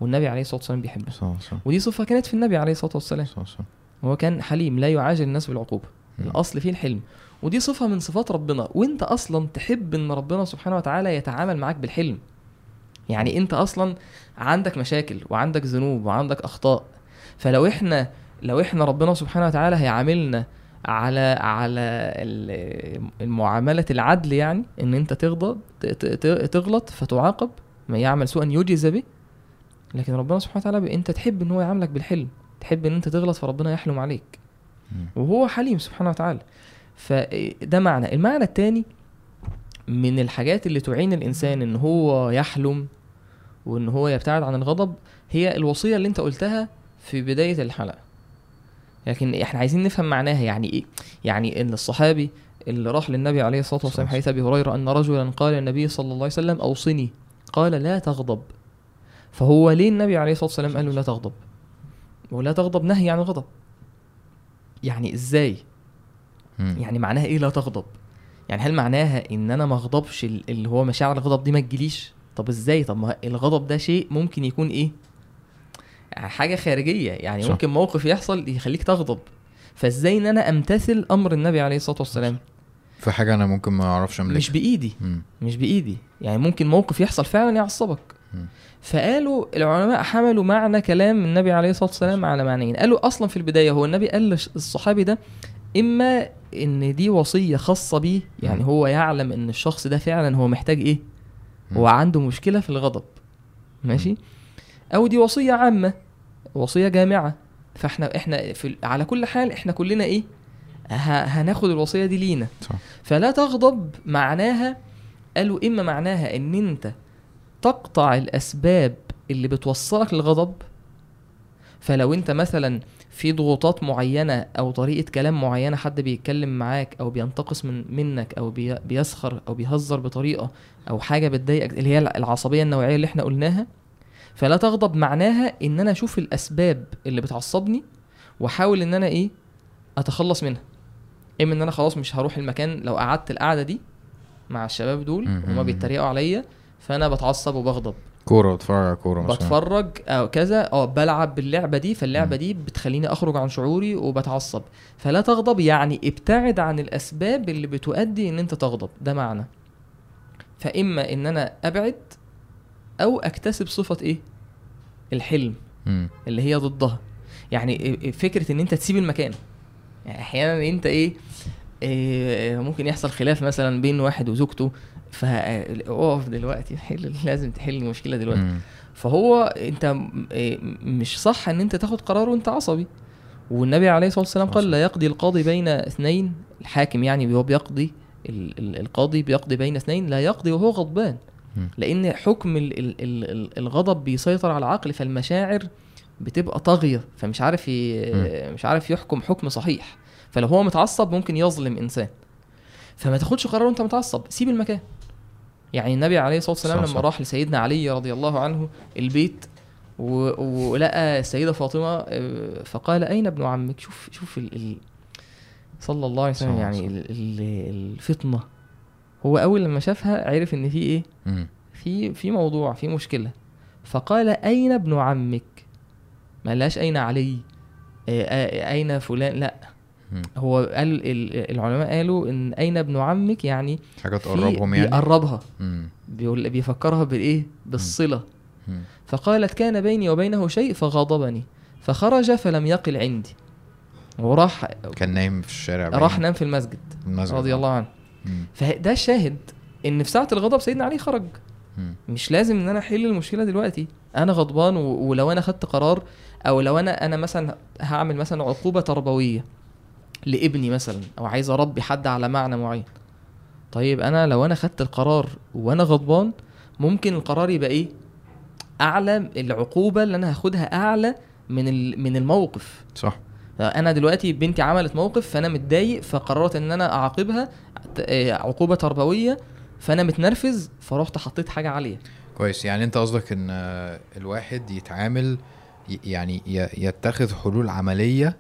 والنبي عليه الصلاة والسلام بيحبها. صح صح ودي صفة كانت في النبي عليه الصلاة والسلام. صح صح هو كان حليم لا يعاجل الناس بالعقوبة. الأصل فيه الحلم ودي صفة من صفات ربنا. وانت أصلا تحب إن ربنا سبحانه وتعالى يتعامل معاك بالحلم. يعني انت أصلا عندك مشاكل وعندك ذنوب وعندك أخطاء. فلو إحنا لو إحنا ربنا سبحانه وتعالى هيعاملنا على على ال- المعامله العدل يعني إن أنت تغضب تغلط فتعاقب ما يعمل سوءا يجز به. لكن ربنا سبحانه وتعالى أنت تحب إن هو يعاملك بالحلم. تحب إن أنت تغلط فربنا يحلم عليك. وهو حليم سبحانه وتعالى. فده معنى. المعنى الثاني من الحاجات اللي تعين الإنسان إن هو يحلم وإن هو يبتعد عن الغضب هي الوصية اللي أنت قلتها في بداية الحلقة. لكن إحنا عايزين نفهم معناها. يعني إيه؟ يعني إن الصحابي اللي راح للنبي عليه الصلاة والسلام. حديث أبي هريرة أن رجلا قال للنبي صلى الله عليه وسلم أوصني. قال لا تغضب. فهو ليه النبي عليه الصلاة والسلام قال له لا تغضب؟ ولا تغضب نهي عن الغضب. يعني إزاي؟ مم. يعني معناها إيه لا تغضب؟ يعني هل معناها إن أنا ما أغضبش ال- اللي هو مشاعر الغضب دي ما تجيليش؟ طب إزاي؟ طب ما الغضب ده شيء ممكن يكون إيه؟ حاجة خارجية يعني صح. ممكن موقف يحصل يخليك تغضب. فإزاي إن أنا أمتثل أمر النبي عليه الصلاة والسلام؟ في حاجة أنا ممكن ما أعرفش املكها مش بإيدي. مم. مش بإيدي. يعني ممكن موقف يحصل فعلا يعصبك. فقالوا العلماء حملوا معنى كلام النبي عليه الصلاة والسلام على معنيين. قالوا أصلا في البداية هو النبي قال للصحابي ده إما إن دي وصية خاصة بيه يعني. هو يعلم إن الشخص ده فعلا هو محتاج إيه. هو عنده مشكلة في الغضب. ماشي؟ أو دي وصية عامة وصية جامعة. فإحنا إحنا في على كل حال إحنا كلنا إيه؟ هناخد الوصية دي لينا. صح. فلا تغضب معناها قالوا إما معناها إن أنت تقطع الأسباب اللي بتوصلك للغضب. فلو أنت مثلا في ضغوطات معينة أو طريقة كلام معينة حد بيتكلم معاك أو بينتقص من منك أو بي بيسخر أو بيهزر بطريقة أو حاجة بتضايقك اللي هي العصبية النوعية اللي إحنا قلناها فلا تغضب معناها إن أنا أشوف الأسباب اللي بتعصبني وأحاول إن أنا إيه أتخلص منها إما إن أنا خلاص مش هروح المكان لو قعدت القعدة دي مع الشباب دول مم. هما بيتريقوا عليا فأنا بتعصب وبغضب كورة بتفرج على كورة مثلا. بتفرج أو كذا آه بلعب باللعبة دي فاللعبة دي بتخليني أخرج عن شعوري وبتعصب. فلا تغضب يعني ابتعد عن الأسباب اللي بتؤدي إن أنت تغضب ده معنى. فإما إن أنا أبعد أو أكتسب صفة إيه؟ الحلم. مم. اللي هي ضدها. يعني فكرة إن أنت تسيب المكان. يعني أحيانا أنت إيه, إيه ممكن يحصل خلاف مثلا بين واحد وزوجته. فاقف دلوقتي حل لازم تحل المشكلة دلوقتي مم. فهو انت إيه مش صح ان انت تاخد قرار وانت عصبي والنبي عليه الصلاة والسلام قال. لا يقضي القاضي بين اثنين الحاكم يعني هو بيقضي ال- ال- القاضي بيقضي بين اثنين لا يقضي وهو غضبان. لأن حكم ال ال ال ال الغضب بيسيطر على العقل فالمشاعر بتبقى طاغية فمش عارف. مش عارف يحكم حكم صحيح فلو هو متعصب ممكن يظلم إنسان فما تاخدش قرار وانت متعصب سيب المكان يعني النبي عليه الصلاة والسلام صح، لما صح. راح لسيدنا علي رضي الله عنه البيت. ولقى السيدة فاطمة آه، فقال أين ابن عمك شوف شوف ال... ال... صلى الله عليه وسلم الله يعني عليه ال... ال... الفطنة هو أول لما شافها عرف إن في إيه مم. في في موضوع في مشكلة فقال أين ابن عمك ما قالهاش أين علي آه، آه، أين فلان لا. هو قال ال- العلماء قالوا إن أين ابن عمك يعني حاجة تقربهم يعني بيقربها. بيقول بيفكرها بالإيه بالصلة مم. فقالت كان بيني وبينه شيء فغضبني فخرج فلم يقل عندي وراح كان نايم في الشارع باين. راح نام في المسجد المسجد. رضي الله عنه مم. فده الشاهد إن في ساعة الغضب سيدنا علي خرج مم. مش لازم إن أنا أحل المشكلة دلوقتي أنا غضبان. ولو أنا خدت قرار أو لو أنا أنا مثلا هعمل مثلا عقوبة تربوية لابني مثلا أو عايز أربي حد على معنى معين. طيب أنا لو أنا خدت القرار وأنا غضبان ممكن القرار يبقى إيه؟ أعلى العقوبة اللي أنا هاخدها أعلى من. من الموقف. صح. أنا دلوقتي بنتي عملت موقف فأنا متضايق فقررت إن أنا أعاقبها آه، عقوبة تربوية فأنا متنرفز فرحت حطيت حاجة عالية. كويس. يعني أنت قصدك إن آه، الواحد يتعامل يعني يتخذ حلول عملية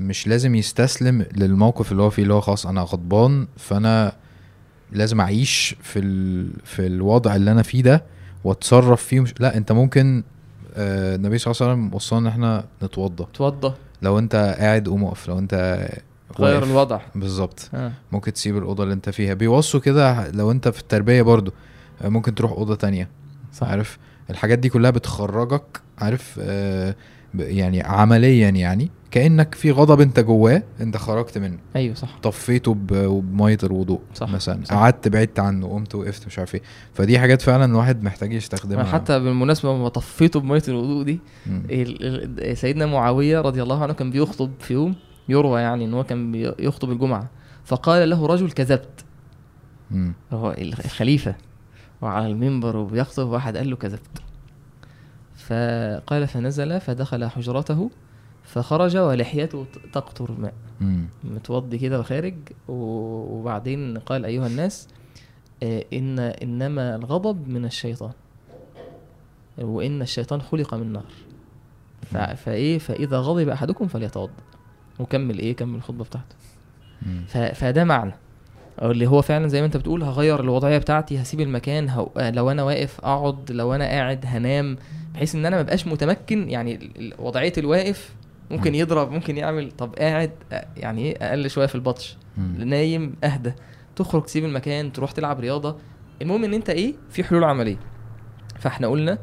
مش لازم يستسلم للموقف اللي هو فيه اللي هو خلاص أنا غضبان فأنا لازم أعيش في ال... في الوضع اللي أنا فيه ده وأتصرف فيه. مش... لا أنت ممكن آه، النبي صلى الله عليه وسلم وصلنا إن إحنا نتوضى. توضى. لو أنت قاعد قوم اقف لو أنت غير. الوضع. بالظبط. آه. ممكن تسيب الأوضة اللي أنت فيها. بيوصوا كده لو أنت في التربية برضو آه، ممكن تروح أوضة تانية. صح. عارف؟ الحاجات دي كلها بتخرجك عارف؟ آه يعني عمليا يعني. كأنك في غضب انت جواه انت خرجت منه. أيوه صح. طفيته ب- بمية الوضوء صح، مثلا. صح. قعدت بعدت عنه قمت وقفت مش عارف إيه. فدي حاجات فعلا الواحد محتاج يستخدمها. حتى بالمناسبة لما طفيته بمية الوضوء دي سيدنا معاوية رضي الله عنه كان بيخطب في يوم يروى يعني إن هو كان بي- يخطب الجمعة. فقال له رجل كذبت. هو الخليفة وعلى المنبر وبيخطب واحد قال له كذبت. فقال فنزل فدخل حجرته فخرج ولحيته تقطر ماء. متوضي كده وخارج وبعدين قال أيها الناس آه، ان إنما الغضب من الشيطان وإن الشيطان خلق من نار. ف- فإيه فإذا غضب أحدكم فليتوضأ. وكمل إيه كمل الخطبة بتاعته. فده معنى. اللي هو فعلا زي ما أنت بتقول هغير الوضعية بتاعتي هسيب المكان هو لو أنا واقف أقعد لو أنا قاعد هنام بحيث إن أنا ما بقاش متمكن يعني وضعية الواقف ممكن مم. يضرب ممكن يعمل. طب قاعد يعني إيه أقل شوية في البطش. نايم أهدى. تخرج تسيب المكان تروح تلعب رياضة. المهم إن أنت إيه في حلول عملية. فإحنا قلنا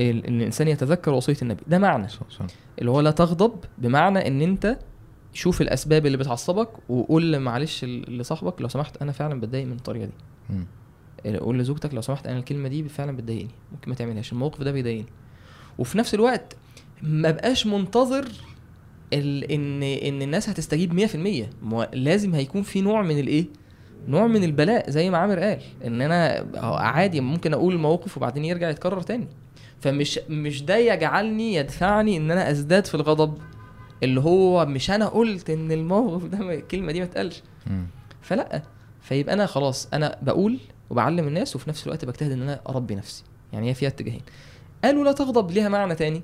إن الإنسان يتذكر وصية النبي. ده معنى. اللي هو لا تغضب بمعنى إن أنت شوف الأسباب اللي بتعصبك وقول معلش لصاحبك لو سمحت أنا فعلا بتضايق من الطريقة دي. قول لزوجتك لو سمحت أنا الكلمة دي فعلا بتضايقني. ممكن ما تعملهاش. الموقف ده بيضايقني. وفي نفس الوقت ما بقاش منتظر ال... ان إن الناس هتستجيب 100% ما لازم هيكون في نوع من الإيه؟ نوع من البلاء زي ما عامر قال إن أنا عادي ممكن أقول الموقف وبعدين يرجع يتكرر تاني. فمش مش ده يجعلني يدفعني إن أنا أزداد في الغضب اللي هو مش أنا قلت إن الموقف ده الكلمة دي ما اتقالش. فلأ. فيبقى أنا خلاص أنا بقول وبعلم الناس وفي نفس الوقت بجتهد إن أنا أربي نفسي. يعني هي فيها اتجاهين. قالوا لا تغضب ليها معنى تاني.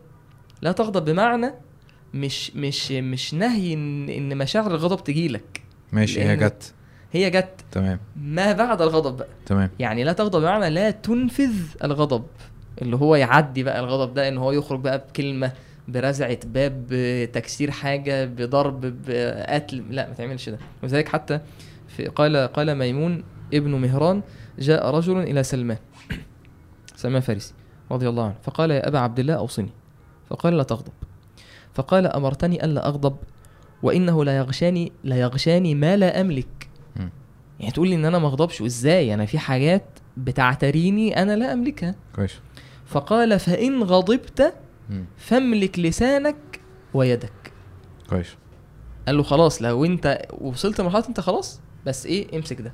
لا تغضب بمعنى مش مش مش نهي إن إن مشاعر الغضب تجيلك. ماشي هي جت. هي جت. تمام. ما بعد الغضب بقى. تمام. يعني لا تغضب بمعنى لا تنفذ الغضب. اللي هو يعدي بقى الغضب ده إن هو يخرج بقى بكلمة برزعة باب بتكسير حاجة بضرب بقتل. لا ما تعملش ده. وذلك حتى في قال قال ميمون ابن مهران جاء رجل إلى سلمان سلمان فارسي رضي الله عنه. فقال يا أبا عبد الله أوصني. فقال لا تغضب. فقال أمرتني الا أغضب وإنه لا يغشاني لا يغشاني ما لا أملك. مم. يعني تقول لي إن أنا ما أغضبش وإزاي؟ أنا في حاجات بتعتريني أنا لا أملكها. كويس. فقال فإن غضبت. فاملك لسانك ويدك. كويس. قال له خلاص لو أنت وصلت لمرحلة أنت خلاص بس إيه؟ امسك ده.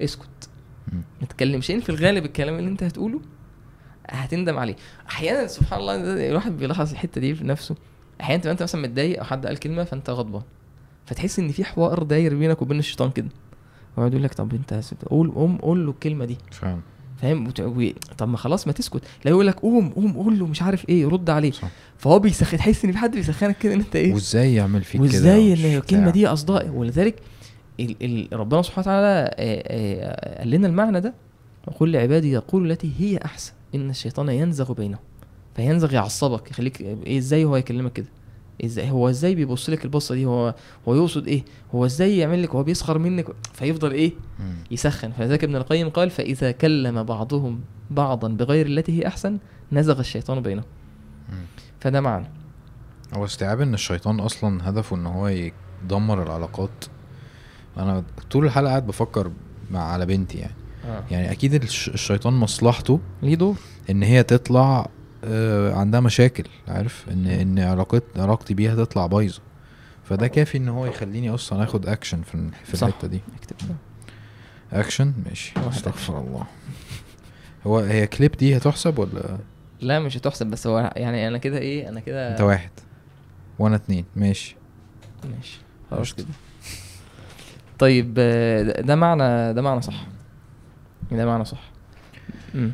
اسكت. ما تتكلمش. إن في الغالب الكلام اللي أنت هتقوله هتندم عليه. أحيانا سبحان الله الواحد بيلاحظ الحتة دي في نفسه. أحيانا تبقى أنت مثلا متضايق أو حد قال كلمة فأنت غضبان. فتحس إن في حوار داير بينك وبين الشيطان كده. هو يقول لك طب أنت قول قوم قول له الكلمة دي. فعلا. فاهم؟ و... طب ما خلاص ما تسكت. لا يقول لك قوم قوم قول له مش عارف إيه رد عليه. صح. فهو بيسخن تحس إن في حد بيسخنك كده إن أنت إيه؟ وإزاي يعمل فيك كده؟ وإزاي إن الكلمة. دي قصدها ولذلك ال... ال... ربنا سبحانه وتعالى قال لنا المعنى ده. وقل لعبادي يقولوا التي هي أحسن. إن الشيطان ينزغ بينهم فينزغ يعصبك يخليك إيه إزاي هو يكلمك كده؟ إزاي هو إزاي بيبص لك البصة دي؟ هو هو يقصد إيه؟ هو إزاي يعمل لك؟ هو بيسخر منك؟ فيفضل إيه. يسخن. فذلك ابن القيم قال فإذا كلم بعضهم بعضا بغير التي هي أحسن نزغ الشيطان بينهم. فده معنى. هو استيعاب إن الشيطان أصلا هدفه إن هو يدمر العلاقات. أنا طول الحلقة قاعد بفكر مع على بنتي يعني. آه. يعني أكيد الش- الشيطان مصلحته ليه دور؟ إن هي تطلع آه، عندها مشاكل عارف؟ إن إن علاقت علاقتي بيها تطلع بايظة. فده كافي إن هو يخليني أصلا آخد اكشن في في. الحتة دي. اكتب. اكشن ماشي. استغفر الله. هو هي كليب دي هتحسب ولا؟ لا مش هتحسب بس هو يعني أنا كده إيه أنا كده أنت واحد. وأنا اتنين. ماشي. ماشي. خلاص. كده. طيب آه، ده معنى ده معنى صح. ده معنى صح مم.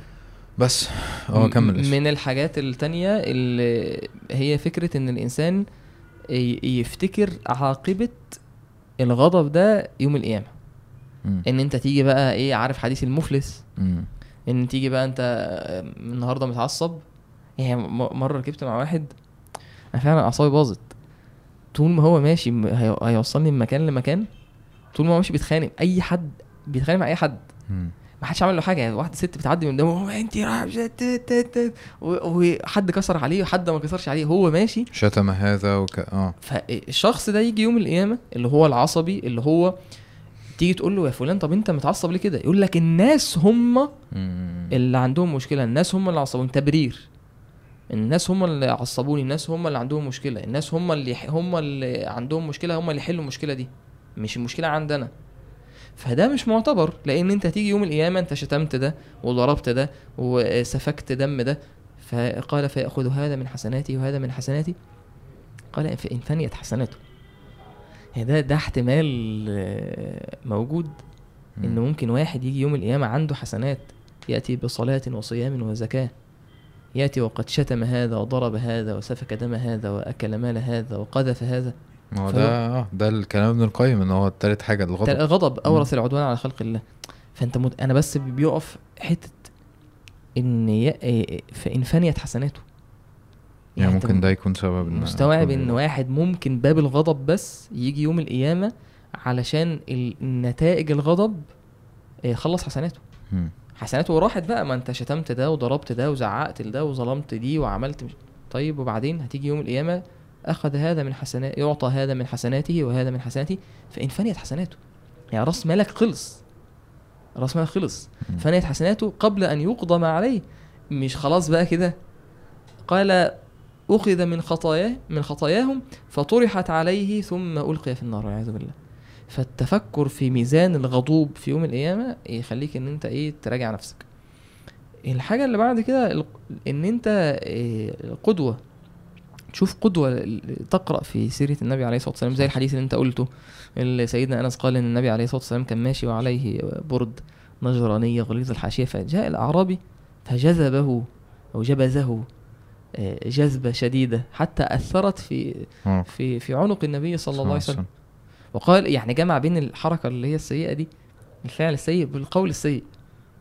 بس آه كمل م-. من الحاجات التانية اللي هي فكرة إن الإنسان يفتكر عاقبة الغضب ده يوم القيامة مم. إن أنت تيجي بقى إيه عارف حديث المفلس مم. إن تيجي بقى أنت النهارده متعصب يعني م- مرة ركبت مع واحد أنا فعلا أعصابي باظت طول ما هو ماشي م- هي- هيوصلني من مكان لمكان طول ما هو ماشي بيتخانق أي حد بيتخانق مع أي حد. ما حدش عمل له حاجة يعني واحدة ست بتعدي من قدامه انت رايح وحد كسر عليه وحد ما كسرش عليه هو ماشي. شتم هذا وك آه. فالشخص ده يجي يوم القيامة اللي هو العصبي اللي هو تيجي تقول له يا فلان طب أنت متعصب ليه كده؟ يقول لك الناس هم. اللي عندهم مشكلة الناس هم اللي عصبوني تبرير. الناس هم اللي عصبوني الناس هم اللي عندهم مشكلة الناس هم اللي هم اللي عندهم مشكلة هم اللي يحلوا المشكلة دي. مش المشكلة عندنا. فده مش معتبر لأن أنت هتيجي يوم القيامة أنت شتمت ده وضربت ده وسفكت دم ده فقال فيأخذ هذا من حسناتي وهذا من حسناتي. قال فإن فنيت حسناته يعني ده ده احتمال آه، موجود إن ممكن واحد يجي يوم القيامة عنده حسنات يأتي بصلاة وصيام وزكاة يأتي وقد شتم هذا وضرب هذا وسفك دم هذا وأكل مال هذا وقذف هذا. ما هو ده آه ده الكلام ابن القيم إن هو التالت حاجة الغضب. الغضب اورث العدوان على خلق الله. فأنت مت... أنا بس بيقف حتة إن ي... إيه- فان فنيت حسناته. يعني أنت ممكن ده يكون سبب مستوعب إن واحد ممكن باب الغضب بس يجي يوم القيامة علشان ال- نتائج الغضب إيه، خلص حسناته. حسناته راحت بقى ما أنت شتمت ده وضربت ده وزعقت لده وظلمت دي وعملت مش... طيب وبعدين هتيجي يوم القيامة أخذ هذا من حسنات يعطى هذا من حسناته وهذا من حسناته فإن فنيت حسناته. يعني راس مالك خلص. راس مالك خلص. فنيت حسناته قبل أن يقضى ما عليه. مش خلاص بقى كده. قال أخذ من خطاياه من خطاياهم فطرحت عليه ثم ألقي في النار والعياذ بالله. فالتفكر في ميزان الغضوب في يوم القيامة يخليك إن أنت إيه تراجع نفسك. الحاجة اللي بعد كده ال- إن أنت إيه، القدوه تشوف قدوة ال- تقرأ في سيرة النبي عليه الصلاة والسلام زي الحديث اللي انت قلته اللي سيدنا أنس قال إن النبي عليه الصلاة والسلام كان ماشي وعليه برد نجرانية غليظ الحاشية فجاء الأعرابي فجذبه أو جبزه آه، جذبة شديدة حتى أثرت في آه. في في عنق النبي صلى الله عليه وسلم. وقال يعني جمع بين الحركة اللي هي السيئة دي الفعل السيء بالقول السيء.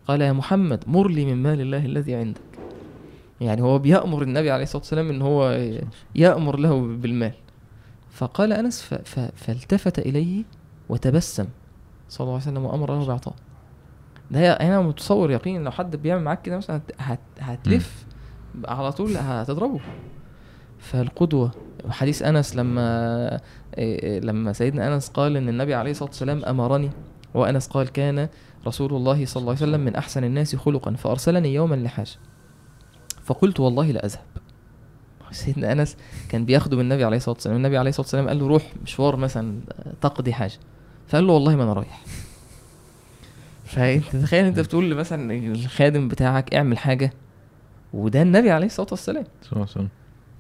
قال يا محمد مر لي من مال الله الذي عندك. يعني هو بيأمر النبي عليه الصلاة والسلام إن هو يأمر له بالمال. فقال أنس فالتفت إليه وتبسم. صلى الله عليه وسلم وأمر له بإعطاء. ده أنا متصور يقين لو حد بيعمل معاك كده مثلا هت- هت هتلف على طول هتضربه. فالقدوة حديث أنس لما إيه، لما سيدنا أنس قال إن النبي عليه الصلاة والسلام أمرني وأنس قال كان رسول الله صلى الله عليه وسلم من أحسن الناس خلقا فأرسلني يوما لحاجة. فقلت والله لا أذهب. سيدنا أنس كان بياخده من النبي عليه الصلاة والسلام. النبي عليه الصلاة والسلام قال له روح مشوار مثلا تقضي حاجة. فقال له والله ما أنا رايح. فأنت تخيل أنت بتقول مثلا الخادم بتاعك اعمل حاجة وده النبي عليه الصلاة والسلام. صلى الله عليه وسلم.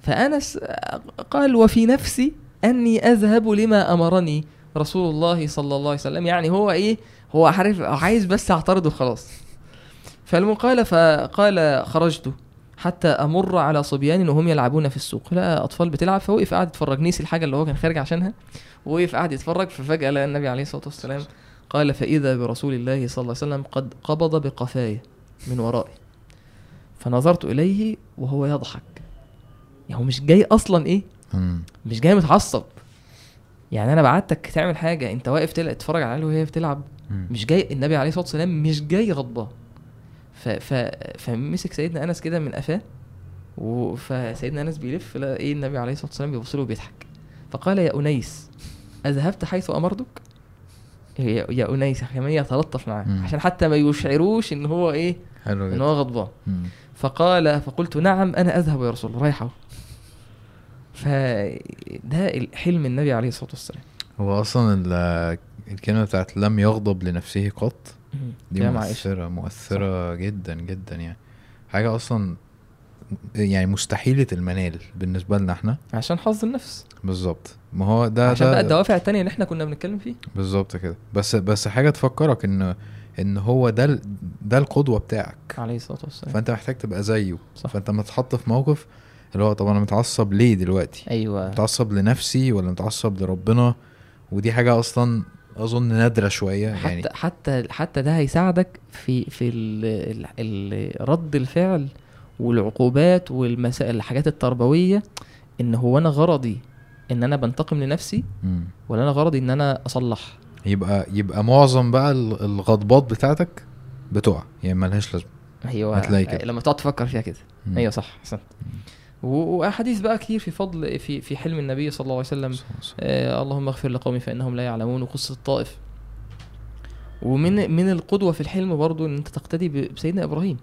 فأنس قال وفي نفسي أني أذهب لما أمرني رسول الله صلى الله عليه وسلم. يعني هو إيه؟ هو عارف عايز بس أعترض وخلاص. فالمهم قال فقال خرجت. حتى أمر على صبيان وهم يلعبون في السوق. لا أطفال بتلعب فوقف قاعد يتفرج. نسي الحاجة اللي هو كان خارج عشانها ووقف قاعد يتفرج ففجأة لقى النبي عليه الصلاة والسلام قال فإذا برسول الله صلى الله عليه وسلم قد قبض بقفاي من ورائي. فنظرت إليه وهو يضحك. يعني هو مش جاي أصلا إيه. مش جاي متعصب. يعني أنا بعتك تعمل حاجة أنت واقف تلعب تتفرج على العيال وهي بتلعب. مش جاي النبي عليه الصلاة والسلام مش جاي غضبان. ف ف فمسك سيدنا أنس كده من قفاه و- فسيدنا أنس بيلف لقى إيه النبي عليه الصلاة والسلام بيبص له وبيضحك. فقال يا أنيس أذهبت حيث أمرتك؟ يا يا أنيس كمان يتلطف معاه. عشان حتى ما يشعروش إن هو إيه حلو إن هو غضبان. فقال فقلت نعم أنا أذهب يا رسول الله رايح أهو. فده حلم النبي عليه الصلاة والسلام. هو أصلا ال- الكلمة بتاعت لم يغضب لنفسه قط دي عائشة. مؤثرة مؤثرة جدا جدا يعني. حاجة أصلا يعني مستحيلة المنال بالنسبة لنا إحنا. عشان حظ النفس. بالظبط. ما هو ده عشان ده بقى الدوافع التانية اللي إحنا كنا بنتكلم فيه بالظبط كده. بس بس حاجة تفكرك إن إن هو ده ال- ده القدوة بتاعك. عليه الصلاة والسلام. فأنت محتاج تبقى زيه. صح. فأنت لما تتحط في موقف اللي هو طب أنا متعصب ليه دلوقتي؟ أيوه. متعصب لنفسي ولا متعصب لربنا؟ ودي حاجة أصلا أظن نادرة شوية حتى يعني حتى حتى ده هيساعدك في في ال ال ال رد الفعل والعقوبات والمسائل الحاجات التربوية إن هو أنا غرضي إن أنا بنتقم لنفسي. ولا أنا غرضي إن أنا أصلح يبقى يبقى معظم بقى ال- الغضبات بتاعتك بتقع يعني ملهاش لازمة أيوه هتلاقي كده. لما تقعد تفكر فيها كده. أيوه صح أحسنت وأحاديث بقى كتير في فضل في في حلم النبي صلى الله عليه وسلم. آه اللهم اغفر لقومي فإنهم لا يعلمون وقصه الطائف ومن من القدوة في الحلم برضو إن أنت تقتدي بسيدنا إبراهيم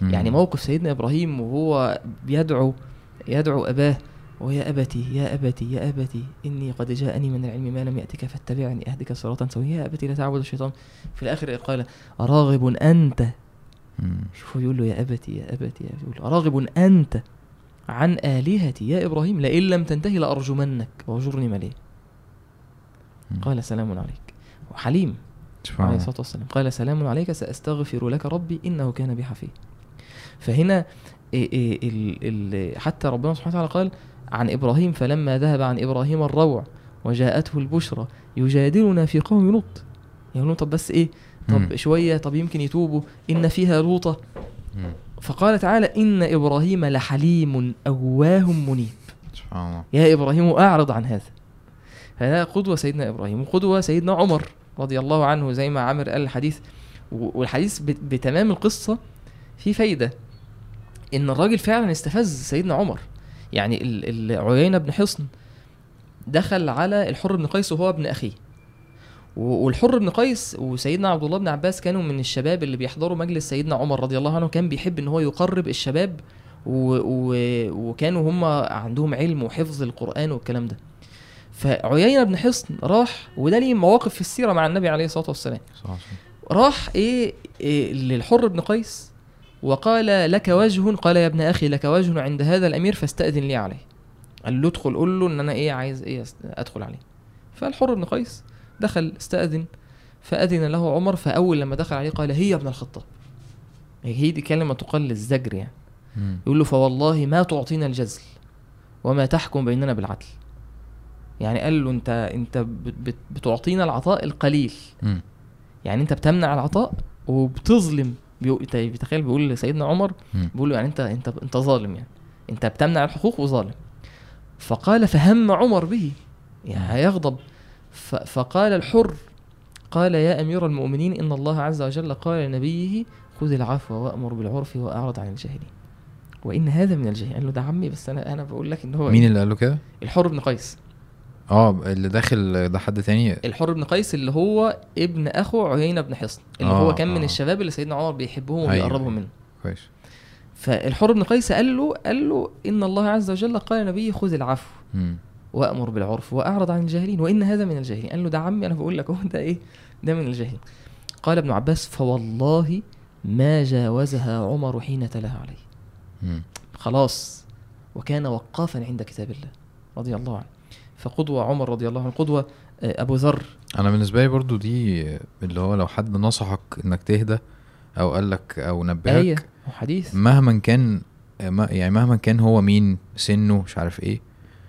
مم. يعني موقف سيدنا إبراهيم وهو بيدعو يدعو أباه ويا أبتي يا أبتي يا أبتي إني قد جاءني من العلم ما لم يأتك فاتبعني أهدك صراطا سويا يا أبتي لا تعبد الشيطان في الآخر قال أراغب أنت مم. شوفوا يقول له يا أبتي يا أبتي يا أبتي. يقول له أراغب أنت عن آلهتي. يا إبراهيم لئن لم تنتهي لأرجمنك. واهجرني مليا مم. قال سلام عليك. وحليم عليه الله. الصلاة والسلام. قال سلام عليك سأستغفر لك ربي إنه كان بي حفيا فهنا إيه إيه حتى ربنا سبحانه وتعالى قال عن إبراهيم فلما ذهب عن إبراهيم الروع وجاءته البشرى يجادلنا في قوم لوط. يقولون طب بس إيه؟ طب مم. شوية طب يمكن يتوبوا. إن فيها لوطة. مم. فقال تعالى إن إبراهيم لحليم أواه منيب. سبحان الله. يا إبراهيم أعرض عن هذا. هذا قدوة سيدنا إبراهيم وقدوة سيدنا عمر رضي الله عنه زي ما عامر قال الحديث. والحديث بت- بتمام القصة في فايدة. إن الراجل فعلا استفز سيدنا عمر. يعني عيينة بن حصن دخل على الحر بن قيس وهو ابن أخيه. و- والحر بن قيس وسيدنا عبد الله بن عباس كانوا من الشباب اللي بيحضروا مجلس سيدنا عمر رضي الله عنه كان بيحب إن هو يقرب الشباب و... و... وكانوا هم عندهم علم وحفظ القرآن والكلام ده. فعيينة بن حصن راح وده ليه مواقف في السيرة مع النبي عليه الصلاة والسلام. راح إيه, إيه للحر بن قيس وقال لك وجه قال يا ابن أخي لك وجه عند هذا الأمير فاستأذن لي عليه. قال له ادخل قول له إن أنا إيه عايز إيه أدخل عليه. فالحر بن قيس دخل استأذن فأذن له عمر فأول لما دخل عليه قال هي ابن الخطاب. هي دي كلمة تقال للزجر يعني. مم. يقول له فوالله ما تعطينا الجزل وما تحكم بيننا بالعدل. يعني قال له انت انت بت- بت- بتعطينا العطاء القليل. مم. يعني انت بتمنع العطاء وبتظلم تخيل بيقول لسيدنا عمر. بيقول له يعني انت انت انت ظالم يعني. انت بتمنع الحقوق وظالم. فقال فهم عمر به. يعني هيغضب. فقال الحر قال يا أمير المؤمنين إن الله عز وجل قال لنبيه خذ العفو وأمر بالعرف وأعرض عن الجاهلين وإن هذا من الجاهلين قال له ده عمي بس أنا أنا بقول لك إن هو مين إيه؟ اللي قال له كده؟ الحر بن قيس آه اللي داخل ده حد تاني الحر بن قيس اللي هو ابن أخو عيينة بن حصن اللي آه، هو كان من آه. الشباب اللي سيدنا عمر بيحبهم أيوة، وبيقربهم. منه كويس فالحر بن قيس قال له قال له إن الله عز وجل قال لنبيه خذ العفو. وأمر بالعرف وأعرض عن الجاهلين وإن هذا من الجاهلين. قال له ده عمي. أنا بقول لك ده إيه؟ ده من الجاهلين. قال ابن عباس فوالله ما جاوزها عمر حين تلاها عليه. خلاص. وكان وقافا عند كتاب الله رضي الله عنه. فقدوة عمر رضي الله عنه قدوة آه، أبو ذر. أنا بالنسبة لي برضو دي اللي هو لو حد نصحك إنك تهدى أو قال لك أو نبهك آية وحديث. مهما كان ما- يعني مهما كان هو مين؟ سنه مش عارف إيه.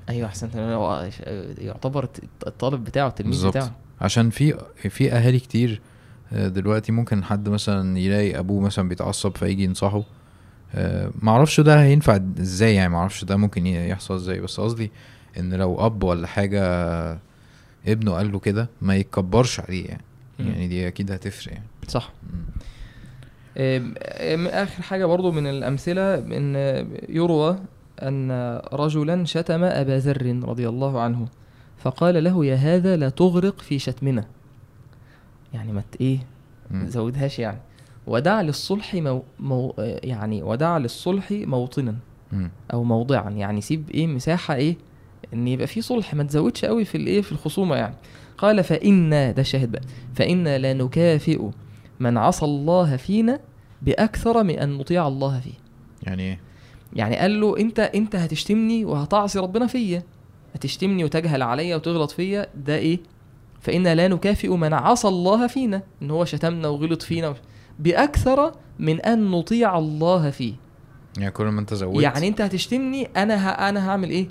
أحسنت. هو يعتبر الطالب بتاعه التلميذ بتاعه. عشان في في أهالي كتير آه، دلوقتي ممكن حد مثلا يلاقي أبوه مثلا بيتعصب فيجي ينصحه. آه، معرفش ده هينفع إزاي يعني معرفش ده ممكن يحصل إزاي. بس قصدي إن لو أب ولا حاجة ابنه قال له كده ما يتكبرش عليه يعني. يعني دي أكيد هتفرق يعني. صح. آخر حاجة برضو من الأمثلة إن يروى أن رجلا شتم أبا ذر رضي الله عنه فقال له يا هذا لا تغرق في شتمنا. يعني ما إيه؟ مم. زودهاش يعني. ودع للصلح مو مو يعني ودع للصلح موطنا. أو موضعا. يعني سيب إيه مساحة إيه إن يبقى في صلح ما تزودش قوي في الايه في الخصومة يعني. قال فإن ده الشاهد بقى. فإن لا نكافئ من عصى الله فينا بأكثر من أن نطيع الله فيه. يعني إيه؟ يعني قال له انت انت هتشتمني وهتعصي ربنا فيا. هتشتمني وتجهل عليا وتغلط فيا. ده إيه؟ فإن لا نكافئ من عصى الله فينا. إن هو شتمنا وغلط فينا بأكثر من أن نطيع الله فيه. يعني كل ما انت زودت يعني انت هتشتمني أنا ه... أنا هعمل إيه؟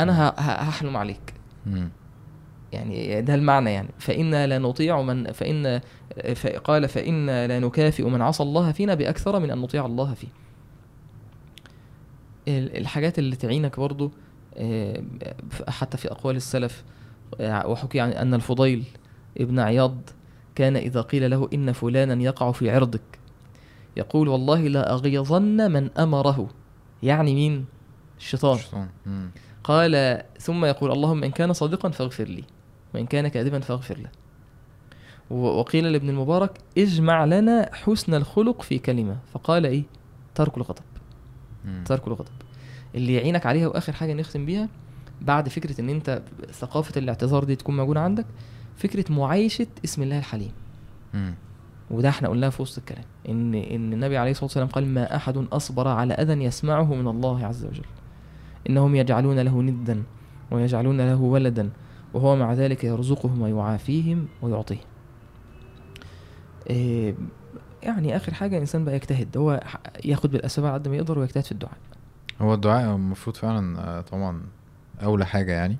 أنا ه... هحلم عليك. مم. يعني ده المعنى يعني. فإنا لا نطيع من فإن ف- قال فإنا لا نكافئ من عصى الله فينا بأكثر من أن نطيع الله فيه. الحاجات اللي تعينك برضو آه، حتى في أقوال السلف آه، وحكي عن أن الفضيل ابن عياض كان إذا قيل له إن فلانا يقع في عرضك يقول والله لا أغيظن من أمره. يعني مين؟ الشيطان. قال ثم يقول اللهم إن كان صادقا فاغفر لي وإن كان كاذبا فاغفر له. وقيل لابن المبارك اجمع لنا حسن الخلق في كلمة. فقال إيه؟ ترك الغضب. ترك الغضب. اللي يعينك عليها وآخر حاجة نختم بيها بعد فكرة إن أنت ثقافة الاعتذار دي تكون موجودة عندك فكرة معايشة اسم الله الحليم. مم. وده إحنا قلناه في وسط الكلام. إن إن النبي عليه الصلاة والسلام قال ما أحد أصبر على أذى يسمعه من الله عز وجل. إنهم يجعلون له ندا ويجعلون له ولدا وهو مع ذلك يرزقهم ويعافيهم ويعطيهم. إيه يعني آخر حاجة الإنسان بقى يجتهد هو ياخد بالأسباب على قد ما يقدر ويجتهد في الدعاء. هو الدعاء المفروض فعلا آه، طبعا أولى حاجة يعني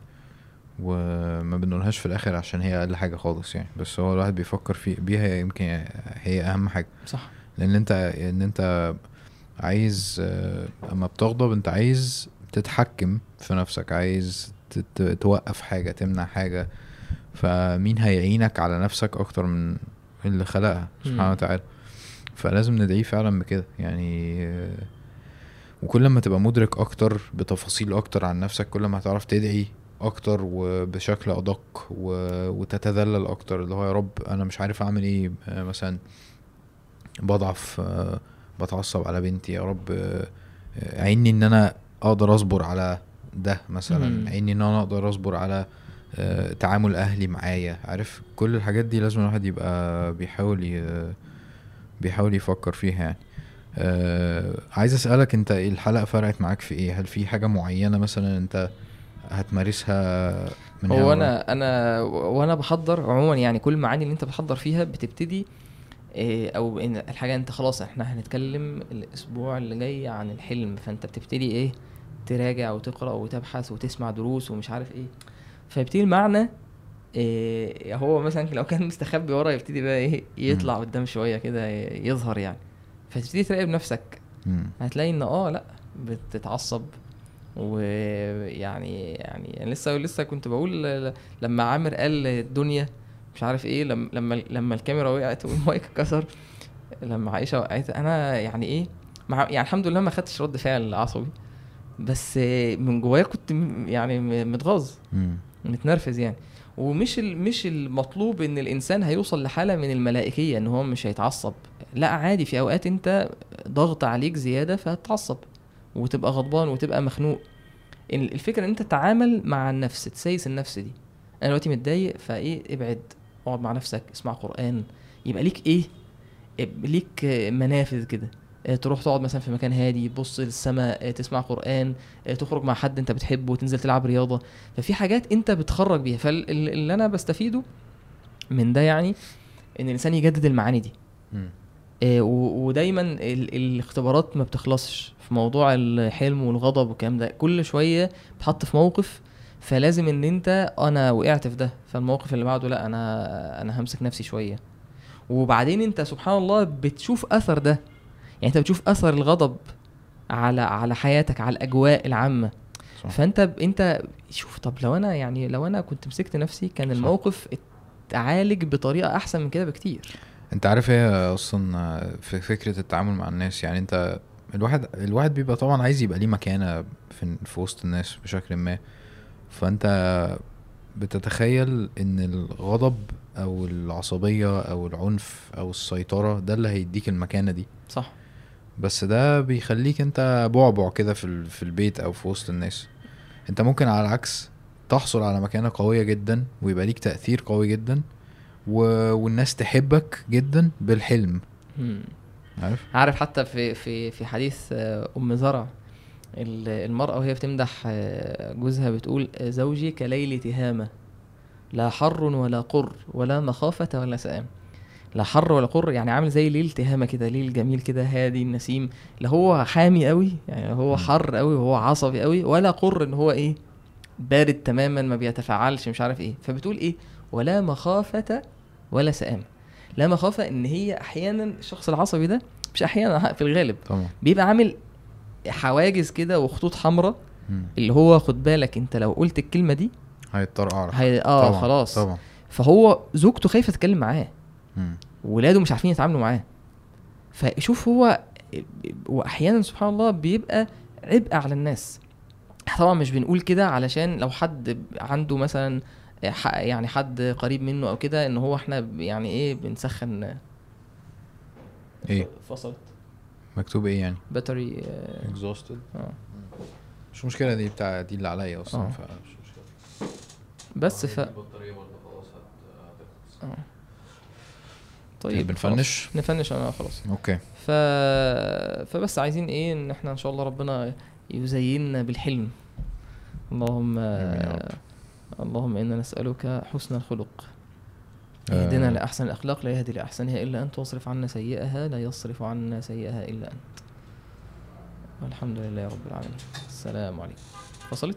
وما بنقولهاش في الآخر عشان هي أقل حاجة خالص يعني. بس هو الواحد بيفكر في بيها يمكن هي أهم حاجة. صح. لأن أنت إن أنت عايز آه، أما بتغضب أنت عايز تتحكم في نفسك عايز توقف حاجة تمنع حاجة. فمين هيعينك على نفسك أكتر من اللي خلقها سبحانه. وتعالى. فلازم ندعيه فعلا بكده. يعني وكل ما تبقى مدرك أكتر بتفاصيل أكتر عن نفسك كل ما هتعرف تدعي أكتر وبشكل أدق و... وتتذلل أكتر. اللي هو يا رب أنا مش عارف أعمل إيه. مثلا بضعف بتعصب على بنتي. يا رب عيني إن أنا أقدر أصبر على ده مثلا. عيني إن أنا أقدر أصبر على تعامل أهلي معايا. عارف؟ كل الحاجات دي لازم الواحد يبقى بيحاول ي... بيحاول يفكر فيها يعني. آه عايز أسألك أنت إيه الحلقة فرقت معاك في إيه؟ هل في حاجة معينة مثلا أنت هتمارسها من هو؟ أنا أنا وأنا بحضر عموما يعني كل المعاني اللي أنت بتحضر فيها بتبتدي إيه، أو إن الحاجة أنت خلاص إحنا هنتكلم الأسبوع اللي جاي عن الحلم. فأنت بتبتدي إيه؟ تراجع وتقرأ وتبحث وتسمع دروس ومش عارف إيه. فيبتدي المعنى إيه هو مثلا لو كان مستخبي ورا يبتدي بقى إيه يطلع قدام شوية كده يظهر يعني. فتبتدي تراقب نفسك. مم. هتلاقي إن آه لأ بتتعصب. ويعني يعني أنا لسه لسه كنت بقول لما عامر قال الدنيا مش عارف إيه لما لما لما الكاميرا وقعت والمايك اتكسر لما عائشة وقعت أنا يعني إيه مع يعني الحمد لله ما خدتش رد فعل عصبي. بس من جوايا كنت يعني متغاظ. متنرفز يعني. ومش مش المطلوب إن الإنسان هيوصل لحالة من الملائكية إن هو مش هيتعصب. لا عادي في أوقات أنت ضغط عليك زيادة فهتتعصب وتبقى غضبان وتبقى مخنوق. ال- الفكرة إن أنت تتعامل مع النفس تسيس النفس دي. أنا دلوقتي متضايق فإيه؟ ابعد اقعد مع نفسك اسمع قرآن. يبقى ليك إيه؟ ليك منافذ كده. تروح تقعد مثلا في مكان هادي تبص للسماء آه، تسمع قرآن آه، تخرج مع حد انت بتحبه وتنزل تلعب رياضة. ففي حاجات انت بتخرج بيها. فاللي أنا بستفيده من ده يعني إن الإنسان يجدد المعاني دي. آه، ودايما ال- الاختبارات ما بتخلصش في موضوع الحلم والغضب والكلام ده. كل شوية بتحط في موقف فلازم إن أنت أنا وقعت في ده فالموقف اللي بعده لأ أنا أنا همسك نفسي شوية. وبعدين أنت سبحان الله بتشوف أثر ده. يعني أنت بتشوف أثر الغضب على على حياتك على الأجواء العامة. صح. فأنت ب... أنت شوف طب لو أنا يعني لو أنا كنت مسكت نفسي كان صح. الموقف اتعالج بطريقة أحسن من كده بكتير. أنت عارف إيه أصلا في فكرة التعامل مع الناس؟ يعني أنت الواحد الواحد بيبقى طبعا عايز يبقى ليه مكانة في, في وسط الناس بشكل ما. فأنت بتتخيل إن الغضب أو العصبية أو العنف أو السيطرة ده اللي هيديك المكانة دي. صح. بس ده بيخليك انت بعبع كده في ال- في البيت أو في وسط الناس. انت ممكن على العكس تحصل على مكانة قوية جدا ويبقى ليك تأثير قوي جدا و... والناس تحبك جدا بالحلم. مم. عارف؟ عارف حتى في في في حديث آه، أم زرع ال- المرأة وهي بتمدح آه، جوزها بتقول زوجي كليل تهامة لا حر ولا قر ولا مخافة ولا سآم لا حر ولا قر يعني عامل زي ليل تهامة كده ليل جميل كده هادي النسيم لا هو حامي قوي يعني هو. حر قوي وهو عصبي قوي ولا قر إن هو إيه بارد تماما ما بيتفاعلش مش عارف إيه. فبتقول إيه ولا مخافة ولا سآم لا مخافة إن هي أحيانا الشخص العصبي ده مش أحيانا في الغالب طبعا. بيبقى عامل حواجز كده وخطوط حمراء. اللي هو خد بالك أنت لو قلت الكلمة دي هيضطر هي آه طبعا خلاص. طبعا. فهو زوجته خايفة تتكلم معاه. ولاده مش عارفين يتعاملوا معاه. فشوف هو وأحيانا سبحان الله بيبقى عبء على الناس. طبعا مش بنقول كده علشان لو حد عنده مثلا ح- يعني حد قريب منه أو كده إن هو إحنا يعني إيه بنسخن. إيه؟ فصلت مكتوب إيه يعني؟ battery exhausted. آه. مش مشكلة دي بتاع دي اللي عليا أصلا آه. فمش مشكلة. بس ف البطارية برضه خلاص هت- هتخلص. طيب بن finish؟ خلاص. ن finish أنا خلاص okay ف... فبس عايزين إيه إن إحنا إن شاء الله ربنا يزيننا بالحلم اللهم. اللهم إنا نسألك حسن الخلق آه. اهدنا لأحسن الأخلاق لا يهدي لأحسنها إلا أنت واصرف عنا سيئها لا يصرف عنا سيئها إلا أنت والحمد لله رب العالمين السلام عليكم فصلت